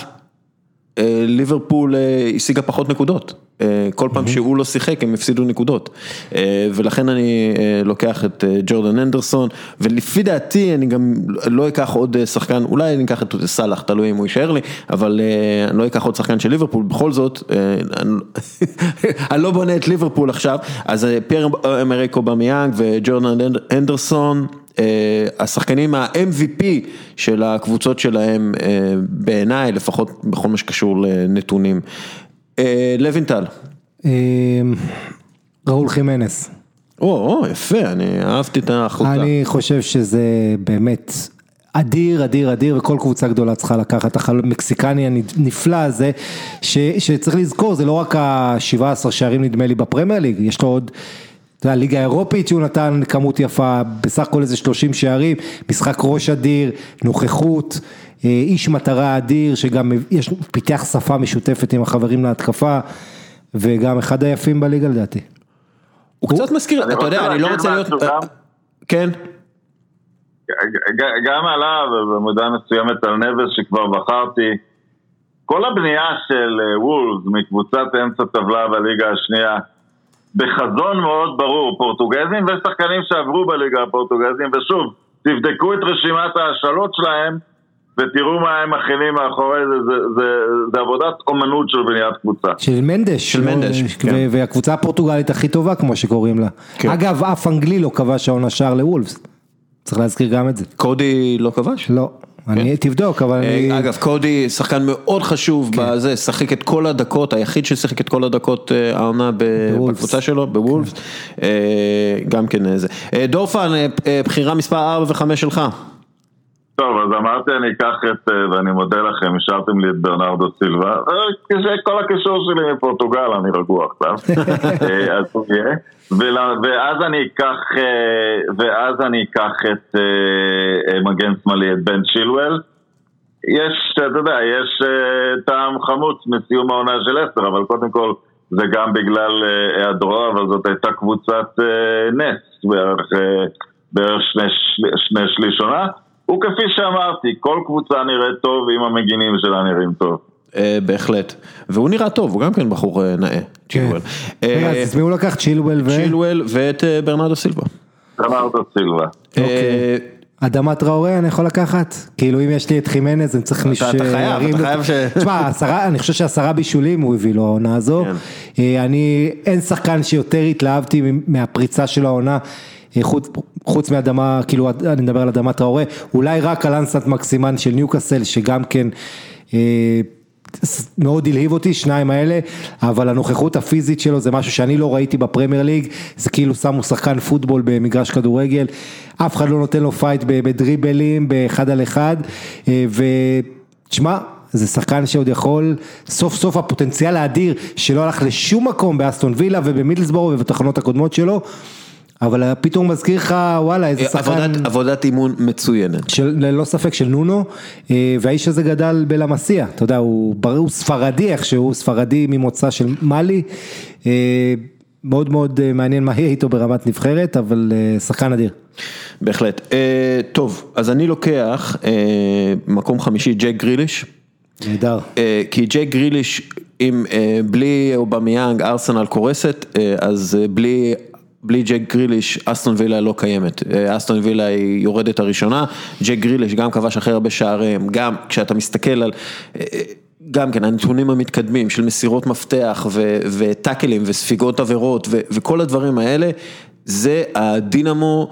ליברפול השיגה פחות נקודות. כל פעם שהוא לא שיחק הם הפסידו נקודות ולכן אני לוקח את ג'ורדן אנדרסון ולפי דעתי אני גם לא אקח עוד שחקן, אולי אני אקח את סאלח, תלוי אם הוא יישאר לי, אבל אני לא אקח עוד שחקן של ליברפול, בכל זאת אני לא בונה את ליברפול עכשיו, אז פייר אמריקו במיאנג וג'ורדן אנדרסון. השחקנים ה-MVP של הקבוצות שלהם בעיניי, לפחות בכל מה שקשור לנתונים. לוינטל. ראול חימנס. או, יפה, אני אהבתי את ההחלטה. אני חושב שזה באמת אדיר, אדיר, אדיר, וכל קבוצה גדולה צריכה לקחת, המקסיקני הנפלא הזה, שצריך לזכור, זה לא רק ה-17 שערים נדמה לי בפרמייר ליג, יש לו עוד... אתה יודע, ליגה אירופית שהוא נתן כמות יפה, בסך הכל איזה 30 שערים, משחק ראש אדיר, נוכחות, איש מטרה אדיר, שגם יש, פיתח שפה משותפת עם החברים להתקפה, וגם אחד היפים בליגה לדעתי. הוא קצת מזכיר, אתה יודע, אני לא רוצה להיות... כן. גם עליו, ובמידה מסוימת על נבס שכבר בחרתי, כל הבנייה של וולס מקבוצת אמצע טבלה בליגה השנייה, בחזון מאוד ברור, פורטוגזים ושחקנים שעברו בליגה הפורטוגזים, ושוב, תבדקו את רשימת ההשאלות שלהם ותראו מה הם מכינים מאחורי זה, זה, זה, זה עבודת אומנות של בניית קבוצה. של מנדש, של מנדש, כן. והקבוצה הפורטוגלית הכי טובה כמו שקוראים לה. כן. אגב, אף אנגלי לא כבש העונה שער לוולפס, צריך להזכיר גם את זה. קודי לא כבש? לא. אני תבדוק, אבל אני... אגב, קודי שחקן מאוד חשוב בזה, שחק את כל הדקות, היחיד ששיחק את כל הדקות העונה בקבוצה שלו, בוולפס, גם כן זה. דורפן, בחירה מספר 4 ו-5 שלך. טוב, אז אמרתי אני אקח את, ואני מודה לכם, השארתם לי את ברנרדו סילבה, כל הקישור שלי מפורטוגל, אני רגוע עכשיו, אז הוא יהיה, ואז אני אקח, ואז אני אקח את מגן שמאלי, את בן צ'ילואל, יש, אתה יודע, יש טעם חמוץ מסיום העונה של עשר, אבל קודם כל זה גם בגלל היעדרו, אבל זאת הייתה קבוצת נס, בערך, בערך שני, שני שליש עונה. הוא כפי שאמרתי, כל קבוצה נראית טוב אם המגינים שלה נראים טוב. בהחלט, והוא נראה טוב, הוא גם כן בחור נאה, צ'ילואל. אז מי הוא לקח? צ'ילואל ו... צ'ילואל ואת ברנרדו סילבה. ברנרדו סילבה. אדמת ראורה אני יכול לקחת? כאילו אם יש לי את חימנז אני צריך מישהו... אתה חייב, אתה חייב ש... תשמע, אני חושר שעשרה בישולים הוא הביא לו העונה הזו. אני, אין שחקן שיותר התלהבתי מהפריצה של העונה. חוץ, חוץ מאדמה, כאילו אני מדבר על אדמה טראורה, אולי רק על אנסנט מקסימן של ניוקאסל שגם כן אה, מאוד הלהיב אותי, שניים האלה, אבל הנוכחות הפיזית שלו זה משהו שאני לא ראיתי בפרמייר ליג, זה כאילו שמו שחקן פוטבול במגרש כדורגל, אף אחד לא נותן לו fight בדריבלים, באחד על אחד, אה, ותשמע, זה שחקן שעוד יכול, סוף סוף הפוטנציאל האדיר שלא הלך לשום מקום באסטון וילה ובמידלסבורו ובתחנות הקודמות שלו. אבל פתאום מזכיר לך וואלה איזה שחקן, עבודת אימון מצוינת, ללא ספק של נונו, והאיש הזה גדל בלמסיה, אתה יודע הוא הוא ספרדי איכשהו, ספרדי ממוצא של מאלי, מאוד מאוד מעניין מה יהיה איתו ברמת נבחרת, אבל שחקן אדיר. בהחלט, טוב אז אני לוקח מקום חמישי ג'ק גריליש, נהדר, כי ג'ק גריליש אם בלי אובמיאנג ארסנל קורסת, אז בלי בלי ג'ק גריליש, אסטון וילה לא קיימת, אסטון וילה היא יורדת הראשונה, ג'ק גריליש גם כבש אחרי הרבה שערים, גם כשאתה מסתכל על, גם כן הנתונים המתקדמים של מסירות מפתח וטאקלים וספיגות עבירות וכל הדברים האלה, זה הדינמו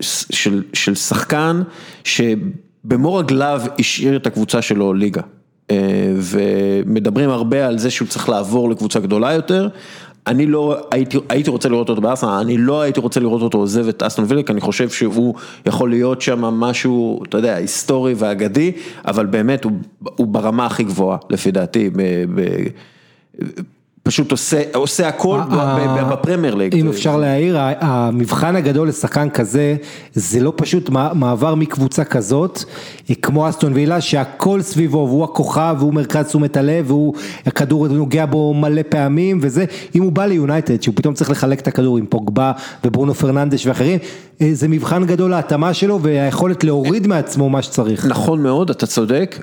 של, של שחקן שבמו רגליו השאיר את הקבוצה שלו ליגה. ומדברים הרבה על זה שהוא צריך לעבור לקבוצה גדולה יותר. אני לא הייתי, הייתי רוצה לראות אותו באסטון, אני לא הייתי רוצה לראות אותו עוזב את אסטון וילה, אני חושב שהוא יכול להיות שם משהו, אתה יודע, היסטורי ואגדי, אבל באמת הוא, הוא ברמה הכי גבוהה, לפי דעתי. ב, ב, פשוט עושה, עושה הכל בפרמייר ליג. אם אפשר להעיר, המבחן הגדול לשחקן כזה, זה לא פשוט מעבר מקבוצה כזאת, כמו אסטון וילה, שהכל סביבו, והוא הכוכב, והוא מרכז תשומת הלב, והוא, הכדור נוגע בו מלא פעמים, וזה, אם הוא בא ליונייטד, שהוא פתאום צריך לחלק את הכדור עם פוגבה וברונו פרננדש ואחרים, זה מבחן גדול להתאמה שלו, והיכולת להוריד מעצמו מה שצריך. נכון מאוד, אתה צודק.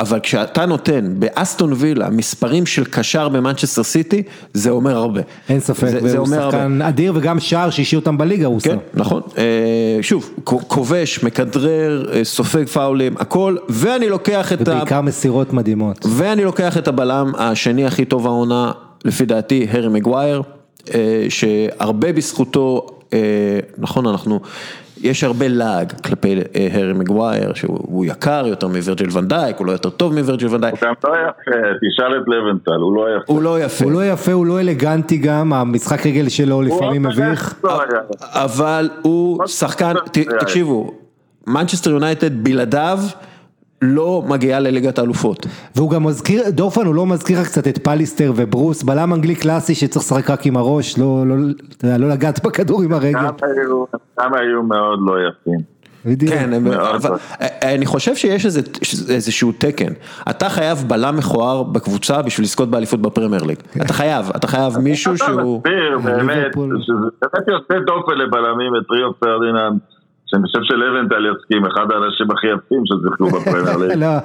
אבל כשאתה נותן באסטון וילה מספרים של קשר במנצ'סטר סיטי, זה אומר הרבה. אין ספק, זה, זה והוא אומר הרבה. שחקן אדיר וגם שער שהשאיר אותם בליגה הוא כן, שם. נכון. אה, שוב, כובש, מכדרר, אה, סופג פאולים, הכל, ואני לוקח את ה... ובעיקר מסירות מדהימות. ואני לוקח את הבלם השני הכי טוב העונה, לפי דעתי, הארי מגווייר, אה, שהרבה בזכותו, נכון, אנחנו, יש הרבה לעג כלפי אה, הארי מגווייר, שהוא יקר יותר מווירג'יל ונדייק, הוא לא יותר טוב מווירג'יל ונדייק, הוא גם לא יפה, תשאל את לבנטל, הוא לא יפה. הוא לא יפה. הוא לא יפה, הוא לא אלגנטי גם, המשחק רגל שלו לפעמים מביך. לא. אבל הוא שחקן, זה תקשיבו, מנצ'סטר יונייטד בלעדיו לא מגיעה לליגת האלופות. והוא גם מזכיר, דורפן הוא לא מזכיר לך קצת את פליסטר וברוס, בלם אנגלי קלאסי שצריך לשחק רק עם הראש, לא, לא, אתה יודע, לא לגעת בכדור עם הרגל. גם היו- גם היו מאוד לא יפים. בדיוק. כן, הם- מאוד אבל טוב. אני חושב שיש איזה- איזשהו תקן. אתה חייב בלם מכוער בקבוצה בשביל לזכות באליפות בפרמייר ליג. אתה חייב, אתה חייב מישהו אתה שהוא... מסביר באמת. שזה באמת יוצא דופן לבלמים את ריו פרדיננד, שאני חושב שלבנטל יסכים, אחד האנשים הכי יפים ששיחקו בפרמייר ליג. לא,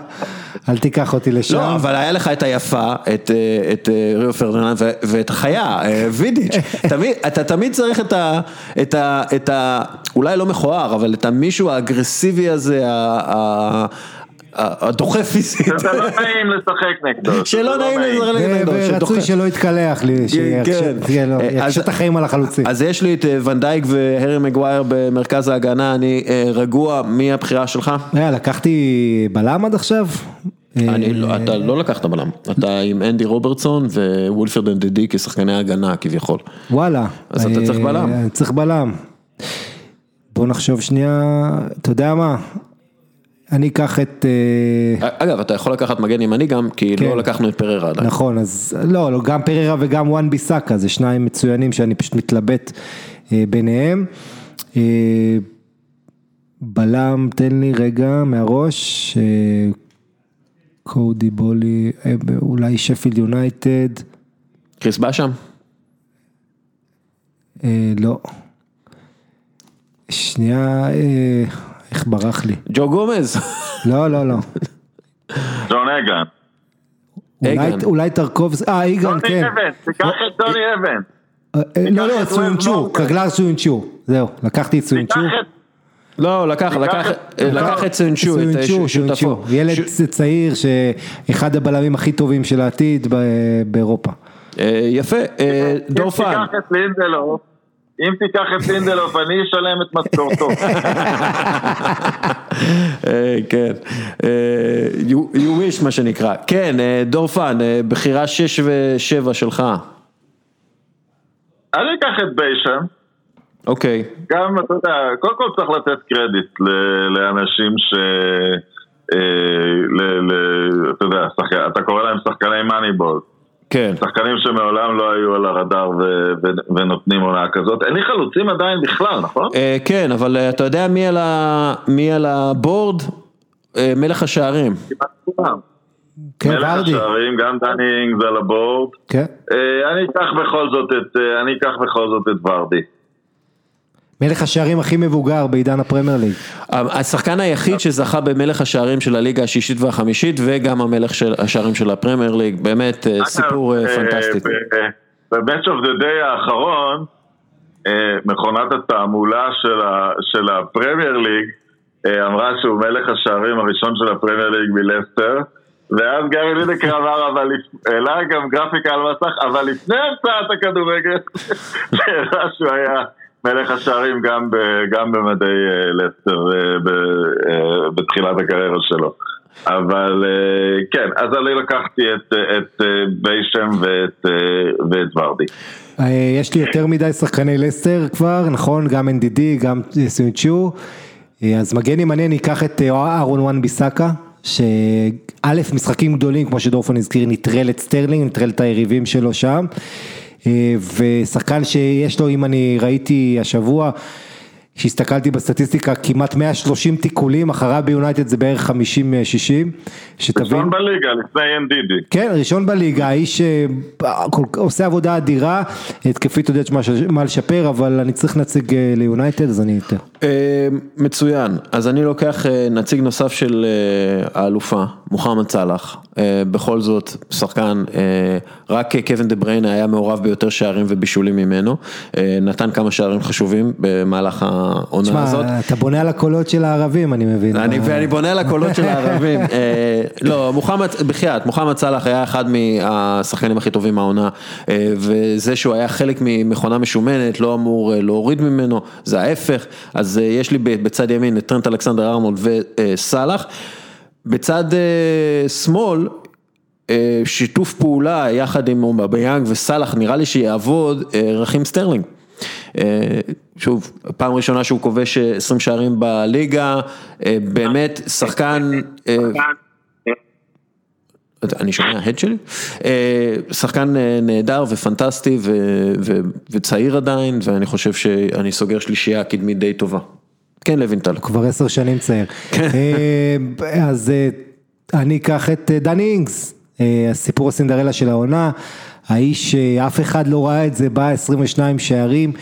אל תיקח אותי לשם. לא, אבל היה לך את היפה, את, אה, את אה, ריו פרדיננד ו- ואת החיה, אה, וידיץ'. תמיד, אתה תמיד צריך את ה, את ה... את ה... אולי לא מכוער, אבל את המישהו האגרסיבי הזה, ה- ה- ה- הדוחף פיזית. זה לא נעים לשחק נגדו. שלא לא נעים לשחק נגדו, ורצוי. שלא יתקלח לי, כן. אה, שיקשה אז- את החיים על החלוצים. אז יש לי את אה, ונדייק והרי מגווייר במרכז ההגנה, אני אה, רגוע, מי הבחירה שלך? אה, לקחתי בלם עד עכשיו? אני, לא- אה, אתה לא לקחת בלם, אתה עם אנדי רוברטסון ווולפרד אנדדי כשחקני הגנה כביכול. וואלה. אז אתה צריך אה, בלם. צריך בלם. בוא נחשוב שנייה, אתה יודע מה? אני אקח את... אה, אגב, אתה יכול לקחת מגן ימני גם, כי כן. לא לקחנו את פררה עדיין. נכון, אז לא, לא, גם פררה וגם וואן ביסאקה, זה שניים מצוינים שאני פשוט מתלבט אה, ביניהם. אה, בלם, תן לי רגע מהראש, אה, קודי בולי, אה, אולי שפילד יונייטד, קריס באשם? אה, לא. שנייה, אה, איך ברח לי? ג'ו גומז? לא, לא, לא. ג'ון אגן. אולי. אולי טרקובס, אה, איגן, כן. אבן, תיקח את טוני אבן. אה, אה, לא, לא, סוינצ'ו. קגלר סוינצ'ו, זהו, לקחתי את סוינצ'ו. לא, לקח, לקח, את- לקח את סויונצ'ו, את אה, שותפו. ילד צעיר שאחד הבלמים הכי טובים של העתיד ב- באירופה. אה, יפה, אה, דורפן. תיקח את לינדלוף, אם תיקח את לינדלוף, אני אשלם את משכורתו. אה, כן, אה, you you wish מה שנקרא. כן, אה, דורפן, אה, בחירה 6 ו-7 שלך. אני אקח את ביישם. אוקיי. גם, אתה יודע, קודם כל צריך לתת קרדיט לאנשים ש... אה, אתה יודע, אתה קורא להם שחקני מאניבול. כן. שחקנים שמעולם לא היו על הרדאר ו- ו- ונותנים עונה כזאת. אין לי חלוצים עדיין בכלל, נכון? אה, כן, אבל אה, אתה יודע מי על ה- מי על הבורד? אה, מלך השערים. כן, מלך ורדי. השערים, גם דני אינגס על ה board. כן. אה, אני אקח בכל זאת את, אה, אני אקח בכל זאת את ורדי. מלך השערים הכי מבוגר בעידן הפרמייר ליג. השחקן היחיד שזכה במלך השערים של הליגה השישית והחמישית וגם המלך של השערים של הפרמייר ליג, באמת אה, סיפור אה, פנטסטי. ב-Match of the Day האחרון, אה, מכונת התעמולה של הפרמייר ליג אה, אמרה שהוא מלך השערים הראשון של הפרמייר ליג מלסטר ואז גארי לידקר אמר, אבל העלה גם גרפיקה על מסך, אבל לפני הצעת הכדורגל, שהראה שהוא היה מלך השערים גם, ב, גם במדי אה, לסטר אה, אה, בתחילת הקריירה שלו. אבל כן, אז אני לקחתי את, את ביישם ואת, ואת ורדי. יש לי יותר מדי שחקני לסטר כבר, נכון? גם NDD, גם סויונצ'ו. אז מגן ימני אני אקח את אה, אהרון וואן ביסאקה, שא' משחקים גדולים, כמו שדורפן הזכיר, נטרל את סטרלינג, נטרל את היריבים שלו שם. אה, ושחקן שיש לו, אם אני ראיתי השבוע, כשהסתכלתי בסטטיסטיקה, כמעט 130 תיקולים, אחריו ביונייטד זה בערך 50-60, שתבין. ראשון בליגה, לפני נדידי. כן, ראשון בליגה, האיש אה, עושה עבודה אדירה, התקפית עוד יש מה לשפר, אבל אני צריך נציג אה, ליונייטד, אז אני אתן. אה, מצוין, אז אני לוקח אה, נציג נוסף של אה, האלופה, מוחמד סאלח, אה, בכל זאת שחקן, אה, רק קווין דה בריינה היה מעורב ביותר שערים ובישולים ממנו, אה, נתן כמה שערים חשובים במהלך העונה הזאת. תשמע, אתה בונה על הקולות של הערבים, אני מבין. אני, ואני בונה על הקולות של הערבים. לא, מוחמד, בחייאת, מוחמד סאלח היה אחד מהשחקנים הכי טובים מהעונה, וזה שהוא היה חלק ממכונה משומנת, לא אמור להוריד ממנו, זה ההפך, אז יש לי בצד ימין את טרנט אלכסנדר ארנולד וסאלח. בצד אה, שמאל, אה, שיתוף פעולה יחד עם אובמיאנג וסאלח, נראה לי שיעבוד אה, ראהים סטרלינג. שוב, פעם ראשונה שהוא כובש 20 שערים בליגה, באמת שחקן... אני שומע הד שלי, שחקן נהדר ופנטסטי ו, ו, וצעיר עדיין ואני חושב שאני סוגר שלישייה קדמית די טובה. כן לוינטל. כבר עשר שנים צעיר. כן. אה, אז אה, אני אקח את אה, דני אינגס, הסיפור הסינדרלה של העונה, האיש שאף אחד לא ראה את זה, בא 22 שערים.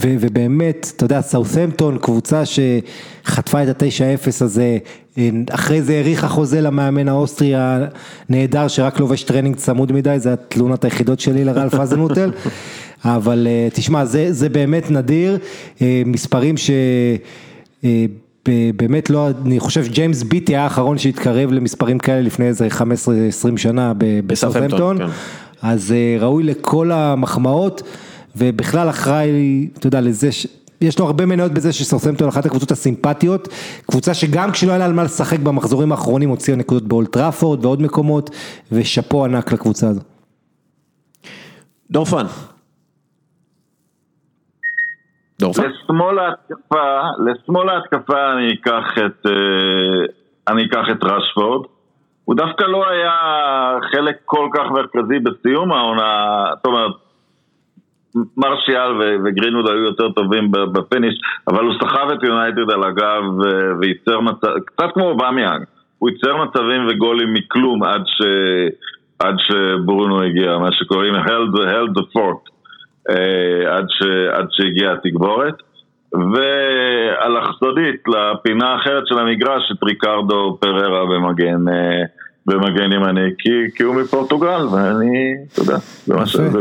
ובאמת, אתה יודע, סאות'מפטון, קבוצה שחטפה את ה-9-0 הזה, אחרי זה האריכה חוזה למאמן האוסטרי הנהדר שרק לובש טרנינג צמוד מדי, זה התלונות היחידות שלי לראלף הזנהוטל. אבל אה, תשמע, זה, זה באמת נדיר, אה, מספרים ש... אה, באמת לא, אני חושב ג'יימס ביטי היה האחרון שהתקרב למספרים כאלה לפני איזה 15-20 שנה בסאות'המפטון, כן. אז ראוי לכל המחמאות ובכלל אחראי, אתה יודע, לזה ש... יש לו הרבה מניות בזה שסרסמפטון אחת הקבוצות הסימפטיות, קבוצה שגם כשלא היה לה על מה לשחק במחזורים האחרונים הוציאה נקודות באולטראפורד ועוד מקומות, ושאפו ענק לקבוצה הזו. דורפן. לשמאל ההתקפה, לשמאל ההתקפה אני אקח את, אה, אני אקח את רשפורד. הוא דווקא לא היה חלק כל כך מרכזי בסיום העונה, זאת אומרת, מרשיאל וגרינווד היו יותר טובים ב finish, אבל הוא סחב את יונייטד על הגב וייצר מצב, קצת כמו אובמיאנג, הוא ייצר מצבים וגולים מכלום עד, ש, עד שברונו הגיע, מה שקוראים held, held the fort. אה, עד, ש, עד שהגיעה התגבורת. ואלכסונית לפינה האחרת של המגרש את ריקרדו פריירה במגן, אה, במגן ימני, כי, כי הוא מפורטוגל ואני, אתה יודע, זה, זה, זה,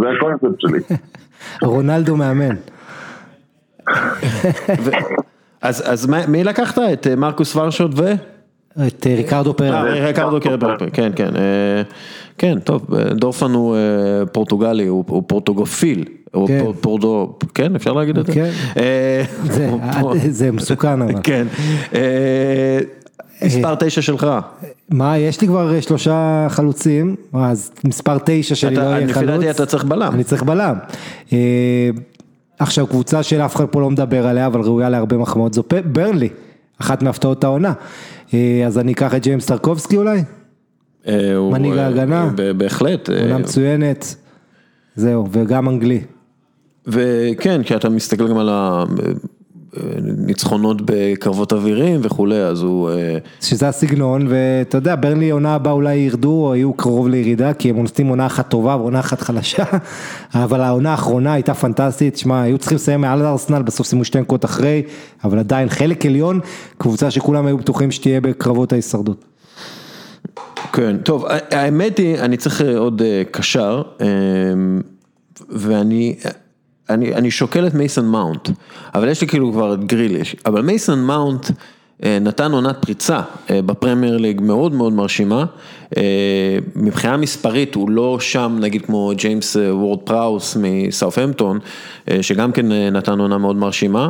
זה הקונספט שלי. רונלדו מאמן. אז, אז מי לקחת? את אה, מרקוס ורשוט ו? את ריקרדו פררה. ריקרדו פררה, כן, כן. כן, טוב, דורפן הוא אה, פורטוגלי, הוא פורטוגופיל, הוא כן. פורדו, כן, אפשר להגיד את זה? כן, אה, זה מסוכן אבל. כן. אה, מספר תשע שלך. מה, יש לי כבר שלושה חלוצים, אז מספר תשע שלי לא יהיה חלוץ. לפי דעתי אתה צריך בלם. אני צריך בלם. עכשיו קבוצה שאף אחד פה לא מדבר עליה, אבל ראויה להרבה מחמאות, זו ברנלי, אחת מהפתעות העונה. אז אני אקח את ג'יימס טרקובסקי אולי? אה, מנהיג אה, ההגנה, בהחלט, אה, עונה מצוינת, זהו, וגם אנגלי. וכן, כשאתה מסתכל גם על הניצחונות בקרבות אווירים וכולי, אז הוא... שזה הסגנון, ואתה יודע, ברנלי עונה הבאה אולי ירדו, או היו קרוב לירידה, כי הם עושים עונה אחת טובה ועונה אחת חלשה, אבל העונה האחרונה הייתה פנטסטית, שמע, היו צריכים לסיים מעל ארסנל, בסוף שימו שתי נקודות אחרי, אבל עדיין חלק עליון, קבוצה שכולם היו בטוחים שתהיה בקרבות ההישרדות. כן, טוב, האמת היא, אני צריך אה, עוד אה, קשר, אה, ואני אני, אני שוקל את מייסון מאונט, אבל יש לי כאילו כבר את גריליש, אבל מייסון מאונט נתן עונת פריצה בפרמייר ליג מאוד מאוד מרשימה, מבחינה מספרית הוא לא שם נגיד כמו ג'יימס וורד פראוס מסאות'המפטון, שגם כן נתן עונה מאוד מרשימה.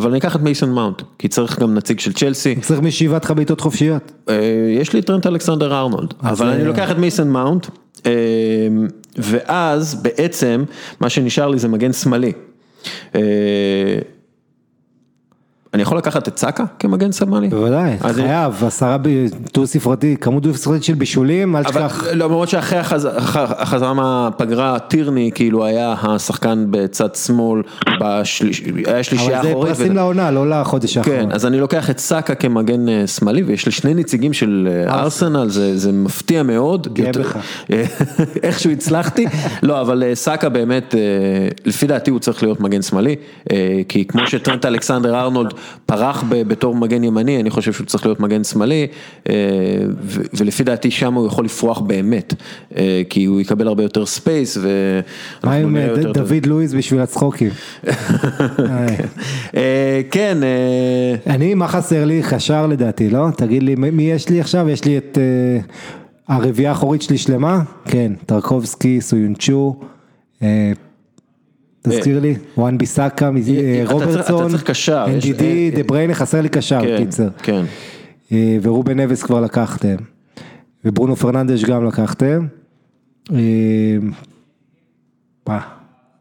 אבל אני אקח את מייסון מאונט, כי צריך גם נציג של צ'לסי. צריך משאיבת לך בעיטות חופשיות. אה, יש לי טרנט אלכסנדר ארנולד, אבל אני לוקח את מייסון מאונט, אה, ואז בעצם מה שנשאר לי זה מגן שמאלי. אני יכול לקחת את סאקה כמגן סמני? בוודאי, חייב, עשרה דו ספרתי, כמות דו ספרתית של בישולים, אל תשכח. למרות שאחרי החזרה מהפגרה, טירני כאילו היה השחקן בצד שמאל, היה שלישייה אחורית. אבל זה פרסים לעונה, לא לחודש האחרון. כן, אז אני לוקח את סאקה כמגן אה, שמאלי, ויש לי שני נציגים של אה, ארסנל, זה מפתיע מאוד. גאה בך. איכשהו הצלחתי, לא, אבל אה, סאקה באמת, לפי דעתי הוא צריך להיות מגן שמאלי, כי כמו שטרנט אלכסנדר ארנולד, פרח בתור מגן ימני, אני חושב שהוא צריך להיות מגן שמאלי, ולפי דעתי שם הוא יכול לפרוח באמת, כי הוא יקבל הרבה יותר space, מה עם דוד לואיס בשביל הצחוקים? כן. אני, מה חסר לי? קשר לדעתי, לא? תגיד לי, מי יש לי עכשיו? יש לי את... הרביעייה האחורית שלי שלמה? כן, טרקובסקי, סויונצ'ו, אה, תזכיר לי, וואן ביסאקה, אה, רוברטסון, NDD, דה בריינה, חסר לי קשר, כן, קיצר. כן. אה, ורובן אבס כבר לקחתם. וברונו פרננדש גם לקחתם.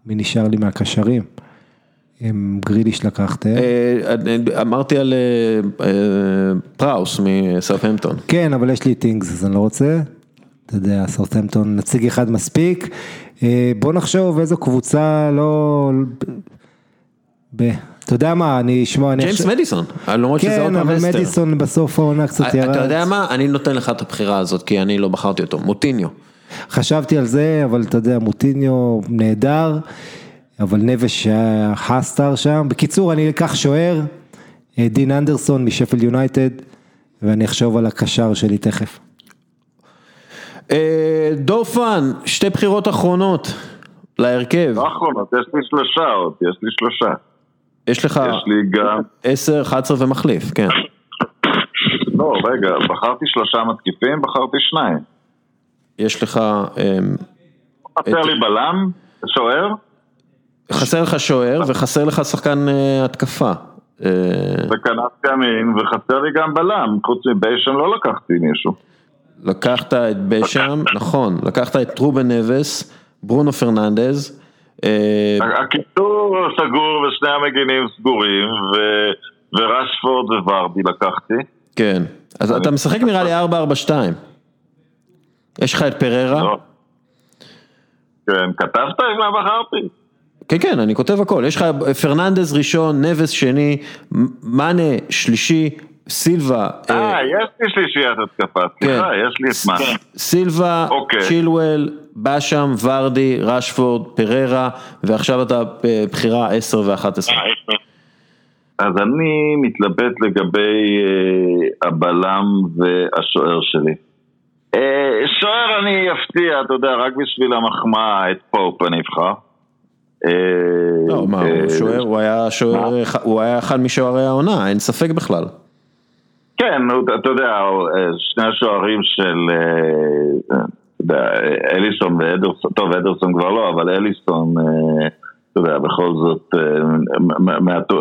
מי נשאר לי מהקשרים? גריליש לקחתם. אמרתי על פראוס מסאות'המפטון. כן, אבל יש לי את אינגס אז אני לא רוצה. אתה יודע, סאות'המפטון נציג אחד מספיק. בוא נחשוב איזו קבוצה לא... אתה יודע מה, אני אשמע, אני ג'יימס מדיסון, למרות שזה עוד פעם כן, אבל מדיסון בסוף העונה קצת ירד. אתה יודע מה, אני נותן לך את הבחירה הזאת, כי אני לא בחרתי אותו, מוטיניו. חשבתי על זה, אבל אתה יודע, מוטיניו נהדר. אבל נבס היה ה star שם. בקיצור, אני אקח שוער, אה, דין אנדרסון משפל יונייטד, ואני אחשוב על הקשר שלי תכף. אה, דורפן, שתי בחירות אחרונות להרכב. לא אחרונות, יש לי שלושה עוד, יש לי שלושה. יש לך... יש לי גם... עשר, אחת עשרה ומחליף, כן. לא, רגע, בחרתי שלושה מתקיפים, בחרתי שניים. יש לך... אמ, חסר לי בלם, שוער. חסר לך שוער וחסר לך שחקן אה, התקפה. אה, וכנף ימין וחסר לי גם בלם, חוץ מביישם לא לקחתי מישהו. לקחת את ביישם, נכון, לקחת את רובן נבס, ברונו פרננדז. אה, הקיצור סגור ושני המגינים סגורים ורשפורד וורדי לקחתי. כן, אז אתה משחק נראה לי 4-4-2. יש לך את פררה. לא. כן, כתבת מה בחרתי? כן, כן, אני כותב הכל, יש לך פרננדז ראשון, נבס שני, מאנה שלישי, סילבה. אה, אה יש לי שלישיית התקפה, סליחה, כן. יש לי את מאנה. סילבה, אוקיי. צ'ילואל, באשם, ורדי, רשפורד, פררה, ועכשיו אתה בבחירה 10 ו-11. אז אני מתלבט לגבי אה, הבלם והשוער שלי. אה, שוער אני אפתיע, אתה יודע, רק בשביל המחמאה את פופ אני אבחר. לא, מה, הוא שוער, הוא היה שוער, הוא היה אחד משוערי העונה, אין ספק בכלל. כן, אתה יודע, שני השוערים של, אה, אליסון ואדרסון, טוב, אדרסון כבר לא, אבל אליסון, אה, אתה יודע, בכל זאת,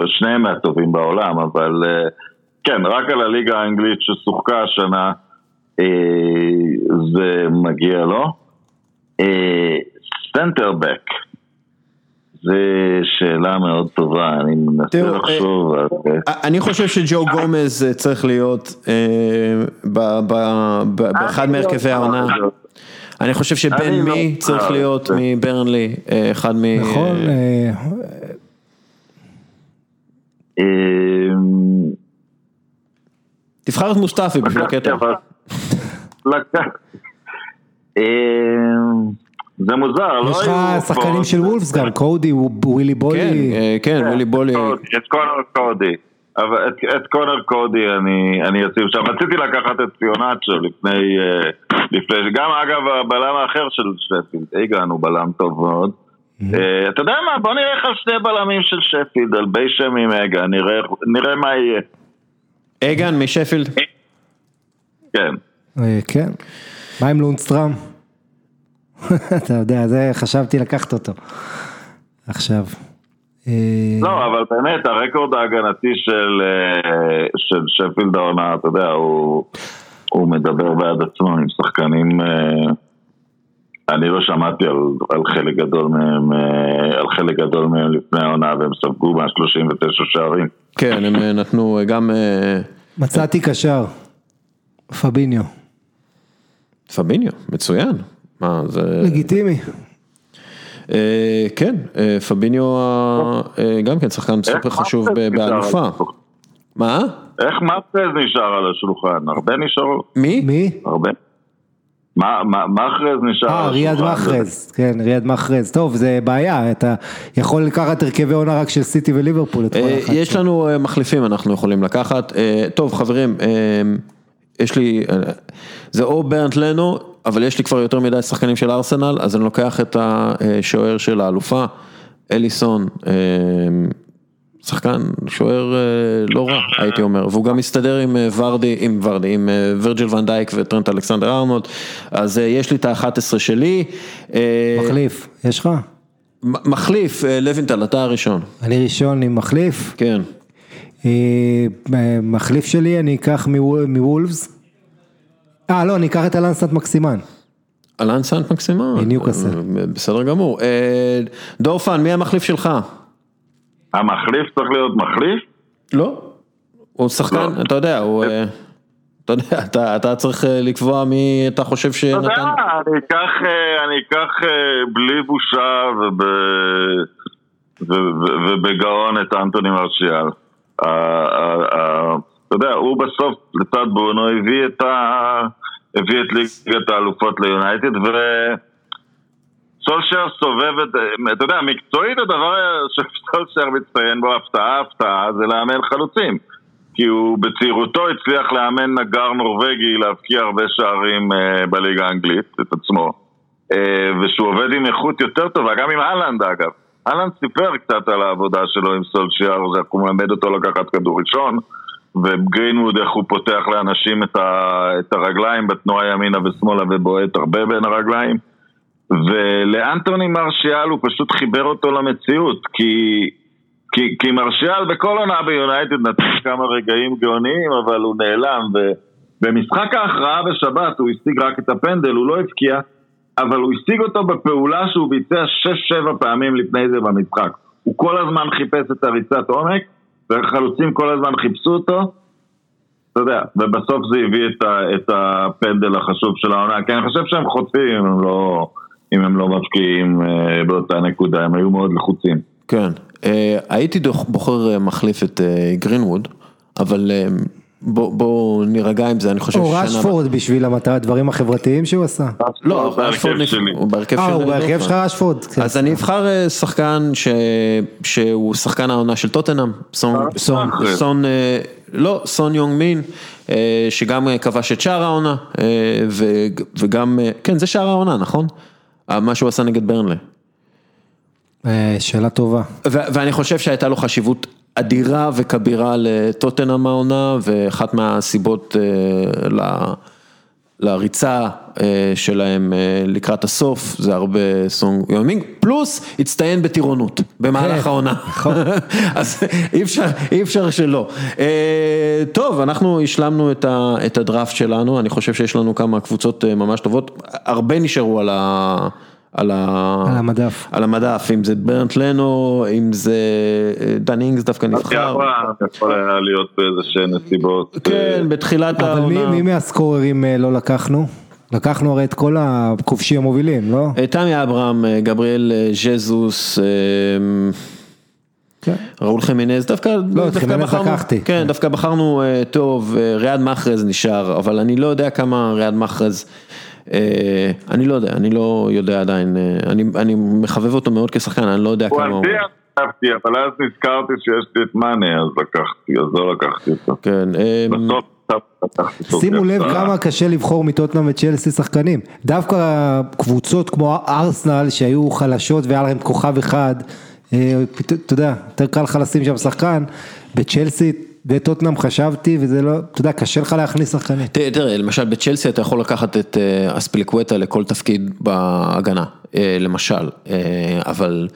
שניהם מהטובים בעולם, אבל כן, רק על הליגה האנגלית ששוחקה השנה, זה מגיע לו. center back. זו שאלה מאוד טובה, אני מנסה לחשוב. אה, אה, אני חושב שג'ו גומז אה, צריך להיות באחד מהרכבי העונה. אני חושב שבן מי לא- צריך להיות מברנלי, אחד מ... נכון. תבחר את מוסטפי בשביל הקטע. זה מוזר, לא היו... יש לך שחקנים של וולפס גם, קודי, ווילי בולי. כן, אה, כן, ווילי בולי. את קונר קודי. אבל את, קונר קודי אני, אני אציב שם, רציתי לקחת את פיונאצ'ו לפני, אה, לפני, גם אגב הבלם האחר של שפילד, איגן הוא בלם טוב מאוד. אה, אתה יודע מה, בוא נראה לך שני בלמים של שפילד, על בי שם עם אגן, נראה מה יהיה. אגן משפילד? כן. כן. מה עם לונסטראם? אתה יודע, זה חשבתי לקחת אותו. עכשיו. אה, לא, אבל באמת, הרקורד ההגנתי של, אה, של שפילד העונה, אתה יודע, הוא, הוא מדבר בעד עצמו עם שחקנים... אה, אני לא שמעתי על, על חלק גדול מהם, על חלק גדול מהם לפני העונה והם ספגו מה-39 שערים. כן, הם נתנו גם... מצאתי קשר, פביניו. פביניו, מצוין. מה, זה... לגיטימי. אה, כן, אה, פביניו אה, גם כן שחקן סופר חשוב באלופה. מה? איך מאפטז נשאר על השולחן? הרבה נשארו. מי? מי? הרבה. מחרז נשאר. אה, ריאד מחרז, כן, ריאד מחרז. טוב, זה בעיה, אתה יכול לקחת הרכבי עונה רק של סיטי וליברפול. אה, יש לנו אה, מחליפים, אנחנו יכולים לקחת. טוב, חברים, יש לי, זה או ברנט לנו, אבל יש לי כבר יותר מדי שחקנים של ארסנל, אז אני לוקח את השוער של האלופה, אליסון. שחקן, שוער אה, לא רע, הייתי אומר, והוא גם מסתדר עם אה, ורדי, עם ורדי, עם אה, וירג'ל ונדייק וטרנט אלכסנדר ארנולד, אז יש לי את ה-11 שלי. מחליף, יש לך? מחליף, לוינטל, אתה הראשון. אני ראשון עם מחליף? כן. מחליף שלי אני אקח מוולפס. אה, לא, אני אקח את אלן סנט מקסימן. אלן סנט מקסימן? מניוקאסל. בסדר גמור. דורפן, מי המחליף שלך? המחליף צריך להיות מחליף? לא, הוא שחקן, לא. אתה יודע, הוא... אה, אתה יודע, אתה, אתה צריך אה, לקבוע מי אתה חושב שנתן... אתה יודע, אני אקח, אה, אני אקח בלי בושה וב, ו, ו, ובגאון את אנטוני מרשיאל. אתה יודע, הוא בסוף לצד ברונו הביא את, ה, הביא את ליגת האלופות ליונייטד ו... סולשר סובב את, אתה יודע, מקצועית הדבר שסולשר מצטיין בו, הפתעה, הפתעה, זה לאמן חלוצים. כי הוא בצעירותו הצליח לאמן נגר נורבגי להבקיע הרבה שערים uh, בליגה האנגלית, את עצמו. Uh, ושהוא עובד עם איכות יותר טובה, גם עם אהלנד אגב. אהלנד סיפר קצת על העבודה שלו עם סולשייר, איך הוא מלמד אותו לקחת כדור ראשון, וגרינווד איך הוא פותח לאנשים את, ה, את הרגליים בתנועה ימינה ושמאלה ובועט הרבה בין הרגליים. ולאנטוני מרשיאל הוא פשוט חיבר אותו למציאות, כי, כי, כי מרשיאל בכל עונה ביונייטד נתן כמה רגעים גאוניים, אבל הוא נעלם, ובמשחק ההכרעה בשבת הוא השיג רק את הפנדל, הוא לא הבקיע, אבל הוא השיג אותו בפעולה שהוא ביצע 6-7 פעמים לפני זה במשחק. הוא כל הזמן חיפש את הריצת עומק, והחלוצים כל הזמן חיפשו אותו, אתה יודע, ובסוף זה הביא את, ה, את הפנדל החשוב של העונה, כי אני חושב שהם חוטפים, הם לא... אם הם לא מבקיעים אה, באותה נקודה, הם היו מאוד לחוצים. כן, אה, הייתי בוחר אה, מחליף את גרינווד, אבל בוא, בוא נירגע עם זה, אני חושב או רשפורד בשביל הדברים החברתיים שהוא עשה. לא, רשפורד הוא בהרכב שלי. אה, הוא בהרכב שלך רשפורד. כן. אז אני אבחר שחקן שהוא שחקן העונה של טוטנאם, סון, לא, סון יונג מין, שגם כבש את שער העונה, וגם, כן זה שער העונה, נכון? מה שהוא עשה נגד ברנלי. אה, שאלה טובה. ואני חושב שהייתה לו חשיבות אדירה וכבירה לטוטנאם העונה, ואחת מהסיבות אה, לריצה אה, שלהם לקראת הסוף, זה הרבה סונג יומינג, פלוס הצטיין בטירונות במהלך כן, העונה. נכון. אז אי אפשר שלא. טוב, אנחנו השלמנו את הדראפט שלנו, אני חושב שיש לנו כמה קבוצות ממש טובות, הרבה נשארו על ה... על, ה... על המדף, על המדף, אם זה ברנט לנו, אם זה אה, דן אינגס דווקא נבחר. יכול היה להיות באיזה שהן נסיבות. כן, בתחילת העונה. אבל מי, מי מהסקוררים אה, לא לקחנו? לקחנו הרי את כל הכובשים המובילים, לא? אה, תמי אברהם, גבריאל ז'זוס. כן. ראול חמינז, דווקא, לא, דווקא בחרנו, לקחתי. כן, דווקא בחרנו טוב, ריאד מחרז נשאר, אבל אני לא יודע כמה ריאד מחרז אה, אני לא יודע, אני לא יודע עדיין, אה, אני אני מחבב אותו מאוד כשחקן, אני לא יודע כמה הוא... אבל אז נזכרתי שיש לי את מאנה, אז לקחתי, אז לא לקחתי אותו. כן. אה, בסוף שימו לב כמה קשה לבחור מטוטנאם וצ'לסי שחקנים. דווקא קבוצות כמו ארסנל שהיו חלשות והיה להם כוכב אחד, אתה יודע, יותר קל לך לשים שם שחקן, בצ'לסי בטוטנאם חשבתי וזה לא, אתה יודע, קשה לך להכניס שחקנים. תראה, למשל בצ'לסי אתה יכול לקחת את אה, אספליקווטה לכל תפקיד בהגנה, אה, למשל, אה, אבל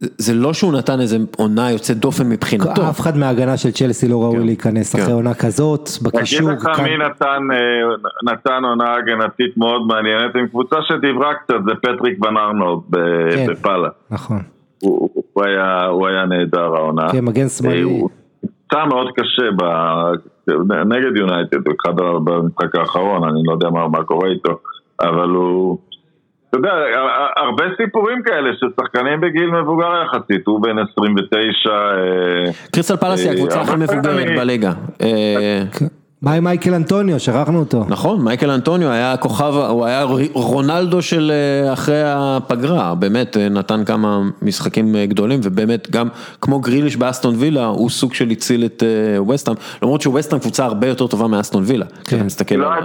זה לא שהוא נתן איזה עונה יוצאת דופן מבחינתו. אף אחד מההגנה של צ'לסי לא ראוי כן, להיכנס אחרי כן. עונה כזאת, בקישור. אגיד לך מי נתן עונה הגנתית מאוד מעניינת עם קבוצה שדיברה קצת, זה פטריק ון ארנולד כן, בפאלה. נכון. הוא היה נהדר העונה. כן, מגן שמאלי. נפצע מאוד קשה ב... נגד יונייטד, אחד במשחק האחרון, אני לא יודע מה, מה קורה איתו, אבל הוא... אתה יודע, הרבה סיפורים כאלה של שחקנים בגיל מבוגר יחסית, הוא בן 29. קריסטל פלאסי הקבוצה הכי מבוגרת בליגה. מה עם מייקל אנטוניו? שכחנו אותו. נכון, מייקל אנטוניו היה כוכב, הוא היה רונלדו של אה, אחרי הפגרה, באמת אה, נתן כמה משחקים אה, גדולים ובאמת גם כמו גריליש באסטון וילה הוא סוג של הציל את ווסטהאם, למרות שווסטהאם קבוצה הרבה יותר טובה מאסטון וילה, כן. מסתכל לא, על...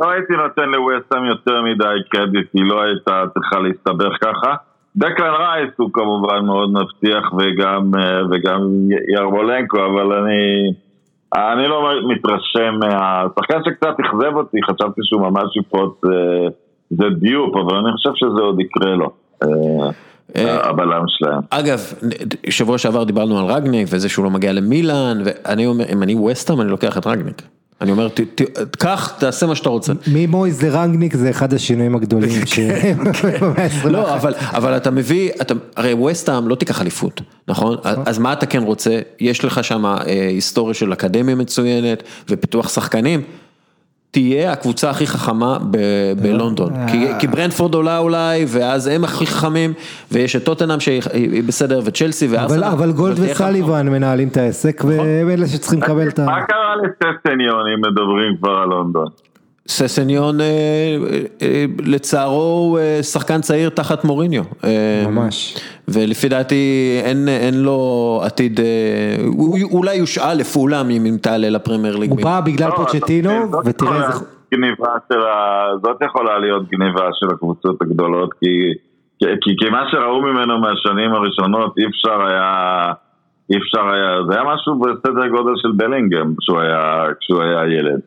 לא הייתי נותן לווסטהאם יותר מדי קרדיט, היא לא הייתה צריכה להסתבך ככה. דקלן רייס הוא כמובן מאוד מבטיח וגם, וגם ירמולנקו, אבל אני... אני לא מתרשם מהשחקן שקצת אכזב אותי, חשבתי שהוא ממש יפרוץ, אה, זה דיופ, אבל אני חושב שזה עוד יקרה לו. אה, אה, הבלם שלהם. אגב, שבוע שעבר דיברנו על רגניק וזה שהוא לא מגיע למילאן, ואני אומר, אם אני ווסטהאם אני לוקח את רגניק. אני אומר, קח, תעשה מה שאתה רוצה. ממויז לרנגניק זה אחד השינויים הגדולים ש... לא, אבל אתה מביא, הרי ווסטהאם לא תיקח אליפות, נכון? נכון? אז מה אתה כן רוצה? יש לך שם אה, היסטוריה של אקדמיה מצוינת ופיתוח שחקנים. תהיה הקבוצה הכי חכמה בלונדון, אה. כי ברנדפורד עולה אולי, ואז הם הכי חכמים, ויש את טוטנאם שהיא בסדר, וצ'לסי, וארסנל. אבל גולד וסליבן מנהלים את העסק, נכון. והם אלה שצריכים לקבל את ה... מה קרה לססניון אם מדברים כבר על לונדון? ססניון אה, אה, לצערו הוא שחקן צעיר תחת מוריניו. ממש. ולפי דעתי אין, אין לו עתיד, הוא אולי יושאל לפעולם אם תעלה לפרמייר ליג. הוא בא בגלל לא, פוצ'טינו ותראה איזה... גניבה של ה... זאת יכולה להיות גניבה של הקבוצות הגדולות כי, כי, כי מה שראו ממנו מהשנים הראשונות אי אפשר היה, אי אפשר היה, זה היה משהו בסדר גודל של בלינגהם כשהוא היה, כשהוא היה ילד.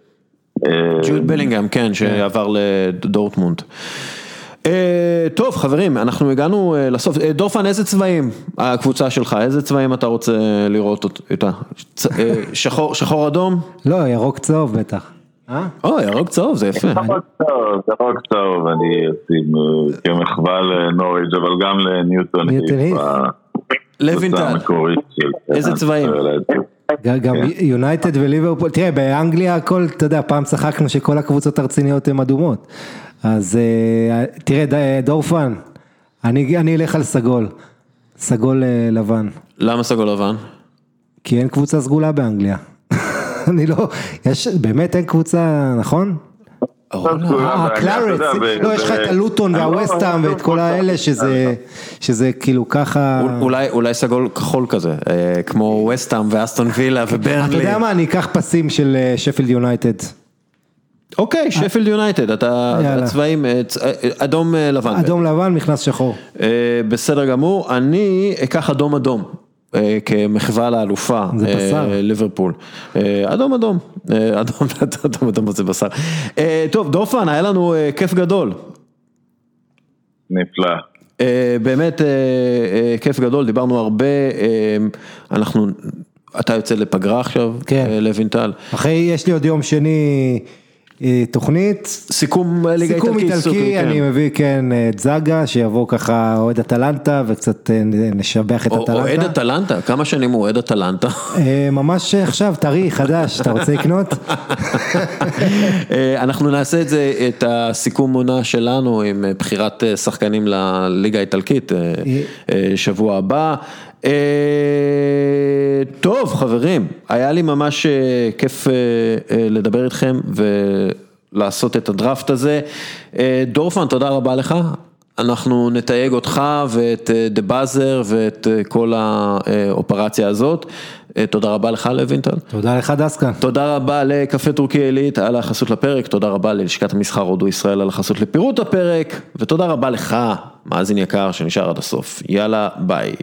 ג'וד בלינגהם, כן, שעבר לדורטמונד. אה, טוב חברים, אנחנו הגענו אה, לסוף, אה, דורפן איזה צבעים הקבוצה שלך, איזה צבעים אתה רוצה לראות אותה? שחור אדום? לא, ירוק צהוב בטח. או, ירוק צהוב, זה יפה. ירוק צהוב, ירוק צהוב, אני אשים כמחווה לנוריג' אבל גם לניוטון. ניוטון היף. לוינטל. איזה צבעים? גם יונייטד וליברפול, תראה באנגליה הכל, אתה יודע, פעם צחקנו שכל הקבוצות הרציניות הן אדומות. אז אה, תראה, דורפן, אני, אני אלך על סגול, סגול אה, לבן. למה סגול לבן? כי אין קבוצה סגולה באנגליה. אני לא, יש, באמת אין קבוצה, נכון? הקלארץ, לא, יש לך את הלוטון והווסטהאם ואת כל האלה שזה, שזה כאילו ככה. אולי סגול כחול כזה, אה, כמו ווסטהאם ואסטון וילה וברנלי. אתה יודע מה, אני אקח פסים של שפילד יונייטד. אוקיי, שפילד יונייטד, אתה צבעים, אה, אה, אדום אה, לבן. אדום לבן, מכנס שחור. בסדר גמור, אני אקח אדום אדום. כמחווה לאלופה, זה בשר, ליברפול, אדום אדום, אדום אדום אדום זה בשר, טוב דורפן היה לנו כיף גדול, נפלא, באמת כיף גדול, דיברנו הרבה, אנחנו, אתה יוצא לפגרה עכשיו, כן, לוינטל, אחרי יש לי עוד יום שני אה, תוכנית, סיכום ליגה איטלקי, סיכום איטלקי, כן. אני מביא כן את זאגה שיבוא ככה אוהד אטלנטה וקצת אה, נשבח את אטלנטה. אוהד אטלנטה, כמה שנים הוא אוהד אטלנטה? אה, ממש עכשיו טרי חדש, אתה רוצה לקנות? אנחנו נעשה את זה, את הסיכום עונה שלנו עם בחירת שחקנים לליגה האיטלקית שבוע הבא. טוב חברים, היה לי ממש אה, כיף אה, אה, לדבר איתכם ולעשות את הדראפט הזה. דורפן, תודה רבה לך. אנחנו נתייג אותך ואת דה באזר ואת כל האופרציה הזאת. תודה רבה לך לוינטל. תודה לך דסקה. תודה רבה לקפה טורקי עילית על החסות לפרק, תודה רבה ללשכת המסחר הודו ישראל על החסות לפירוט הפרק, ותודה רבה לך, מאזין יקר שנשאר עד הסוף. יאללה, ביי.